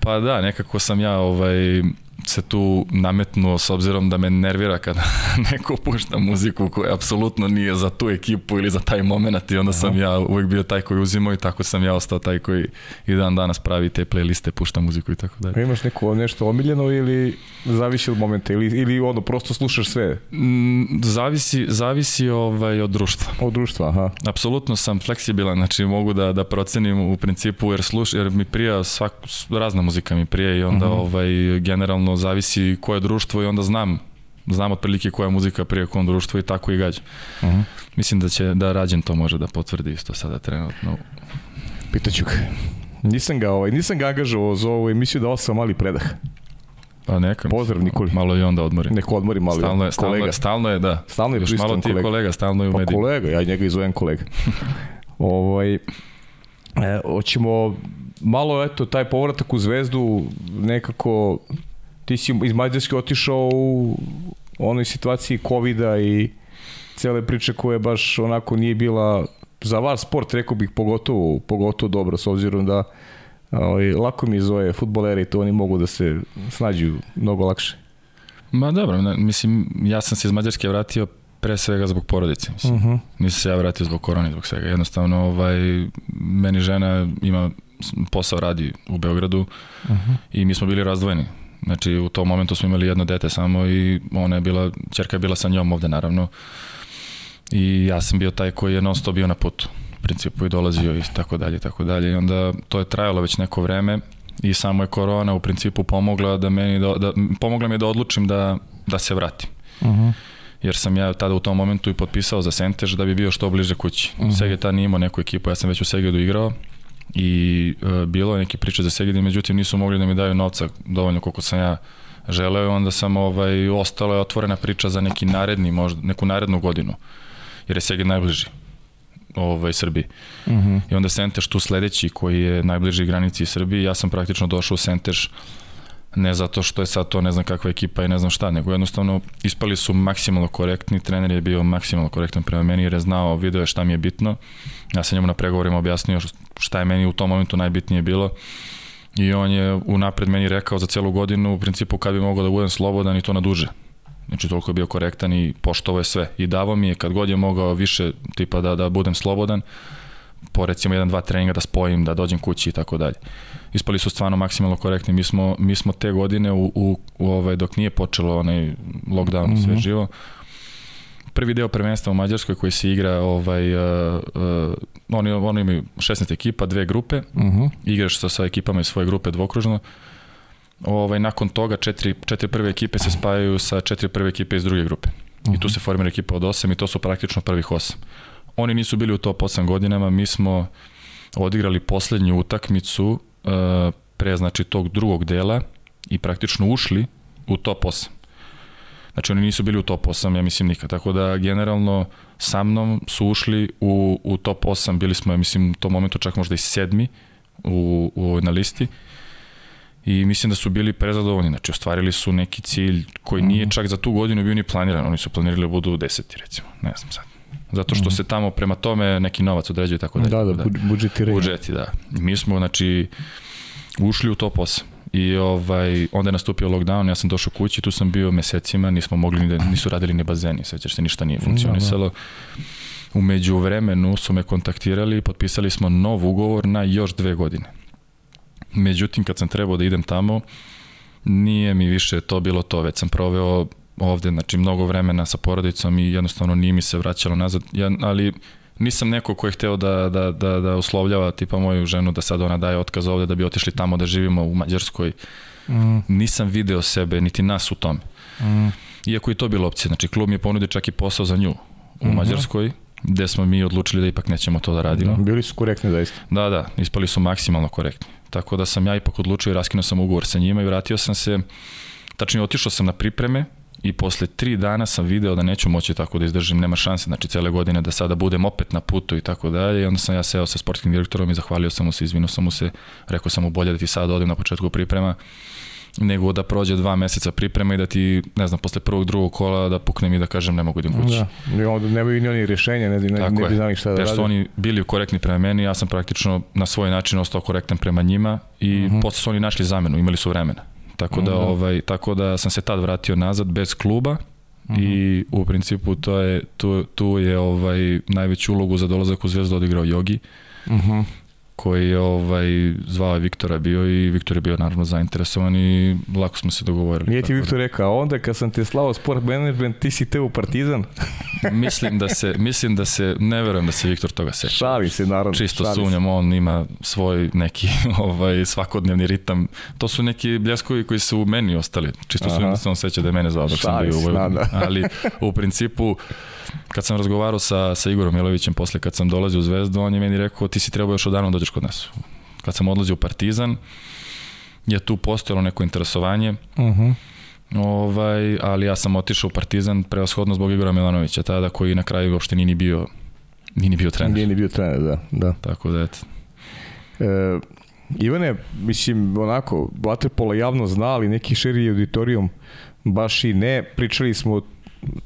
Pa da, nekako sam ja ovaj, se tu nametnuo s obzirom da me nervira kada neko pušta muziku koja apsolutno nije za tu ekipu ili za taj moment i onda Aha. sam ja uvek bio taj koji uzimao i tako sam ja ostao taj koji i dan danas pravi te playliste, pušta muziku i tako dalje. Imaš neko nešto omiljeno ili zavisi od momenta ili, ili ono prosto slušaš sve? Mm, zavisi, zavisi ovaj, od društva. Od društva, aha. Apsolutno sam fleksibilan, znači mogu da, da procenim u principu jer, sluš, jer mi prija svak, razna muzika mi prije i onda uh mhm. -huh. ovaj, generalno zavisi koje društvo i onda znam znam otprilike koja muzika prije kom društvo i tako i gađa. Uh mhm. -huh. Mislim da će da Rađen to može da potvrdi isto sada trenutno. Pitaću ga. Nisam ga, ovaj, nisam ga angažovao za ovu emisiju, dao sam mali predah. Pa neka. Pozdrav Nikoli. Malo i onda odmori. Neko odmori malo. Stalno je, stalno, kolega. stalno je, da. Stalno je Još malo ti kolega. kolega, stalno je u pa mediju. kolega, ja njega izovem kolega. ovaj, e, hoćemo malo, eto, taj povratak u zvezdu nekako ti si iz Mađarske otišao u onoj situaciji covid i cele priče koje baš onako nije bila za vas sport, rekao bih, pogotovo, pogotovo dobro, s obzirom da ovaj, lako mi zove futboleri, to oni mogu da se snađu mnogo lakše. Ma dobro, ne, mislim, ja sam se iz Mađarske vratio pre svega zbog porodice. Mislim. Uh mhm. -huh. Nisam se ja vratio zbog korone, zbog svega. Jednostavno, ovaj, meni žena ima posao radi u Beogradu uh mhm. -huh. i mi smo bili razdvojeni. Znači u tom momentu smo imali jedno dete samo i ona je bila, čerka je bila sa njom ovde naravno. I ja sam bio taj koji je non stop bio na putu. Principu i dolazio i tako dalje, tako dalje. I onda to je trajalo već neko vreme i samo je korona u principu pomogla da meni da, da pomogla mi da odlučim da da se vratim. Uh mhm. -huh. Jer sam ja tada u tom momentu i potpisao za Sentež da bi bio što bliže kući. Uh mhm. -huh. Segeta nije imao neku ekipu, ja sam već u Segedu igrao i e, bilo je neke priče za Segedin, međutim nisu mogli da mi daju novca dovoljno koliko sam ja želeo i onda sam ovaj, ostala je otvorena priča za neki naredni, možda, neku narednu godinu, jer je Seged najbliži ovaj, Srbiji. Uh mhm. -huh. I onda Sentež tu sledeći koji je najbliži granici Srbiji, ja sam praktično došao u Sentež ne zato što je sad to ne znam kakva ekipa i ne znam šta, nego jednostavno ispali su maksimalno korektni, trener je bio maksimalno korektan prema meni jer je znao, video je šta mi je bitno. Ja sam njemu na pregovorima objasnio šta je meni u tom momentu najbitnije bilo i on je unapred meni rekao za celu godinu u principu kad bi mogao da budem slobodan i to na duže. Znači toliko je bio korektan i poštovo je sve. I davao mi je kad god je mogao više tipa da, da budem slobodan, po recimo jedan, dva treninga da spojim, da dođem kući i tako dalje. Ispali su stvarno maksimalno korektni. Mi smo, mi smo te godine, u, u, u ovaj, dok nije počelo onaj lockdown mm -hmm. sve živo, prvi deo prvenstva u Mađarskoj koji se igra ovaj uh, uh, oni oni imaju 16 ekipa, dve grupe. Uh mhm. -huh. Igraš sa sa ekipama iz svoje grupe dvokružno. Ovaj nakon toga četiri četiri prve ekipe se spajaju sa četiri prve ekipe iz druge grupe. Uh -huh. I tu mhm. se formira ekipa od 8 i to su praktično prvih 8. Oni nisu bili u top 8 godinama, mi smo odigrali poslednju utakmicu pre znači tog drugog dela i praktično ušli u top 8. Znači oni nisu bili u top 8, ja mislim nikad. Tako da generalno sa mnom su ušli u, u top 8, bili smo, ja mislim, u tom momentu čak možda i sedmi u, u, na listi i mislim da su bili prezadovoljni, znači ostvarili su neki cilj koji nije mhm. čak za tu godinu bio ni planiran, oni su planirali da budu deseti recimo, ne znam sad. Zato što mm. se tamo prema tome neki novac određuje tako dalje. Da, da, da. budžetiranje. Budžeti, da. Mi smo, znači, ušli u top 8 I ovaj, onda je nastupio lockdown, ja sam došao kući, tu sam bio mesecima, nismo mogli, da, nisu radili ni bazeni, sećaš se, ništa nije funkcionisalo. Da, da. Umeđu vremenu su me kontaktirali i potpisali smo nov ugovor na još dve godine. Međutim, kad sam trebao da idem tamo, nije mi više to bilo to, već sam proveo ovde, znači mnogo vremena sa porodicom i jednostavno nije mi se vraćalo nazad, ja, ali nisam neko ko je hteo da, da, da, da uslovljava tipa moju ženu da sad ona daje otkaz ovde da bi otišli tamo da živimo u Mađarskoj. Mm. Nisam video sebe, niti nas u tome. Mm. Iako i to bilo opcija, znači klub mi je ponudio čak i posao za nju u mm -hmm. Mađarskoj, gde smo mi odlučili da ipak nećemo to da radimo. Da, bili su korektni zaista. Da, da, ispali su maksimalno korektni. Tako da sam ja ipak odlučio i raskinuo sam ugovor sa njima i vratio sam se, tačnije otišao sam na pripreme i posle tri dana sam video da neću moći tako da izdržim, nema šanse, znači cele godine da sada budem opet na putu i tako dalje i onda sam ja seo sa sportskim direktorom i zahvalio sam mu se, izvinuo sam mu se, rekao sam mu bolje da ti sad odem na početku priprema nego da prođe dva meseca priprema i da ti, ne znam, posle prvog, drugog kola da puknem i da kažem ne mogu idem kući. Da, i onda nemaju ni oni rješenja, ne, ne, ne bi znali šta da radi. Jer su oni bili korektni prema meni, ja sam praktično na svoj način ostao korektan prema njima i uh mhm. -huh. posle su oni našli zamenu, imali su vremena. Tako da, mm, da. ovaj, tako da sam se tad vratio nazad bez kluba mm -hmm. i u principu to je, tu, tu je ovaj, najveću ulogu za dolazak u Zvezdu odigrao Jogi. Mm -hmm koji je ovaj, zvao je Viktora bio i Viktor je bio naravno zainteresovan i lako smo se dogovorili. Nije ti Viktor da. rekao, onda kad sam te slao sport management, ti si te u Partizan? mislim da se, mislim da se, ne verujem da se Viktor toga seća. Šavi se, naravno. Čisto sumnjam, on ima svoj neki ovaj, svakodnevni ritam. To su neki bljeskovi koji su u meni ostali. Čisto sumnjam da se on seća da je mene zvao dok sam bio u Vojvodini. Ali u principu kad sam razgovarao sa, sa Igorom Milovićem posle kad sam dolazio u Zvezdu, on je meni rekao ti si trebao još odavno da dođeš kod nas. Kad sam odlazio u Partizan, je tu postojalo neko interesovanje, uh -huh. ovaj, ali ja sam otišao u Partizan preoshodno zbog Igora Milanovića, tada koji na kraju uopšte nije ni bio, nije ni bio trener. Nije ni bio trener, da. da. Tako da, eto. E, Ivane, mislim, onako, Waterpola javno zna, ali neki širi auditorijum baš i ne. Pričali smo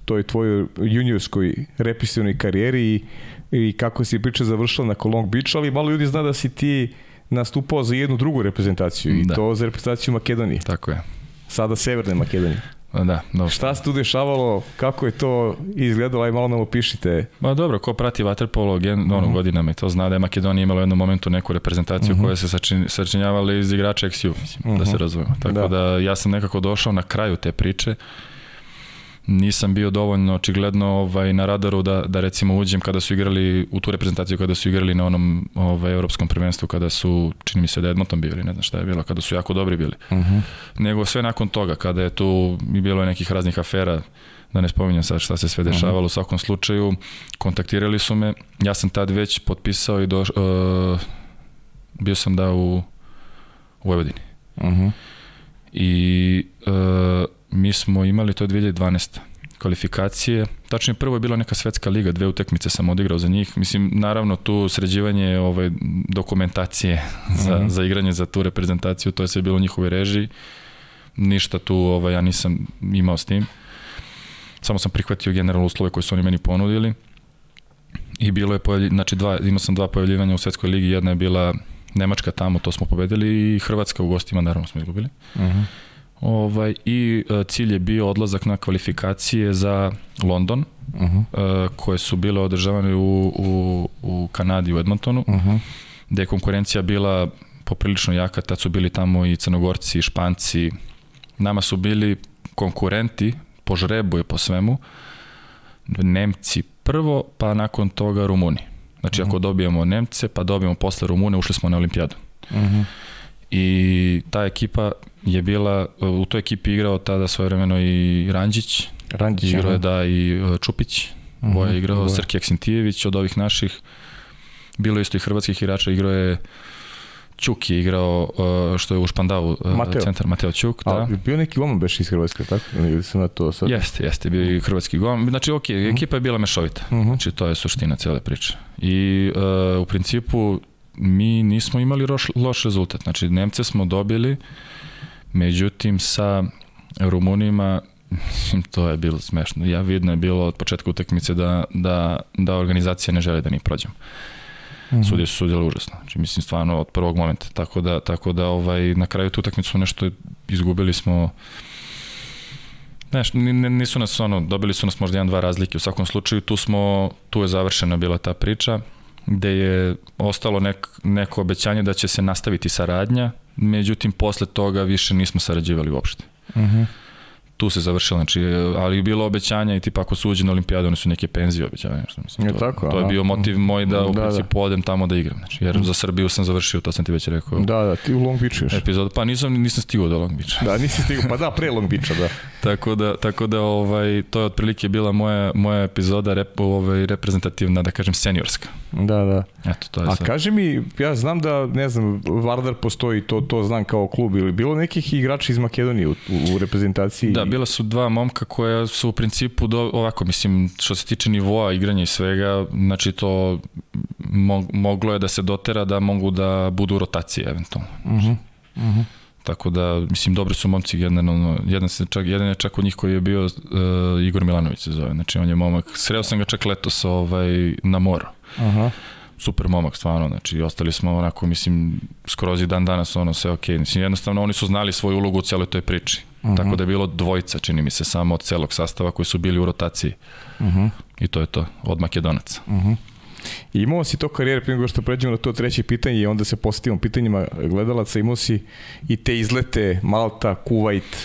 toj tvojoj juniorskoj represivnoj karijeri i, i kako si priča završila na Long Beach, ali malo ljudi zna da si ti nastupao za jednu drugu reprezentaciju i da. to za reprezentaciju Makedonije. Tako je. Sada Severne Makedonije. Da, dobro. Šta se tu dešavalo, kako je to izgledalo, aj malo nam opišite. Ma dobro, ko prati Waterpolo gen, uh mhm. -huh. godinama i to zna da je Makedonija imala u jednom momentu neku reprezentaciju uh mhm. -huh. koja se sačin, sačinjavala iz igrača XU, mislim, uh -huh. da se mhm. razumemo. Tako da. da ja sam nekako došao na kraju te priče. Uh, nisam bio dovoljno očigledno ovaj, na radaru da, da recimo uđem kada su igrali u tu reprezentaciju kada su igrali na onom ovaj, evropskom prvenstvu kada su, čini mi se da Edmonton bili, ne znam šta je bilo, kada su jako dobri bili. Uh mhm. -huh. Nego sve nakon toga, kada je tu i bilo je nekih raznih afera, da ne spominjem sad šta se sve mhm. dešavalo, uh -huh. u svakom slučaju kontaktirali su me, ja sam tad već potpisao i doš, uh, bio sam da u, u Vojvodini. Uh mhm. -huh. I uh, mi smo imali to 2012 kvalifikacije. Tačnije prvo je bila neka svetska liga, dve utakmice sam odigrao za njih. Mislim, naravno tu sređivanje ovaj, dokumentacije za, mm -hmm. za igranje za tu reprezentaciju, to je sve bilo u njihovoj režiji. Ništa tu ovaj, ja nisam imao s tim. Samo sam prihvatio generalno uslove koje su oni meni ponudili. I bilo je, pojavlj... znači dva, imao sam dva pojavljivanja u svetskoj ligi, jedna je bila Nemačka tamo, to smo pobedili i Hrvatska u gostima, naravno smo izgubili. Mhm. -huh. Ovaj, I e, cilj je bio odlazak na kvalifikacije za London, uh -huh. koje su bile održavane u, u, u Kanadi, u Edmontonu, uh -huh. gde je konkurencija bila poprilično jaka, tad su bili tamo i Crnogorci, i Španci, nama su bili konkurenti po žrebu i po svemu, Nemci prvo, pa nakon toga Rumuni. Znači, uh -huh. ako dobijemo Nemce, pa dobijemo posle Rumune, ušli smo na olimpijadu. Uh -huh. I ta ekipa je bila, u toj ekipi igrao tada svoje vremeno i Ranđić, Ranđić igrao je da i e, Čupić, uh -huh, je igrao, Srki Aksentijević od ovih naših, bilo isto i hrvatskih igrača, igrao je Čuk je igrao uh, što je u Špandau uh, Mateo. centar Mateo Čuk, da. A, bio neki golman beš iz Hrvatske, tako? Ili sam na to sad? Jeste, jeste, bio i hrvatski golman. Znači, ok, -huh. ekipa je bila mešovita. Uh -huh. Znači, to je suština cele priče. I uh, u principu mi nismo imali loš, loš rezultat. Znači, Nemce smo dobili, međutim, sa Rumunima to je bilo smešno. Ja vidno je bilo od početka utakmice da, da, da organizacija ne želi da mi prođemo. Mm -hmm. Sudije su sudjeli užasno. Znači, mislim, stvarno od prvog momenta. Tako da, tako da ovaj, na kraju tu utakmicu nešto izgubili smo Znaš, nisu nas ono, dobili su nas možda jedan, dva razlike. U svakom slučaju tu smo, tu je završena bila ta priča gde je ostalo nek, neko obećanje da će se nastaviti saradnja, međutim posle toga više nismo sarađivali uopšte. Uh mhm. -huh tu se završilo, znači, ali je bilo obećanja i tipa ako su uđe na olimpijadu, oni su neke penzije obećavaju, nešto mislim. Je to, tako, to je bio motiv moj da u da, da. principu da. odem tamo da igram, znači, jer za Srbiju sam završio, to sam ti već rekao. Da, da, ti u Long Beachu još. Epizod, pa nisam, nisam stigao do Long Beacha. Da, nisi stigao, pa da, pre Long Beacha, da. tako da, tako da ovaj, to je otprilike bila moja, moja epizoda rep, ovaj, reprezentativna, da kažem, seniorska. Da, da. Eto, to je A sad. kaži mi, ja znam da, ne znam, Vardar postoji, to, to znam kao klub, ili bilo nekih igrača iz Makedonije u, u reprezentaciji? Da, bila su dva momka koja su u principu do, ovako, mislim, što se tiče nivoa igranja i svega, znači to mo, moglo je da se dotera da mogu da budu rotacije eventualno. Uh -huh. Uh -huh. Tako da, mislim, dobri su momci generalno. Jedan, se čak, jedan je čak od njih koji je bio uh, Igor Milanović se zove. Znači, on je momak. Sreo sam ga čak letos ovaj, na moru. Aha. Super momak, stvarno. Znači, ostali smo onako, mislim, skroz i dan danas ono sve okej. Okay. Mislim, jednostavno oni su znali svoju ulogu u cijeloj toj priči. Uh -huh. Tako da je bilo dvojica, čini mi se, samo od celog sastava koji su bili u rotaciji. Uh -huh. I to je to, od Makedonaca. Uh -huh. I imao si to karijere, prije nego što pređemo na to treće pitanje i onda se postavimo pitanjima gledalaca, imao si i te izlete Malta, Kuwait,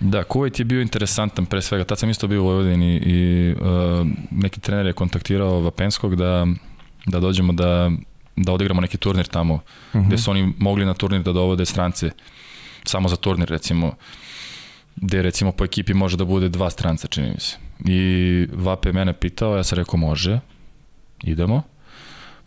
Da, Kuwait je bio interesantan pre svega. Tad sam isto bio u Vojvodini i uh, neki trener je kontaktirao Vapenskog da, da dođemo da, da odigramo neki turnir tamo, uh -huh. gde su oni mogli na turnir da dovode strance samo za turnir recimo gde recimo po ekipi može da bude dva stranca, čini mi se. I Vape mene pitao, ja sam rekao može, idemo.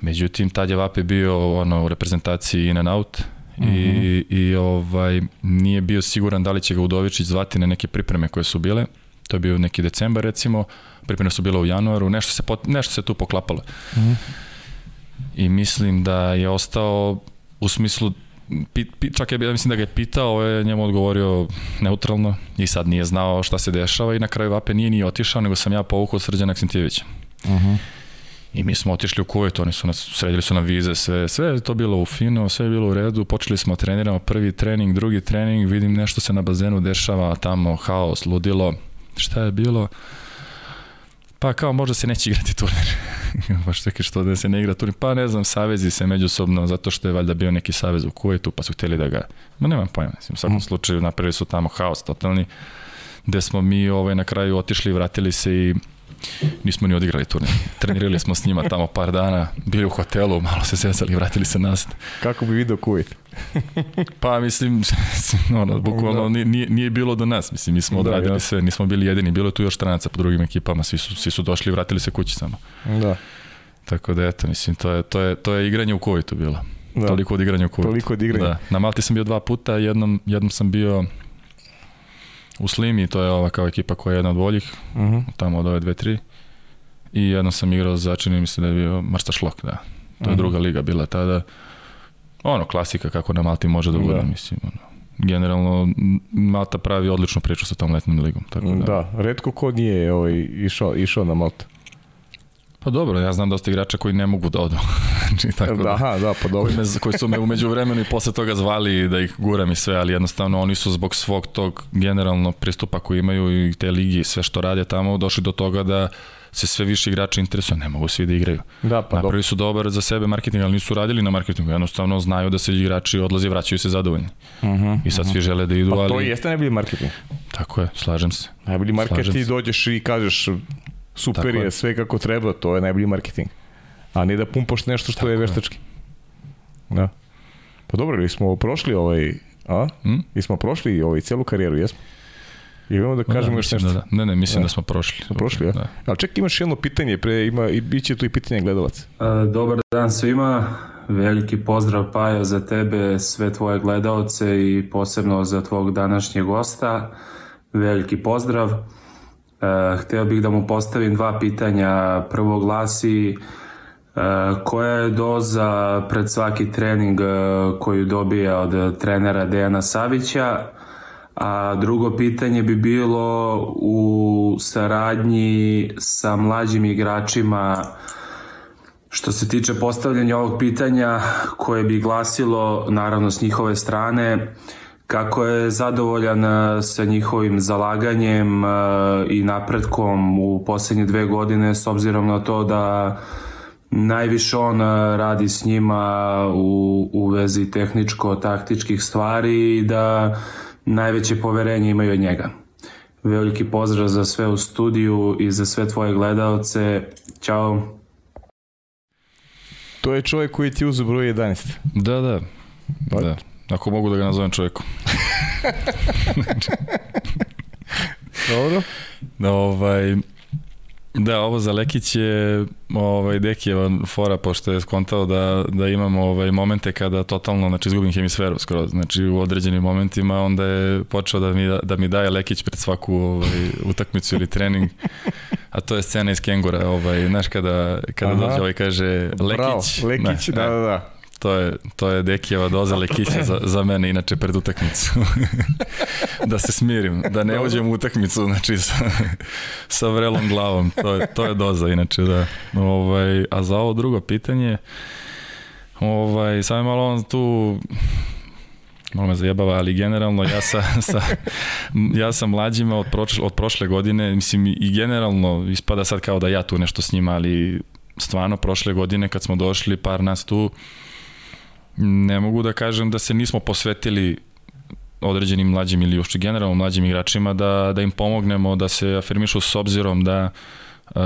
Međutim, tad je Vape bio ono, u reprezentaciji in and out mm -hmm. i, mhm. i ovaj, nije bio siguran da li će ga Udovičić zvati na neke pripreme koje su bile. To je bio neki decembar recimo, pripreme su bile u januaru, nešto se, pot, nešto se tu poklapalo. Mm -hmm. I mislim da je ostao u smislu pit, pit, čak je, ja mislim da ga je pitao, ovaj je njemu odgovorio neutralno i sad nije znao šta se dešava i na kraju Vape nije ni otišao, nego sam ja povukao Srđana Aksentijevića. Uh -huh. I mi smo otišli u Kuvajt, oni su nas, sredili su nam vize, sve, sve je to bilo u fino, sve je bilo u redu, počeli smo treniramo prvi trening, drugi trening, vidim nešto se na bazenu dešava, tamo haos, ludilo, šta je bilo? Pa kao možda se neće igrati turnir. pa što je što da se ne igra turnir? Pa ne znam, savezi se međusobno, zato što je valjda bio neki savez u Kuvajtu, pa su hteli da ga... Ma nemam pojma, mislim, u svakom mm. slučaju napravili su tamo haos totalni, gde smo mi ovaj, na kraju otišli, vratili se i nismo ni odigrali turnir. Trenirali smo s njima tamo par dana, bili u hotelu, malo se sesali i vratili se nazad. Kako bi video Kuvajt? pa mislim, ono, bukvalno da. nije, nije bilo do nas, mislim, mi smo da, odradili ja. sve, nismo bili jedini, bilo je tu još stranaca po drugim ekipama, svi su, svi su došli i vratili se kući samo. Da. Tako da eto, mislim, to je, to je, to je igranje u Kuvajtu bilo. Da. Toliko od igranja u Kuvajtu. Toliko od igranja. Da. Na Malti sam bio dva puta, jednom, jednom sam bio u Slimi, to je ova kao ekipa koja je jedna od boljih, uh mhm. -huh. tamo od ove dve, tri. I jednom sam igrao za, čini mi se da je bio Marsta Šlok, da. To je uh mhm. -huh. druga liga bila tada. Ono, klasika kako na Malti može da bude, da. mislim. Ono. Generalno, Malta pravi odličnu priču sa tom letnom ligom. Tako da, da redko ko nije ovaj, išao, išao na Malta. Pa dobro, ja znam dosta igrača koji ne mogu da odu. znači, tako da, aha, da, pa dobro. Koji, me, koji su me umeđu vremenu i posle toga zvali da ih guram i sve, ali jednostavno oni su zbog svog tog generalno pristupa koji imaju i te ligi i sve što rade tamo došli do toga da se sve više igrača interesuje, ne mogu svi da igraju. Da, pa Napravi su dobar za sebe marketing, ali nisu radili na marketingu, jednostavno znaju da se igrači odlaze i vraćaju se zadovoljni. Uh mhm, -huh, I sad uh -huh. svi žele da idu, pa, ali... to jeste najbolji marketing. Tako je, slažem se. Najbolji marketing ti dođeš i kažeš super je, je, sve kako treba, to je najbolji marketing. A ne da pumpaš nešto što Tako je veštački. Da. Pa dobro, ili smo prošli ovaj, a? Hmm? I smo prošli ovaj celu karijeru, jesmo? I imamo da, da kažemo da, još nešto. Da, da. Ne, ne, mislim da, da smo prošli. Smo prošli, ja? Da. Ali ček, imaš jedno pitanje, pre, ima, i bit će tu i pitanje gledalaca. Dobar dan svima, veliki pozdrav Pajo za tebe, sve tvoje gledalce i posebno za tvog današnjeg gosta. Veliki pozdrav. Uh, hteo bih da mu postavim dva pitanja. Prvo glasi uh, koja je doza pred svaki trening uh, koju dobija od trenera Dejana Savića, a drugo pitanje bi bilo u saradnji sa mlađim igračima Što se tiče postavljanja ovog pitanja koje bi glasilo naravno s njihove strane kako je zadovoljan e, sa njihovim zalaganjem e, i napretkom u poslednje dve godine s obzirom na to da najviše on e, radi s njima u, u vezi tehničko-taktičkih stvari i da najveće poverenje imaju od njega. Veliki pozdrav za sve u studiju i za sve tvoje gledalce. Ćao. To je čovjek koji ti uzu broj 11. Da, da. Pa? Da. Ako mogu da ga nazovem čovjekom. Dobro. Da, ovaj, Da, ovo za Lekić je ovaj, Dekijeva fora, pošto je skontao da, da imamo ovaj, momente kada totalno znači, izgubim hemisferu skroz. Znači u određenim momentima onda je počeo da mi, da mi daje Lekić pred svaku ovaj, utakmicu ili trening. A to je scena iz Kengura, ovaj, znaš kada, kada Aha. dođe ovaj kaže Lekić. Bravo, Lekić, ne, da, da, da. To je, to je Dekijeva doza lekića za, za mene, inače pred utakmicu. da se smirim, da ne uđem u utakmicu, znači sa, sa vrelom glavom. To je, to je doza, inače, da. Ovaj, a za ovo drugo pitanje, ovaj, sam je malo on tu malo me zajebava, ali generalno ja, sa, sa, ja sam mlađima od, prošle, od prošle godine, mislim i generalno ispada sad kao da ja tu nešto s njima, ali stvarno prošle godine kad smo došli, par nas tu, ne mogu da kažem da se nismo posvetili određenim mlađim ili uopšte generalno mlađim igračima da, da im pomognemo da se afirmišu s obzirom da uh,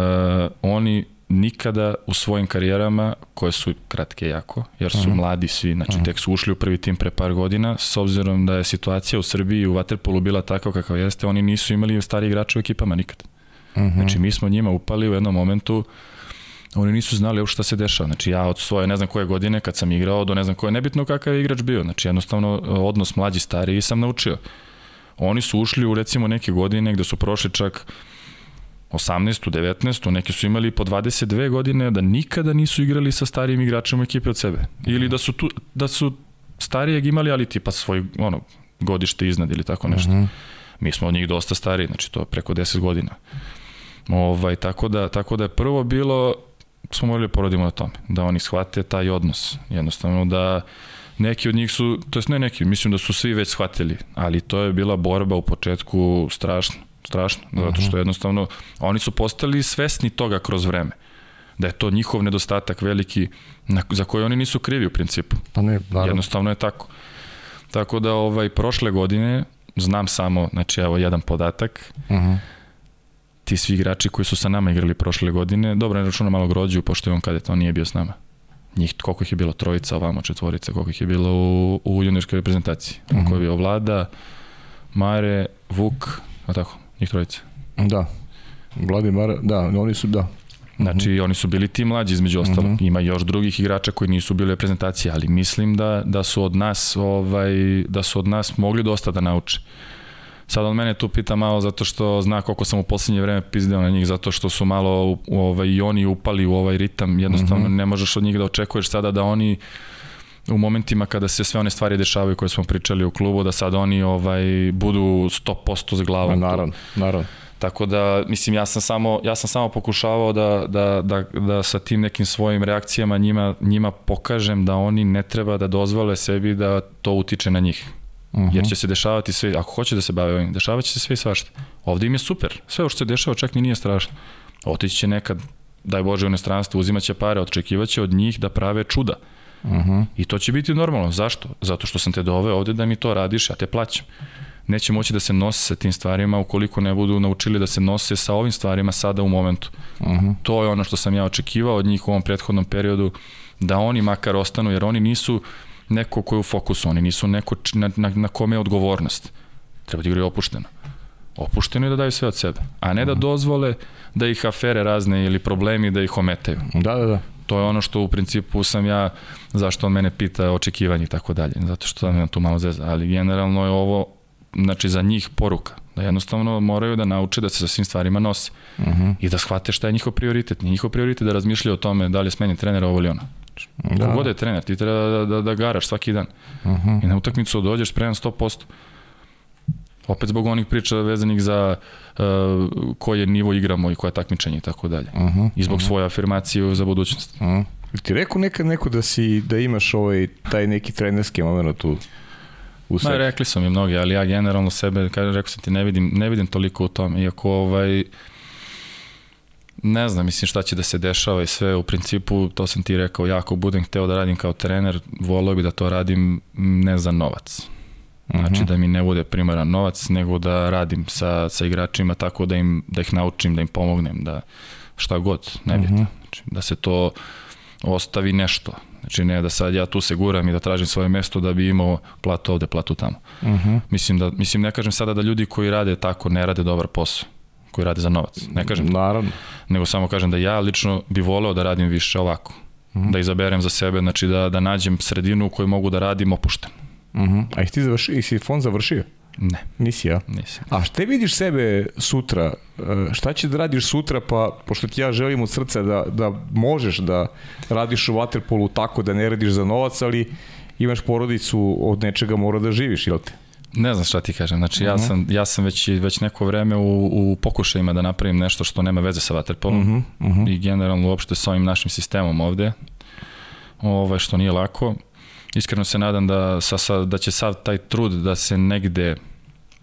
oni nikada u svojim karijerama, koje su kratke jako, jer su uh mhm. -huh. mladi svi, znači uh mhm. -huh. tek su ušli u prvi tim pre par godina, s obzirom da je situacija u Srbiji i u Waterpolu bila takva kakva jeste, oni nisu imali stari igrače u ekipama nikad. Uh mhm. -huh. Znači mi smo njima upali u jednom momentu uh, oni nisu znali uopšte šta se dešava. Znači ja od svoje ne znam koje godine kad sam igrao do ne znam koje, nebitno kakav je igrač bio. Znači jednostavno odnos mlađi stariji sam naučio. Oni su ušli u recimo neke godine gde su prošli čak 18. 19. neki su imali po 22 godine da nikada nisu igrali sa starijim igračima ekipe od sebe. Ili da su, tu, da su starijeg imali, ali tipa svoj ono, godište iznad ili tako nešto. Mhm. -huh. Mi smo od njih dosta stariji, znači to preko 10 godina. Ovaj, tako, da, tako da je prvo bilo smo morali da porodimo na tome, da oni shvate taj odnos. Jednostavno da neki od njih su, to jest ne neki, mislim da su svi već shvatili, ali to je bila borba u početku strašno, strašno, zato što mhm. jednostavno oni su postali svesni toga kroz vreme da je to njihov nedostatak veliki na, za koji oni nisu krivi u principu. Pa ne, naravno. Jednostavno je tako. Tako da ovaj prošle godine znam samo, znači evo jedan podatak. Uh mhm. -huh ti svi igrači koji su sa nama igrali prošle godine, dobro ne računa malo grođu, pošto je on kada to nije bio s nama. Njih, koliko ih je bilo, trojica, ovamo četvorica, koliko ih je bilo u, u juniorskoj reprezentaciji. Mm -hmm. Koji je bio Vlada, Mare, Vuk, a tako, njih trojica. Da, Vlada i Mare, da, oni su, da, Znači, mm -hmm. oni su bili ti mlađi između ostalog. Mm -hmm. Ima još drugih igrača koji nisu bili reprezentacije, ali mislim da, da su od nas ovaj, da su od nas mogli dosta da nauče. Sad on mene tu pita malo zato što zna koliko sam u poslednje vreme pizdeo na njih, zato što su malo ovaj, i oni upali u ovaj ritam, jednostavno mm -hmm. ne možeš od njih da očekuješ sada da oni u momentima kada se sve one stvari dešavaju koje smo pričali u klubu, da sad oni ovaj budu 100% s glavom. Ma, naravno, naravno. Tako da, mislim, ja sam samo, ja sam samo pokušavao da, da, da, da sa tim nekim svojim reakcijama njima, njima pokažem da oni ne treba da dozvole sebi da to utiče na njih. Uh -huh. Jer će se dešavati sve, ako hoće da se bave ovim, dešavaće se sve i svašta. Ovde im je super. Sve što se dešava čak ni nije strašno. Otići će nekad, daj Bože, u inostranstvo, uzimaće pare, očekivaće od njih da prave čuda. Uh -huh. I to će biti normalno. Zašto? Zato što sam te doveo ovde da mi to radiš, ja te plaćam. Neće moći da se nose sa tim stvarima ukoliko ne budu naučili da se nose sa ovim stvarima sada u momentu. Uh -huh. To je ono što sam ja očekivao od njih u ovom prethodnom periodu, da oni makar ostanu, jer oni nisu neko ko je u fokusu, oni nisu neko na, na, na kome je odgovornost. Treba da igraju opušteno. Opušteno i da daju sve od sebe, a ne da mhm. dozvole da ih afere razne ili problemi da ih ometaju. Da, da, da. To je ono što u principu sam ja, zašto on mene pita očekivanje i tako dalje, zato što sam tu malo zeza, ali generalno je ovo, znači za njih poruka, da jednostavno moraju da nauče da se sa svim stvarima nose uh mhm. -huh. i da shvate šta je njihov prioritet. Nije njihov prioritet da razmišljaju o tome da li je smenjen trener ovo ili ono. Da. Kogod je trener, ti treba da, da, da garaš svaki dan. Uh mhm. -huh. I na utakmicu dođeš spreman 100%. Opet zbog onih priča vezanih za uh, koje nivo igramo i koje takmičenje i tako dalje. Uh -huh, I zbog uh -huh. svoje afirmacije za budućnost. Uh -huh. Ti rekao nekad neko da si da imaš ovaj taj neki trenerski moment tu u sebi? Ma, rekli su mi mnogi, ali ja generalno sebe, kažem, rekao sam ti, ne vidim, ne vidim toliko u tom. Iako ovaj, ne znam, mislim šta će da se dešava i sve, u principu, to sam ti rekao, ja ako budem hteo da radim kao trener, volio bi da to radim ne za novac. Znači uh mhm. -huh. da mi ne bude primaran novac, nego da radim sa, sa igračima tako da, im, da ih naučim, da im pomognem, da šta god, nebitno. Uh -huh. znači, da se to ostavi nešto. Znači ne da sad ja tu se guram i da tražim svoje mesto da bi imao platu ovde, platu tamo. Uh mhm. -huh. Mislim da mislim ne kažem sada da ljudi koji rade tako ne rade dobar posao koji rade za novac. Ne kažem. Naravno. Nego samo kažem da ja lično bi voleo da radim više ovako. Mhm. -huh. Da izaberem za sebe, znači da, da nađem sredinu u kojoj mogu da radim opušten. Uh mhm. -huh. A ih ti završi, i si fond završio? Ne. Nisi ja? Nisi. A šta vidiš sebe sutra? E, šta će da radiš sutra, pa, pošto ti ja želim od srca da, da možeš da radiš u Waterpolu tako da ne radiš za novac, ali imaš porodicu, od nečega mora da živiš, jel te? Ne znam šta ti kažem, znači ja mhm. sam, ja sam već, već neko vreme u, u pokušajima da napravim nešto što nema veze sa Waterpolom uh -huh. Uh -huh. i generalno uopšte sa ovim našim sistemom ovde, ovaj, što nije lako iskreno se nadam da, sa, sa, da će sav taj trud da se negde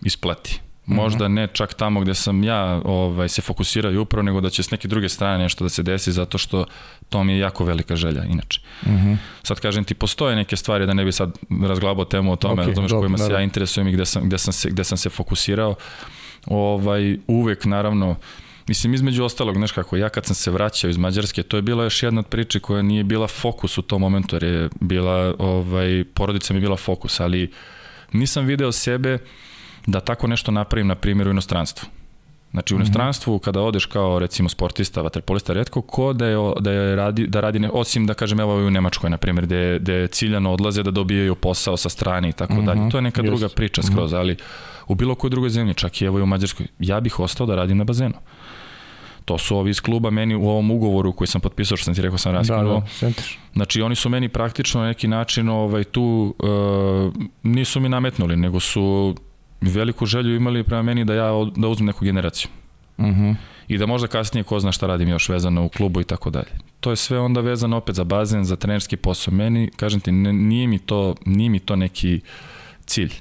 isplati. Možda ne čak tamo gde sam ja ovaj, se fokusirao i upravo, nego da će s neke druge strane nešto da se desi, zato što to mi je jako velika želja, inače. Mhm. -huh. Sad kažem ti, postoje neke stvari, da ne bi sad razglabao temu o tome, okay, razumeš kojima se ja interesujem i gde sam, gde sam, se, gde sam se fokusirao. Ovaj, uvek, naravno, Mislim, između ostalog, znaš kako, ja kad sam se vraćao iz Mađarske, to je bila još jedna od priče koja nije bila fokus u tom momentu, jer je bila, ovaj, porodica mi je bila fokus, ali nisam video sebe da tako nešto napravim, na primjer, u inostranstvu. Znači u mhm. inostranstvu kada odeš kao recimo sportista, vaterpolista, redko ko da je, da je radi, da radi ne, osim da kažem evo u Nemačkoj na primjer gde, gde ciljano odlaze da dobijaju posao sa strane i tako dalje. To je neka Just. druga priča skroz, mm -hmm. ali u bilo kojoj drugoj zemlji, čak i evo i u Mađarskoj, ja bih ostao da radim na bazenu. To su ovi iz kluba meni u ovom ugovoru koji sam potpisao, što sam ti rekao sam raskinuo. Da, da, znači oni su meni praktično na neki način ovaj, tu uh, nisu mi nametnuli, nego su veliku želju imali prema meni da ja da uzmem neku generaciju. Uh mhm. -huh. I da možda kasnije ko zna šta radim još vezano u klubu i tako dalje. To je sve onda vezano opet za bazen, za trenerski posao. Meni, kažem ti, nije mi to, nije mi to neki cilj.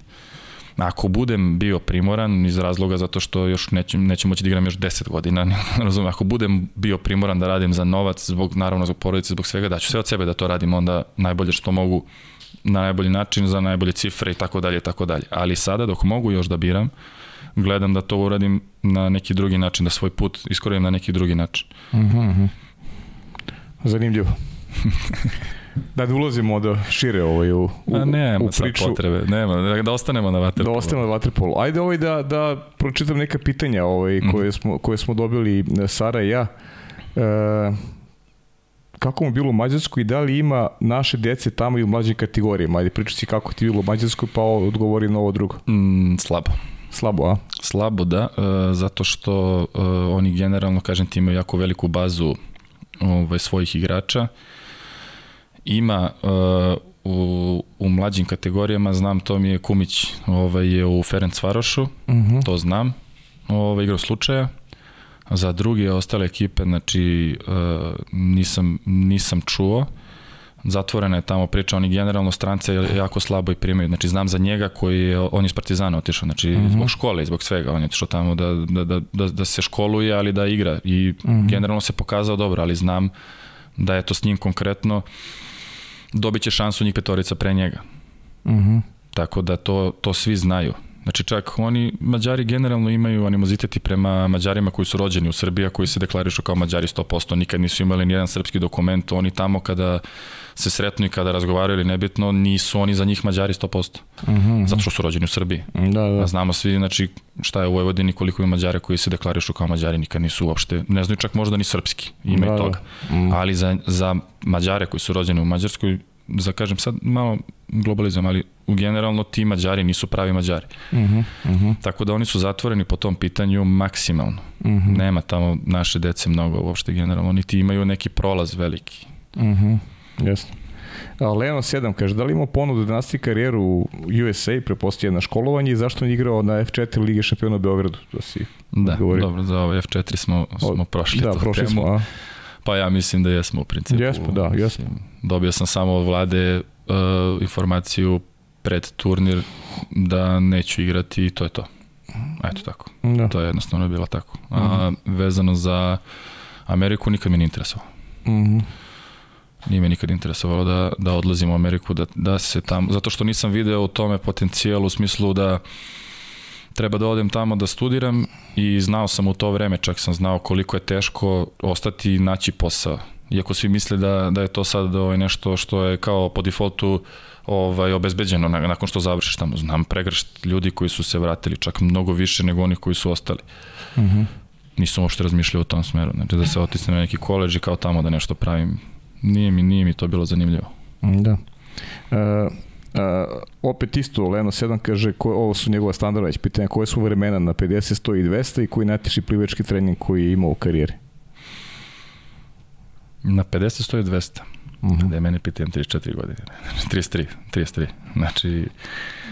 Ako budem bio primoran iz razloga zato što još nećem, nećem moći da igram još 10 godina, razumem, ako budem bio primoran da radim za novac, zbog, naravno zbog porodice, zbog svega, daću sve od sebe da to radim onda najbolje što mogu na najbolji način, za najbolje cifre i tako dalje i tako dalje. Ali sada dok mogu još da biram, gledam da to uradim na neki drugi način, da svoj put iskorim na neki drugi način. -huh. Mhm. Zanimljivo. Da, da ulazimo da šire ovaj u, u, A nema u priču. potrebe, nema, da, da ostanemo na vaterpolu. Da ostanemo na vaterpolu. Ajde ovaj da, da pročitam neka pitanja ovaj, mm. koje, smo, koje smo dobili Sara i ja. E, kako mu bilo u Mađarskoj i da li ima naše dece tamo i u mlađim kategorijama? Ajde, pričaj si kako ti bilo u Mađarskoj, pa odgovori na ovo drugo. Mm, slabo. Slabo, a? Slabo, da, e, zato što e, oni generalno, kažem ti, imaju jako veliku bazu ovaj, svojih igrača. Ima e, u, u mlađim kategorijama, znam, to mi je Kumić ovaj, je u Ferenc Varošu, uh mhm. -huh. to znam, ovaj, igrao slučaja, Za druge ostale ekipe, znači, uh, nisam, nisam čuo. Zatvorena je tamo priča, oni generalno strance jako slabo i primaju. Znači, znam za njega koji je, on je iz Partizana otišao, znači, mm -hmm. zbog škole i zbog svega. On je otišao tamo da, da, da, da, da se školuje, ali da igra. I mm -hmm. generalno se pokazao dobro, ali znam da je to s njim konkretno dobit će šansu njih petorica pre njega. Mm -hmm. Tako da to, to svi znaju. Znači čak oni, Mađari generalno imaju animoziteti prema Mađarima koji su rođeni u Srbiji, a koji se deklarišu kao Mađari 100%, nikad nisu imali ni jedan srpski dokument, oni tamo kada se sretnu i kada razgovaraju ili nebitno, nisu oni za njih Mađari 100%, uh -huh. zato što su rođeni u Srbiji. Da, da. A znamo svi, znači, šta je u Vojvodini, koliko ima Mađare koji se deklarišu kao Mađari, nikad nisu uopšte, ne znaju čak možda ni srpski, ima da, i toga. Da. -huh. Ali za, za Mađare koji su rođeni u Mađarskoj, za kažem sad malo globalizam, ali u generalno ti Mađari nisu pravi Mađari. Uh -huh, uh -huh. Tako da oni su zatvoreni po tom pitanju maksimalno. Uh -huh. Nema tamo naše dece mnogo uopšte generalno, niti imaju neki prolaz veliki. Uh -huh. Jasno. Leno 7 kaže, da li imao ponudu da nastavi karijeru u USA, prepostavlja na školovanje i zašto je igrao na F4 Lige šampiona u Beogradu? To si da, govorio. dobro, za ovo F4 smo, smo prošli da, tu prošli temu. Smo, a? Pa ja mislim da jesmo u principu. Jesmo, da, jesmo. Dobio sam samo od vlade uh, informaciju pred turnir da neću igrati i to je to. Eto tako. Da. To je jednostavno bilo tako. A uh mhm. -huh. vezano za Ameriku nikad mi nije interesovalo. Uh mhm. -huh. Nije me nikad interesovalo da, da odlazim u Ameriku, da, da se tamo, zato što nisam video u tome potencijal u smislu da treba da odem tamo da studiram i znao sam u to vreme, čak sam znao koliko je teško ostati i naći posao. Iako svi misle da, da je to sad ovaj, nešto što je kao po defaultu ovaj, obezbeđeno nakon što završiš tamo. Znam pregršt ljudi koji su se vratili, čak mnogo više nego oni koji su ostali. -huh. Nisam uopšte razmišljao u tom smeru. Znači da se otisnem na neki koleđ i kao tamo da nešto pravim. Nije mi, nije mi to bilo zanimljivo. Da. Uh, Uh, opet isto, Leno 7 kaže, ko, ovo su njegova standarda već pitanja, koje su vremena na 50, 100 i 200 i koji najteži plivački trening koji je imao u karijeri? Na 50, 100 i 200. Uh -huh. Da je mene pitam 34 godine. 33, 33. Znači,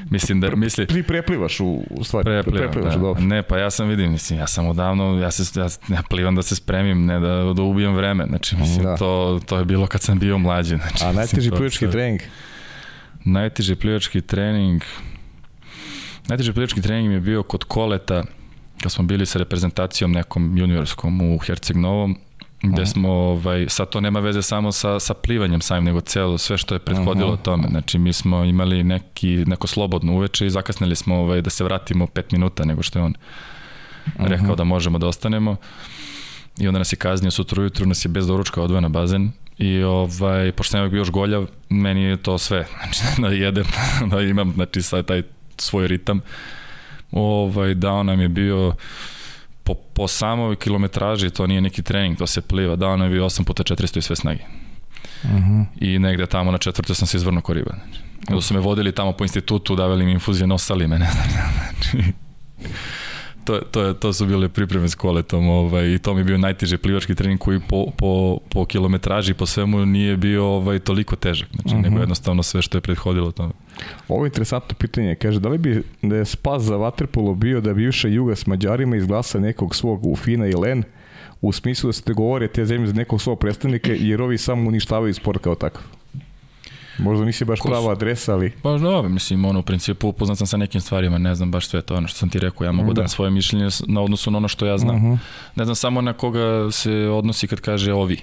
mislim da... Misli, Ti preplivaš u, u stvari. Preplivam, preplivaš, da. Dobro. Ne, pa ja sam vidim, mislim, ja sam odavno, ja, se, ja, ja plivam da se spremim, ne da, da ubijem vreme. Znači, mislim, da. to, to je bilo kad sam bio mlađi. Znači, A najteži plivački trening? Najteži plivački trening... Najteži plivački trening mi je bio kod koleta, kad smo bili sa reprezentacijom nekom juniorskom u Herceg Novom, gde smo, ovaj, sad to nema veze samo sa, sa plivanjem samim, nego celo, sve što je prethodilo Aha. tome. Znači, mi smo imali neki, neko slobodno uveče i zakasnili smo ovaj, da se vratimo pet minuta nego što je on Aha. rekao da možemo da ostanemo. I onda nas je kaznio sutra ujutru, nas je bez doručka odveo na bazen i ovaj, pošto sam bio još goljav, meni je to sve. Znači, da jedem, da imam, znači, sad taj svoj ritam. Ovaj, dao nam je bio po, po samoj kilometraži, to nije neki trening, to se pliva, bio 8 puta 400 i sve snage. Uh mhm. -huh. I negde tamo na četvrtoj sam se izvrno koriba. Znači, uh su me vodili tamo po institutu, davali mi infuzije, nosali me, ne znam. Znači, to, to, je, to su bile pripreme s koletom ovaj, i to mi je bio najteži plivački trening koji po, po, po kilometraži po svemu nije bio ovaj, toliko težak, znači, uh -huh. nego mhm. jednostavno sve što je prethodilo tome. Ovo je interesantno pitanje, kaže, da li bi da je spas za Waterpolo bio da bivša Juga s Mađarima izglasa nekog svog u Fina i Len, u smislu da se te govore te zemlje za nekog svog predstavnika, jer ovi samo uništavaju sport kao takav? Možda nisi baš prava adresa, ali... Pa da, mislim, ono, u principu upoznat sam sa nekim stvarima, ne znam baš sve to, ono što sam ti rekao, ja mogu da, da svoje mišljenje na odnosu na ono što ja znam. Uh mhm. -huh. Ne znam samo na koga se odnosi kad kaže ovi.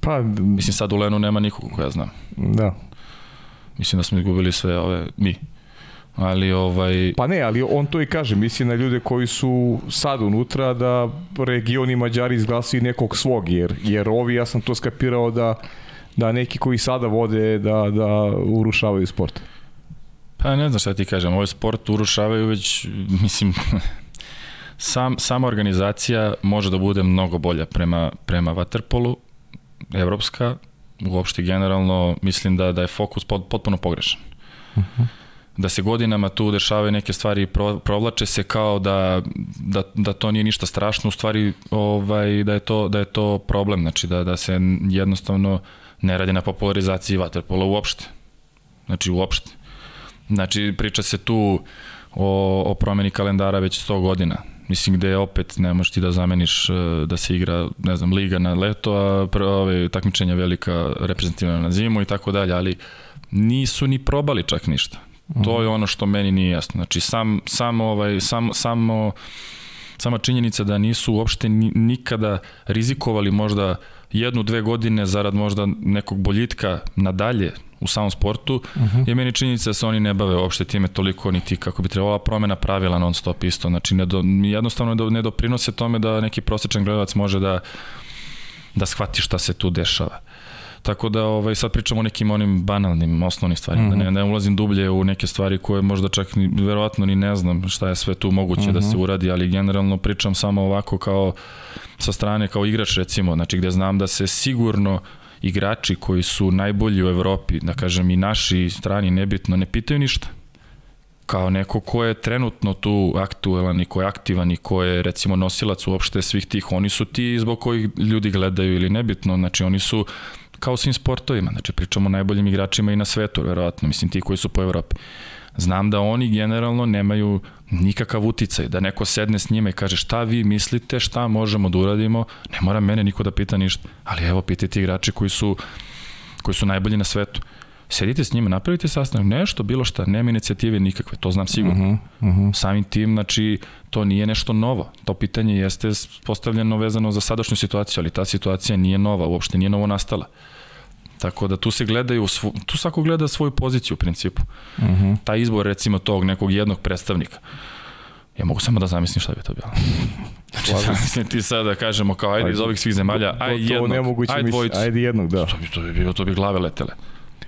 Pa... Mislim, sad u Lenu nema nikog koja znam. Da. Mislim da smo izgubili sve ove, mi. Ali ovaj... Pa ne, ali on to i kaže, misli na ljude koji su sad unutra da regioni Mađari izglasaju nekog svog, jer, jer ovi, ja sam to skapirao da da neki koji sada vode da, da urušavaju sport? Pa ne znam šta ti kažem, ovaj sport urušavaju već, mislim, sam, sama organizacija može da bude mnogo bolja prema, prema Waterpolu, evropska, uopšte generalno mislim da, da je fokus pot, potpuno pogrešan. Uh mhm. -huh. Da se godinama tu dešavaju neke stvari i pro, provlače se kao da, da, da to nije ništa strašno, u stvari ovaj, da, je to, da je to problem, znači da, da se jednostavno ne radi na popularizaciji vaterpola uopšte. Znači uopšte. Znači priča se tu o, o promeni kalendara već 100 godina. Mislim gde opet ne možeš ti da zameniš e, da se igra, ne znam, liga na leto, a ove takmičenja velika reprezentativna na zimu i tako dalje, ali nisu ni probali čak ništa. To je ono što meni nije jasno. Znači sam, sam ovaj, sam, samo sama činjenica da nisu uopšte nikada rizikovali možda jednu, dve godine zarad možda nekog boljitka nadalje u samom sportu, uh mhm. -huh. je meni činjenica da se oni ne bave uopšte time toliko niti kako bi trebala promena pravila non stop isto. Znači ne do, jednostavno ne doprinose tome da neki prosječan gledalac može da da shvati šta se tu dešava. Tako da ovaj, sad pričamo o nekim onim banalnim, osnovnim stvarima, mm -hmm. da ne, ne ulazim dublje u neke stvari koje možda čak ni, verovatno ni ne znam šta je sve tu moguće mm -hmm. da se mhm. uradi, ali generalno pričam samo ovako kao sa strane, kao igrač recimo, znači gde znam da se sigurno igrači koji su najbolji u Evropi, da kažem i naši strani nebitno, ne pitaju ništa kao neko ko je trenutno tu aktuelan i ko je aktivan i ko je recimo nosilac uopšte svih tih, oni su ti zbog kojih ljudi gledaju ili nebitno, znači oni su kao svim sportovima, znači pričamo o najboljim igračima i na svetu, verovatno, mislim ti koji su po Evropi. Znam da oni generalno nemaju nikakav uticaj, da neko sedne s njima i kaže šta vi mislite, šta možemo da uradimo, ne mora mene niko da pita ništa, ali evo pitajte igrače koji su, koji su najbolji na svetu. Sedite s njima, napravite sastanak, nešto, bilo šta, nema inicijative nikakve, to znam sigurno. Uh -huh, uh -huh. Samim tim, znači, to nije nešto novo. To pitanje jeste postavljeno vezano za sadašnju situaciju, ali ta situacija nije nova, uopšte nije novo nastala. Tako da tu se gledaju, tu svako gleda svoju poziciju u principu. Uh -huh. Taj izbor recimo tog nekog jednog predstavnika. Ja mogu samo da zamislim šta bi to bilo. Znači, zamislim ti sada da kažemo kao ajde iz ovih svih zemalja, ajde jednog, ajde dvojicu. Ajde jednog, da. To bi, to bi bilo, to bi glave letele.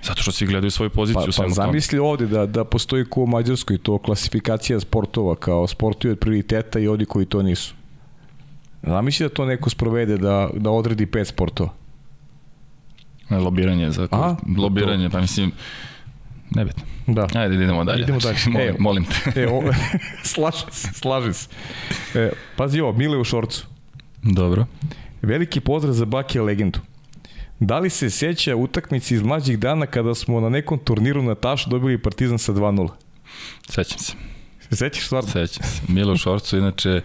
Zato što svi gledaju svoju poziciju. Pa, pa zamisli ovde da, da postoji ko u Mađarskoj to klasifikacija sportova kao sportovi od prioriteta i oni koji to nisu. Zamisli da to neko sprovede da, da odredi pet sportova. Lobiranje, za A? lobiranje, pa mislim, nebitno. Da. Ajde, idemo dalje. Idemo dalje. molim, e, molim te. E, o, slažem se, slažem se. E, pazi ovo, Mile u šorcu. Dobro. Veliki pozdrav za Bakija legendu. Da li se seća utakmici iz mlađih dana kada smo na nekom turniru na Tašu dobili Partizan sa 2-0? Sećam se. Se sećaš stvarno? Sećam se. Milo Šorcu, inače,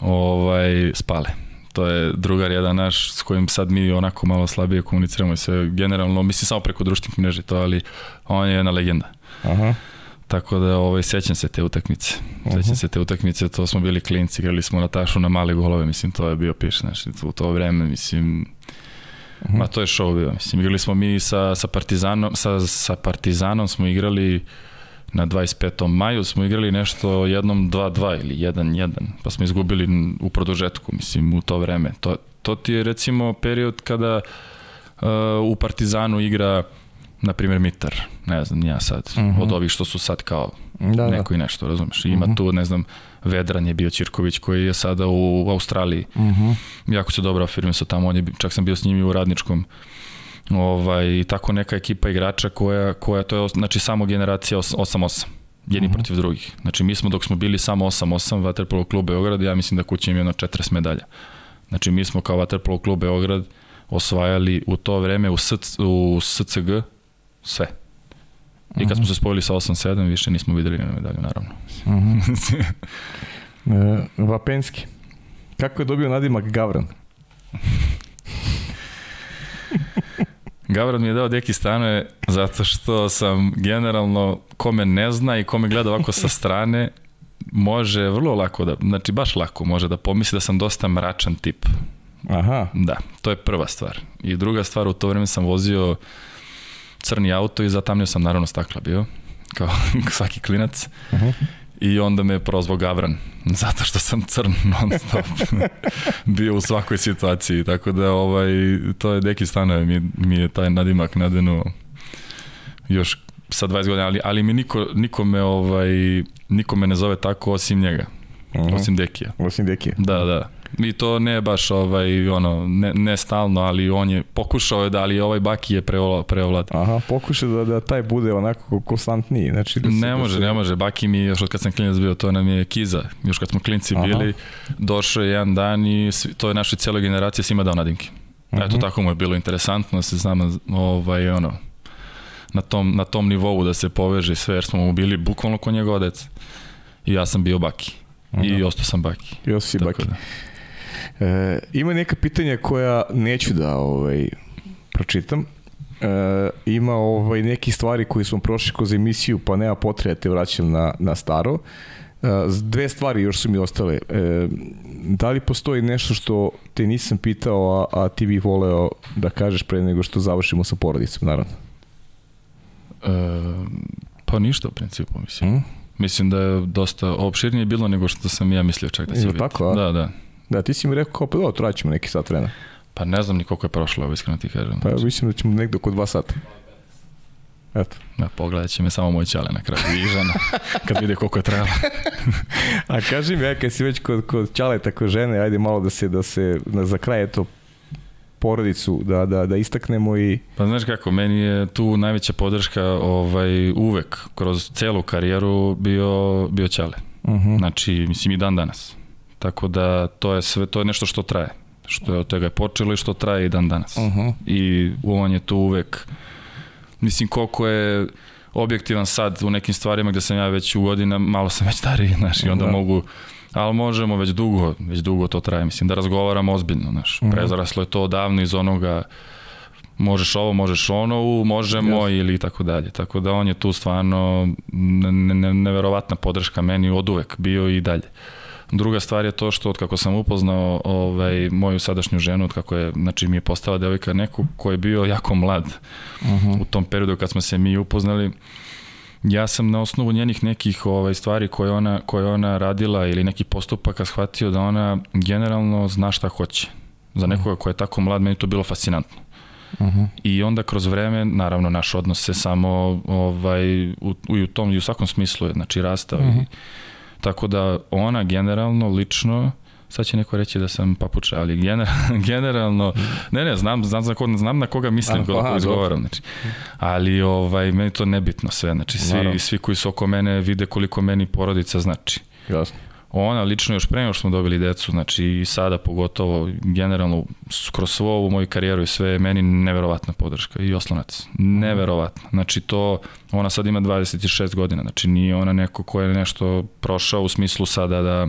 ovaj, spale. To je drugar jedan naš s kojim sad mi onako malo slabije komuniciramo i sve generalno, mislim samo preko društvenih mreža to, ali on je jedna legenda. Aha. Tako da ovaj, sećam se te utakmice. Sećam uh -huh. se te utakmice, to smo bili klinci, igrali smo na tašu na male golove, mislim, to je bio piš, znači, u to vreme, mislim, -huh. Ma to je show bio. Mislim, igrali smo mi sa, sa Partizanom, sa, sa Partizanom smo igrali na 25. maju smo igrali nešto jednom 2-2 ili 1-1, pa smo izgubili u produžetku, mislim, u to vreme. To, to ti je recimo period kada uh, u Partizanu igra na primjer Mitar, ne znam, ja sad, uh -huh. od ovih što su sad kao da, da. neko i nešto, razumeš. Ima uh -huh. tu, ne znam, Vedran je bio Ćirković koji je sada u Australiji. Uh mhm. -huh. Jako se dobro afirmisao tamo, on je, čak sam bio s njim i u radničkom ovaj, i tako neka ekipa igrača koja, koja to je znači samo generacija 8-8 jedni uh mhm. -huh. protiv drugih. Znači mi smo dok smo bili samo 8-8 Vaterpolo klub Beograd, ja mislim da kuća ima jedno 40 medalja. Znači mi smo kao Vaterpolo klub Beograd osvajali u to vreme u, SC, u SCG sve. I kad smo se spojili sa 8-7, više nismo videli na medalju, naravno. Uh -huh. e, Vapenski. Kako je dobio nadimak Gavran? Gavran mi je dao deki stane zato što sam generalno, kome ne zna i kome gleda ovako sa strane, može vrlo lako da, znači baš lako može da pomisli da sam dosta mračan tip. Aha. Da, to je prva stvar. I druga stvar, u to vreme sam vozio crni auto i zatamnio sam naravno stakla bio, kao svaki klinac. Uh -huh. I onda me je prozvao Gavran, zato što sam crn non stop bio u svakoj situaciji, tako da ovaj, to je deki stanove, mi, mi je taj nadimak nadenuo još sa 20 godina, ali, ali mi niko, niko, me, ovaj, niko me ne zove tako osim njega, uh -huh. osim Dekija. Osim Dekija? Da, da. I to ne baš ovaj, ono, ne, ne stalno, ali on je pokušao je da, ali ovaj Baki je preovlad. Aha, pokušao da, da taj bude onako konstantniji. Znači da se, ne da može, se... ne može. Baki mi, još od kad sam klinac bio, to nam je Kiza. Još kad smo klinci Aha. bili, došao je jedan dan i to je našoj cijeloj generaciji svima dao nadimke. Uh -huh. Eto, tako mu je bilo interesantno, da se znam, ovaj, ono, na tom, na tom nivou da se poveže sve, jer smo mu bili bukvalno ko njegov odac. I ja sam bio Baki. -huh. I ostao sam Baki. I ostao si Baki. Da. E, ima neka pitanja koja neću da ovaj, pročitam. E, ima ovaj, neki stvari koji smo prošli kroz emisiju, pa nema potrebe da te vraćam na, na staro. E, dve stvari još su mi ostale. E, da li postoji nešto što te nisam pitao, a, a ti bih voleo da kažeš pre nego što završimo sa porodicom, naravno? E, pa ništa u principu, mislim. Mm? Mislim da je dosta opširnije bilo nego što sam ja mislio čak da će biti. Tako, a? Da, da. Da, ti si mi rekao kao pa da, traćemo neki sat vremena. Pa ne znam ni koliko je prošlo, ovo iskreno ti kažem. Pa mislim da ćemo negde oko dva sata. Eto. Da, pogledat će me samo moj ćale na kraju i žena, kad vide koliko je trebalo. A kaži mi, ja kad si već kod, kod ćale tako žene, ajde malo da se, da se na, za kraj to porodicu da, da, da istaknemo i... Pa znaš kako, meni je tu najveća podrška ovaj, uvek, kroz celu karijeru bio, bio Ćale. Uh mhm. -huh. Znači, mislim i dan danas. Tako da to je sve, to je nešto što traje. Što je od toga je počelo i što traje i dan danas. Uh -huh. I on je tu uvek, mislim koliko je objektivan sad u nekim stvarima gde sam ja već u godina, malo sam već stariji, znaš, i onda da. mogu, ali možemo već dugo, već dugo to traje, mislim, da razgovaramo ozbiljno, znaš, uh -huh. prezaraslo je to odavno iz onoga, možeš ovo, možeš ono, u, možemo yes. ili tako dalje. Tako da on je tu stvarno ne, ne, neverovatna podrška meni od uvek bio i dalje. Druga stvar je to što od kako sam upoznao ovaj, moju sadašnju ženu, od kako je, znači mi je postala devojka neku ko je bio jako mlad uh mhm. -huh. u tom periodu kad smo se mi upoznali, ja sam na osnovu njenih nekih ovaj stvari koje ona koje ona radila ili neki postupaka shvatio da ona generalno zna šta hoće. Za nekoga ko je tako mlad meni to bilo fascinantno. Uh -huh. I onda kroz vreme, naravno, naš odnos se samo ovaj, u, u, tom i u svakom smislu je, znači, rastao. Uh -huh. I, tako da ona generalno, lično, sad će neko reći da sam papuča, ali gener, generalno, ne, ne, znam, znam, znam, koga, znam na koga mislim kada izgovaram, znači. Ali ovaj, meni to nebitno sve, znači, svi, svi koji su oko mene vide koliko meni porodica znači. Jasno ona lično još pre nego što smo dobili decu, znači i sada pogotovo generalno kroz svo ovu moju karijeru i sve je meni neverovatna podrška i oslonac. Neverovatna. Znači to, ona sad ima 26 godina, znači nije ona neko ko je nešto prošao u smislu sada da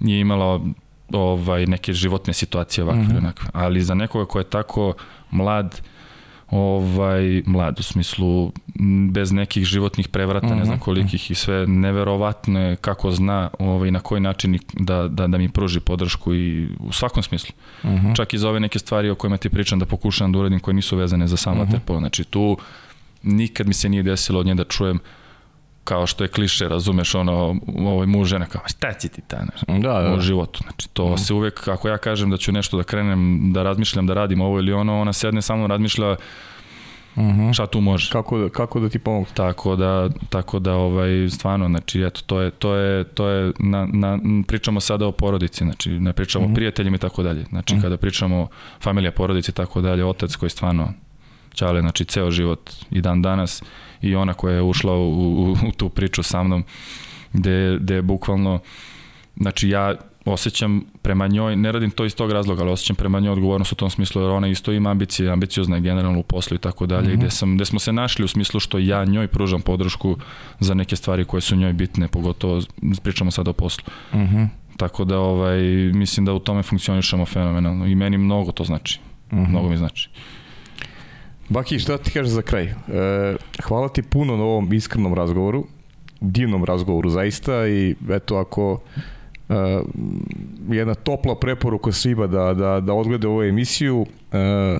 nije imala ovaj, neke životne situacije ovakve, mm -hmm. ali za nekoga ko je tako mlad, ovaj, mlad u smislu bez nekih životnih prevrata, uh -huh. ne znam mhm, kolikih mhm. i sve neverovatno je kako zna ovaj, na koji način da, da, da mi pruži podršku i u svakom smislu. Uh mhm. -huh. Čak i za ove neke stvari o kojima ti pričam da pokušam da uradim koje nisu vezane za sam uh -huh. Znači tu nikad mi se nije desilo od nje da čujem kao što je kliše, razumeš, ono, ovaj muž žena kao, šta će ti ta, ne, da, da, u životu. Znači, to mm. se uvek, ako ja kažem da ću nešto da krenem, da razmišljam, da radim ovo ili ono, ona sedne sa mnom razmišlja mhm. -huh. šta tu može. Kako da, kako da ti pomogu. Tako da, tako da ovaj, stvarno, znači, eto, to je, to je, to je na, na, pričamo sada o porodici, znači, ne pričamo o mhm. prijateljima i tako dalje. Znači, mhm. -huh. kada pričamo familija, porodici i tako dalje, otac koji stvarno čale, znači, ceo život i dan danas, i ona koja je ušla u, u, u tu priču sa mnom gde, gde je bukvalno znači ja osjećam prema njoj, ne radim to iz tog razloga, ali osjećam prema njoj odgovornost u tom smislu, jer ona isto ima ambicije, ambiciozna je generalno u poslu i tako dalje, -hmm. gde, sam, gde smo se našli u smislu što ja njoj pružam podršku za neke stvari koje su njoj bitne, pogotovo pričamo sad o poslu. Mm -hmm. Tako da ovaj, mislim da u tome funkcionišemo fenomenalno i meni mnogo to znači. Mm -hmm. Mnogo mi znači. Baki, šta ti kažeš za kraj? E, hvala ti puno na ovom iskrenom razgovoru, divnom razgovoru zaista i eto ako e, jedna topla preporuka svima da, da, da odglede ovu emisiju, e,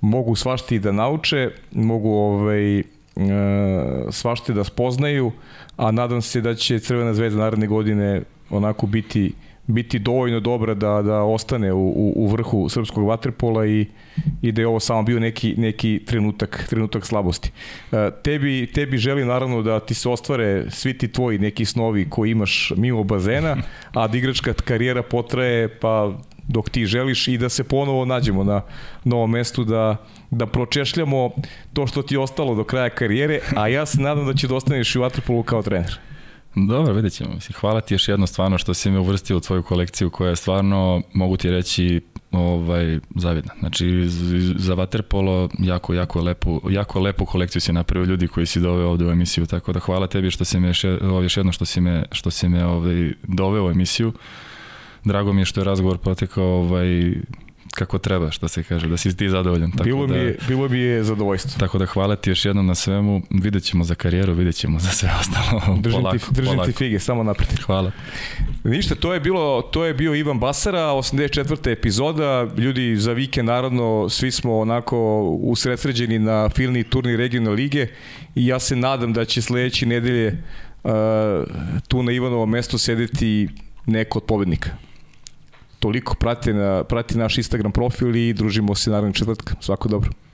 mogu svašti da nauče, mogu ovaj, e, svašti da spoznaju, a nadam se da će Crvena zvezda naredne godine onako biti biti dovoljno dobra da, da ostane u, u, u vrhu srpskog vaterpola i, i da je ovo samo bio neki, neki trenutak, trenutak slabosti. E, tebi, tebi želim naravno da ti se ostvare svi ti tvoji neki snovi koji imaš mimo bazena, a da igračka karijera potraje pa dok ti želiš i da se ponovo nađemo na novom mestu da, da pročešljamo to što ti je ostalo do kraja karijere, a ja se nadam da će da ostaneš i u Vatrpolu kao trener. Dobro, vidjet ćemo. Hvala ti još jedno stvarno što si me uvrstio u tvoju kolekciju koja je stvarno, mogu ti reći, ovaj, zavidna. Znači, za Waterpolo jako, jako lepu, jako lepu kolekciju si napravio ljudi koji si doveo ovde u emisiju, tako da hvala tebi što si me još, još jedno što si me, što si me ovaj, doveo u emisiju. Drago mi je što je razgovor protekao ovaj, kako treba, što se kaže, da si ti zadovoljan. Tako bilo, da, mi je, bilo bi je zadovoljstvo. Tako da hvala ti još jednom na svemu, vidjet ćemo za karijeru, vidjet ćemo za sve ostalo. Držim, polako, ti, držim polako. ti fige, samo napred. Hvala. Ništa, to je bilo to je bio Ivan Basara, 84. epizoda. Ljudi za vikend naravno svi smo onako usredsređeni na filni turnir regionalne lige i ja se nadam da će sledeće nedelje uh, tu na Ivanovom mestu sedeti neko od pobednika toliko, prati, na, prati naš Instagram profil i družimo se naravno četvrtka. Svako dobro.